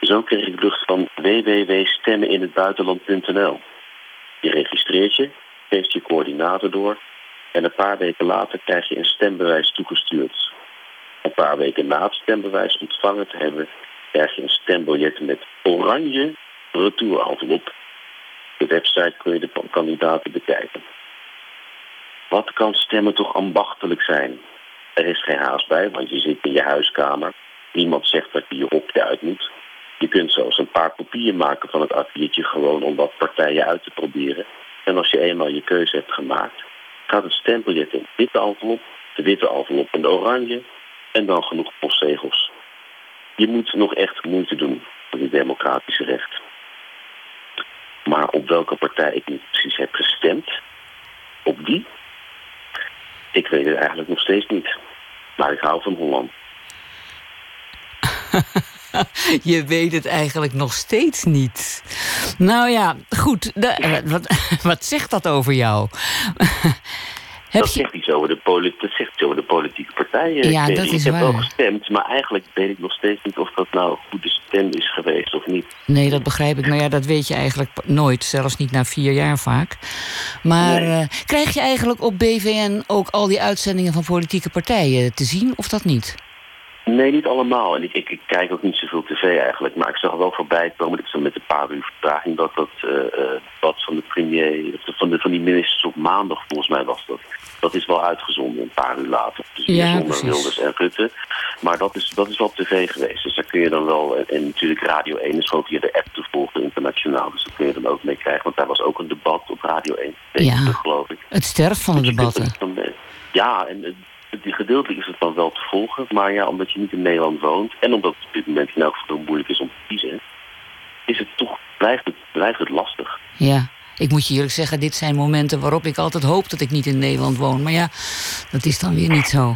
Zo kreeg ik lucht van www.stemmeninhetbuitenland.nl. Je registreert je, geeft je coördinaten door en een paar weken later krijg je een stembewijs toegestuurd. Een paar weken na het stembewijs ontvangen te hebben, krijg je een stembiljet met oranje retourenvelop. De website kun je de kandidaten bekijken. Wat kan stemmen toch ambachtelijk zijn? Er is geen haast bij, want je zit in je huiskamer. Niemand zegt dat je je hokje uit moet. Je kunt zelfs een paar kopieën maken van het A4'tje gewoon om wat partijen uit te proberen. En als je eenmaal je keuze hebt gemaakt, gaat het stempeljet in de witte envelop, de witte envelop in de oranje en dan genoeg postzegels. Je moet nog echt moeite doen voor die democratische recht. Maar op welke partij ik nu precies heb gestemd, op die, ik weet het eigenlijk nog steeds niet. Maar ik hou van Holland. Je weet het eigenlijk nog steeds niet. Nou ja, goed. de- wat, wat zegt dat over jou? Heb dat, je... zegt iets over de poli- dat zegt iets over de politieke partijen. Ja, dat is ik heb wel waar. gestemd, maar eigenlijk weet ik nog steeds niet of dat nou een goede stem is geweest of niet. Nee, dat begrijp ik. Maar ja, dat weet je eigenlijk nooit. Zelfs niet na vier jaar vaak. Maar eh, krijg je eigenlijk op BVN ook al die uitzendingen van politieke partijen te zien of dat niet? Nee, niet allemaal. En ik, ik, ik kijk ook niet zoveel tv eigenlijk. Maar ik zag wel voorbij komen, ik zat met een paar uur vertraging, dat dat eh, eh, wat van de premier, van, de, van die ministers op maandag, volgens mij was dat. Dat is wel uitgezonden een paar uur later. Dus Ja, zonder. Wilders en Rutte. Maar dat is, dat is wel op tv geweest. Dus daar kun je dan wel. En, en natuurlijk Radio 1 is gewoon via de app te volgen internationaal. Dus daar kun je dan ook mee krijgen. Want daar was ook een debat op Radio 1. Ja. geloof ik. Het sterft van de debatten. Dan, eh, Ja, en eh, die gedeeltelijk is het dan wel te volgen. Maar ja, omdat je niet in Nederland woont... en omdat het op dit moment in elk geval moeilijk is om te kiezen... is het toch, blijft het, blijft het lastig. Ja. Ik moet je eerlijk zeggen, dit zijn momenten waarop ik altijd hoop dat ik niet in Nederland woon. Maar ja, dat is dan weer niet zo.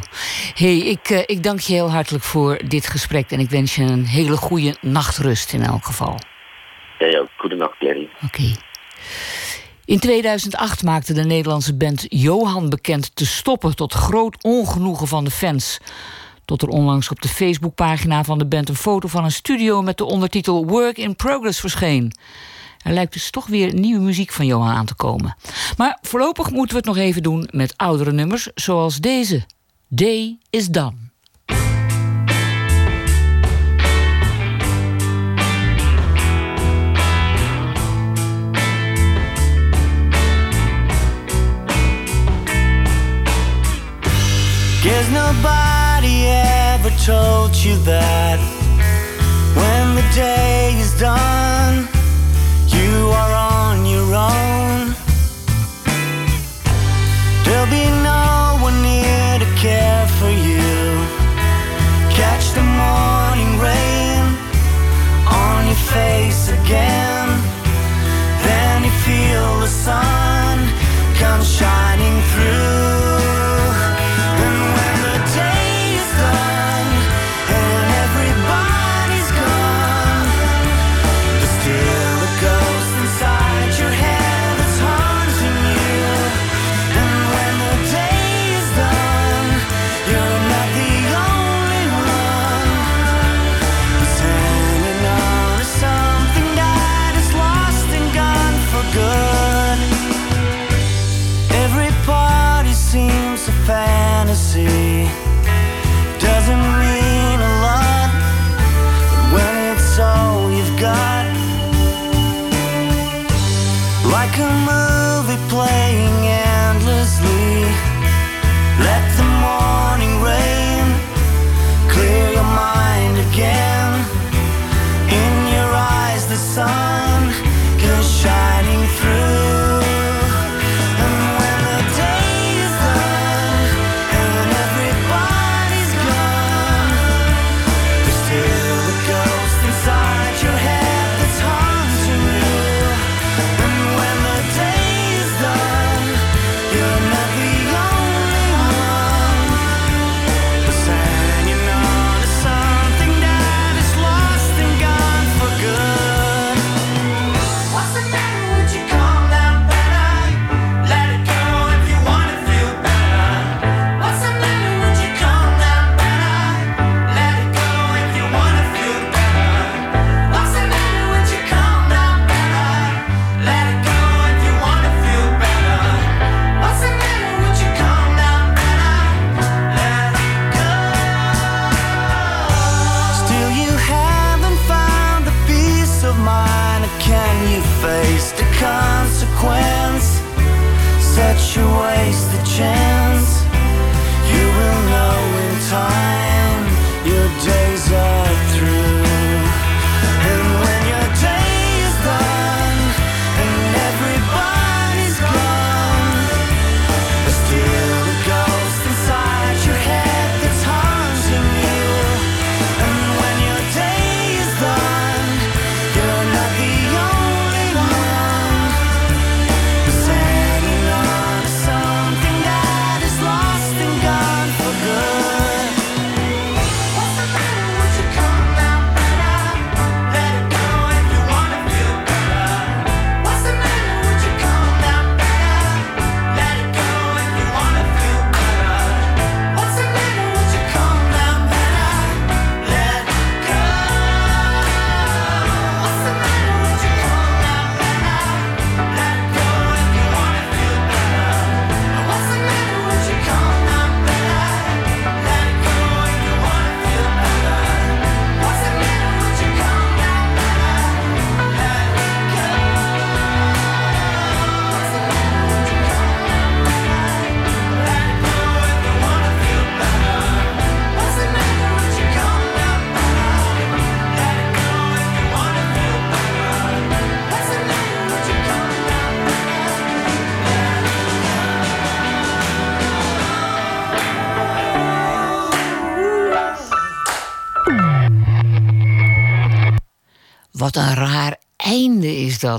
hey, ik, eh, ik dank je heel hartelijk voor dit gesprek. En ik wens je een hele goede nachtrust in elk geval. Ja, ook. Goedenacht, Jerry. Oké. In 2008 maakte de Nederlandse band Johan bekend te stoppen tot groot ongenoegen van de fans. Tot er onlangs op de Facebookpagina van de band een foto van een studio met de ondertitel Work in Progress verscheen. Er lijkt dus toch weer nieuwe muziek van Johan aan te komen. Maar voorlopig moeten we het nog even doen met oudere nummers, zoals deze. Day is Done. Guess nobody ever told you that when the day is done, are on your own. There'll be no one near to care for you. Catch the morning rain on your face again. Face the chance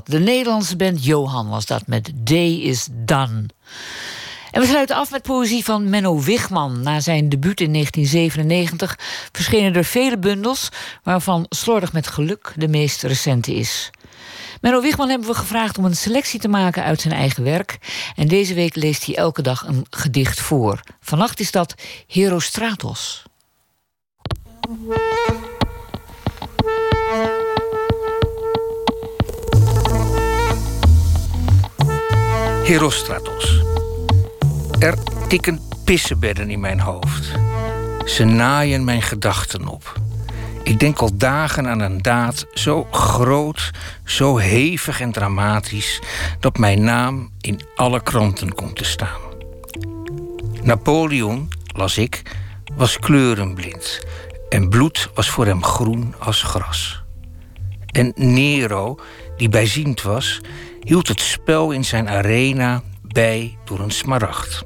De Nederlandse band Johan was dat met Day is Done. En we sluiten af met poëzie van Menno Wigman. Na zijn debuut in 1997 verschenen er vele bundels... waarvan Slordig met Geluk de meest recente is. Menno Wigman hebben we gevraagd om een selectie te maken uit zijn eigen werk. En deze week leest hij elke dag een gedicht voor. Vannacht is dat Herostratos. Herostratos. Er tikken pissebedden in mijn hoofd. Ze naaien mijn gedachten op. Ik denk al dagen aan een daad zo groot, zo hevig en dramatisch dat mijn naam in alle kranten komt te staan. Napoleon, las ik, was kleurenblind en bloed was voor hem groen als gras. En Nero, die bijziend was, hield het spel in zijn arena bij door een smaragd.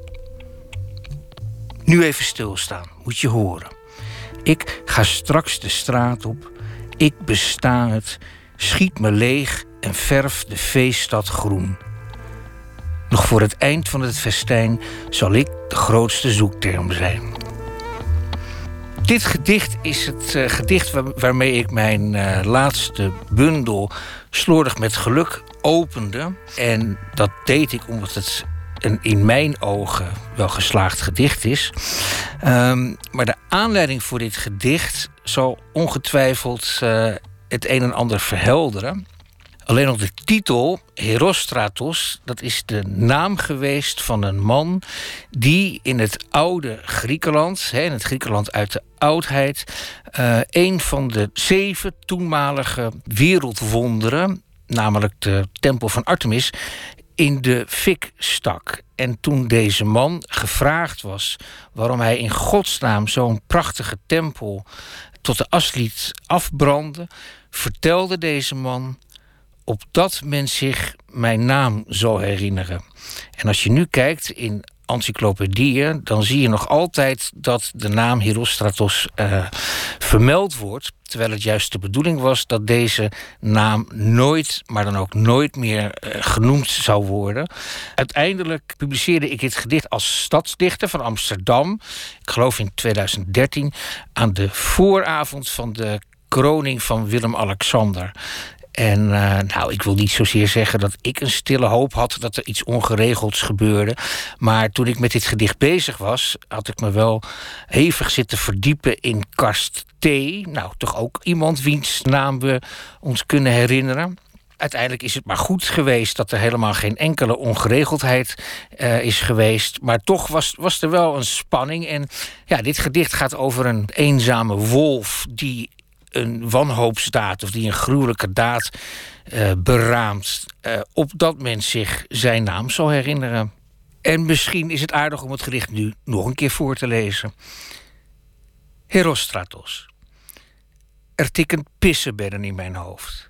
Nu even stilstaan, moet je horen. Ik ga straks de straat op, ik besta het, schiet me leeg en verf de feeststad groen. Nog voor het eind van het festijn zal ik de grootste zoekterm zijn. Dit gedicht is het uh, gedicht waar, waarmee ik mijn uh, laatste bundel slordig met geluk opende. En dat deed ik omdat het een in mijn ogen wel geslaagd gedicht is. Um, maar de aanleiding voor dit gedicht zal ongetwijfeld uh, het een en ander verhelderen. Alleen al de titel, Herostratos, dat is de naam geweest van een man die in het oude Griekenland, in het Griekenland uit de oudheid, uh, een van de zeven toenmalige wereldwonderen, namelijk de Tempel van Artemis, in de fik stak. En toen deze man gevraagd was waarom hij in godsnaam zo'n prachtige tempel tot de as liet afbranden, vertelde deze man opdat men zich mijn naam zal herinneren. En als je nu kijkt in encyclopedieën, dan zie je nog altijd dat de naam Herostratos uh, vermeld wordt. Terwijl het juist de bedoeling was dat deze naam nooit, maar dan ook nooit meer uh, genoemd zou worden. Uiteindelijk publiceerde ik dit gedicht als stadsdichter van Amsterdam. Ik geloof in 2013, aan de vooravond van de kroning van Willem-Alexander. En uh, nou, ik wil niet zozeer zeggen dat ik een stille hoop had dat er iets ongeregelds gebeurde. Maar toen ik met dit gedicht bezig was, had ik me wel hevig zitten verdiepen in Karst T. Nou, toch ook iemand wiens naam we ons kunnen herinneren. Uiteindelijk is het maar goed geweest dat er helemaal geen enkele ongeregeldheid uh, is geweest. Maar toch was, was er wel een spanning. En ja, dit gedicht gaat over een eenzame wolf die een wanhoopsdaad of die een gruwelijke daad uh, beraamt, uh, opdat men zich zijn naam zal herinneren. En misschien is het aardig om het gedicht nu nog een keer voor te lezen. Herostratos. Er tikken pissenbedden in mijn hoofd.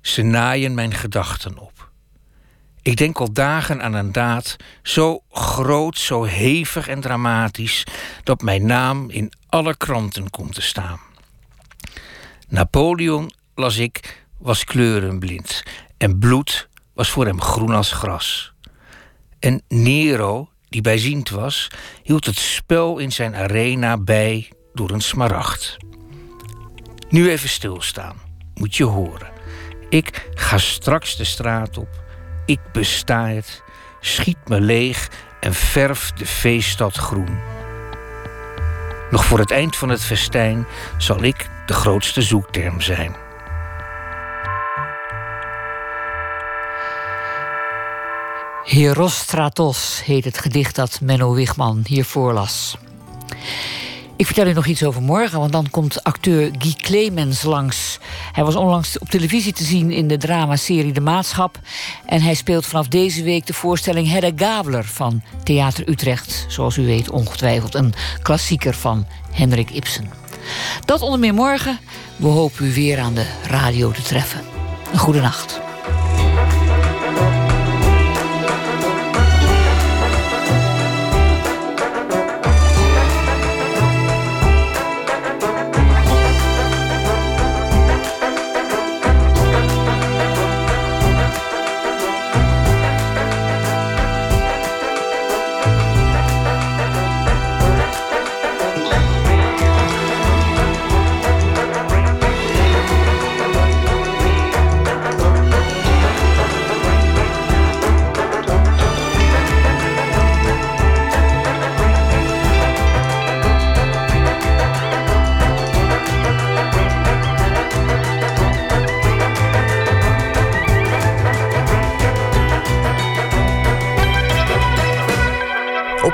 Ze naaien mijn gedachten op. Ik denk al dagen aan een daad zo groot, zo hevig en dramatisch dat mijn naam in alle kranten komt te staan. Napoleon, las ik, was kleurenblind en bloed was voor hem groen als gras. En Nero, die bijziend was, hield het spel in zijn arena bij door een smaragd. Nu even stilstaan, moet je horen. Ik ga straks de straat op, ik besta het, schiet me leeg en verf de feeststad groen. Nog voor het eind van het festijn zal ik de grootste zoekterm zijn. Herostratos heet het gedicht dat Menno Wigman hier voorlas. Ik vertel u nog iets over morgen, want dan komt acteur Guy Clemens langs. Hij was onlangs op televisie te zien in de dramaserie De Maatschap. En hij speelt vanaf deze week de voorstelling Hedda Gabler van Theater Utrecht. Zoals u weet, ongetwijfeld een klassieker van Henrik Ibsen. Dat onder meer morgen. We hopen u weer aan de radio te treffen. Een goede nacht.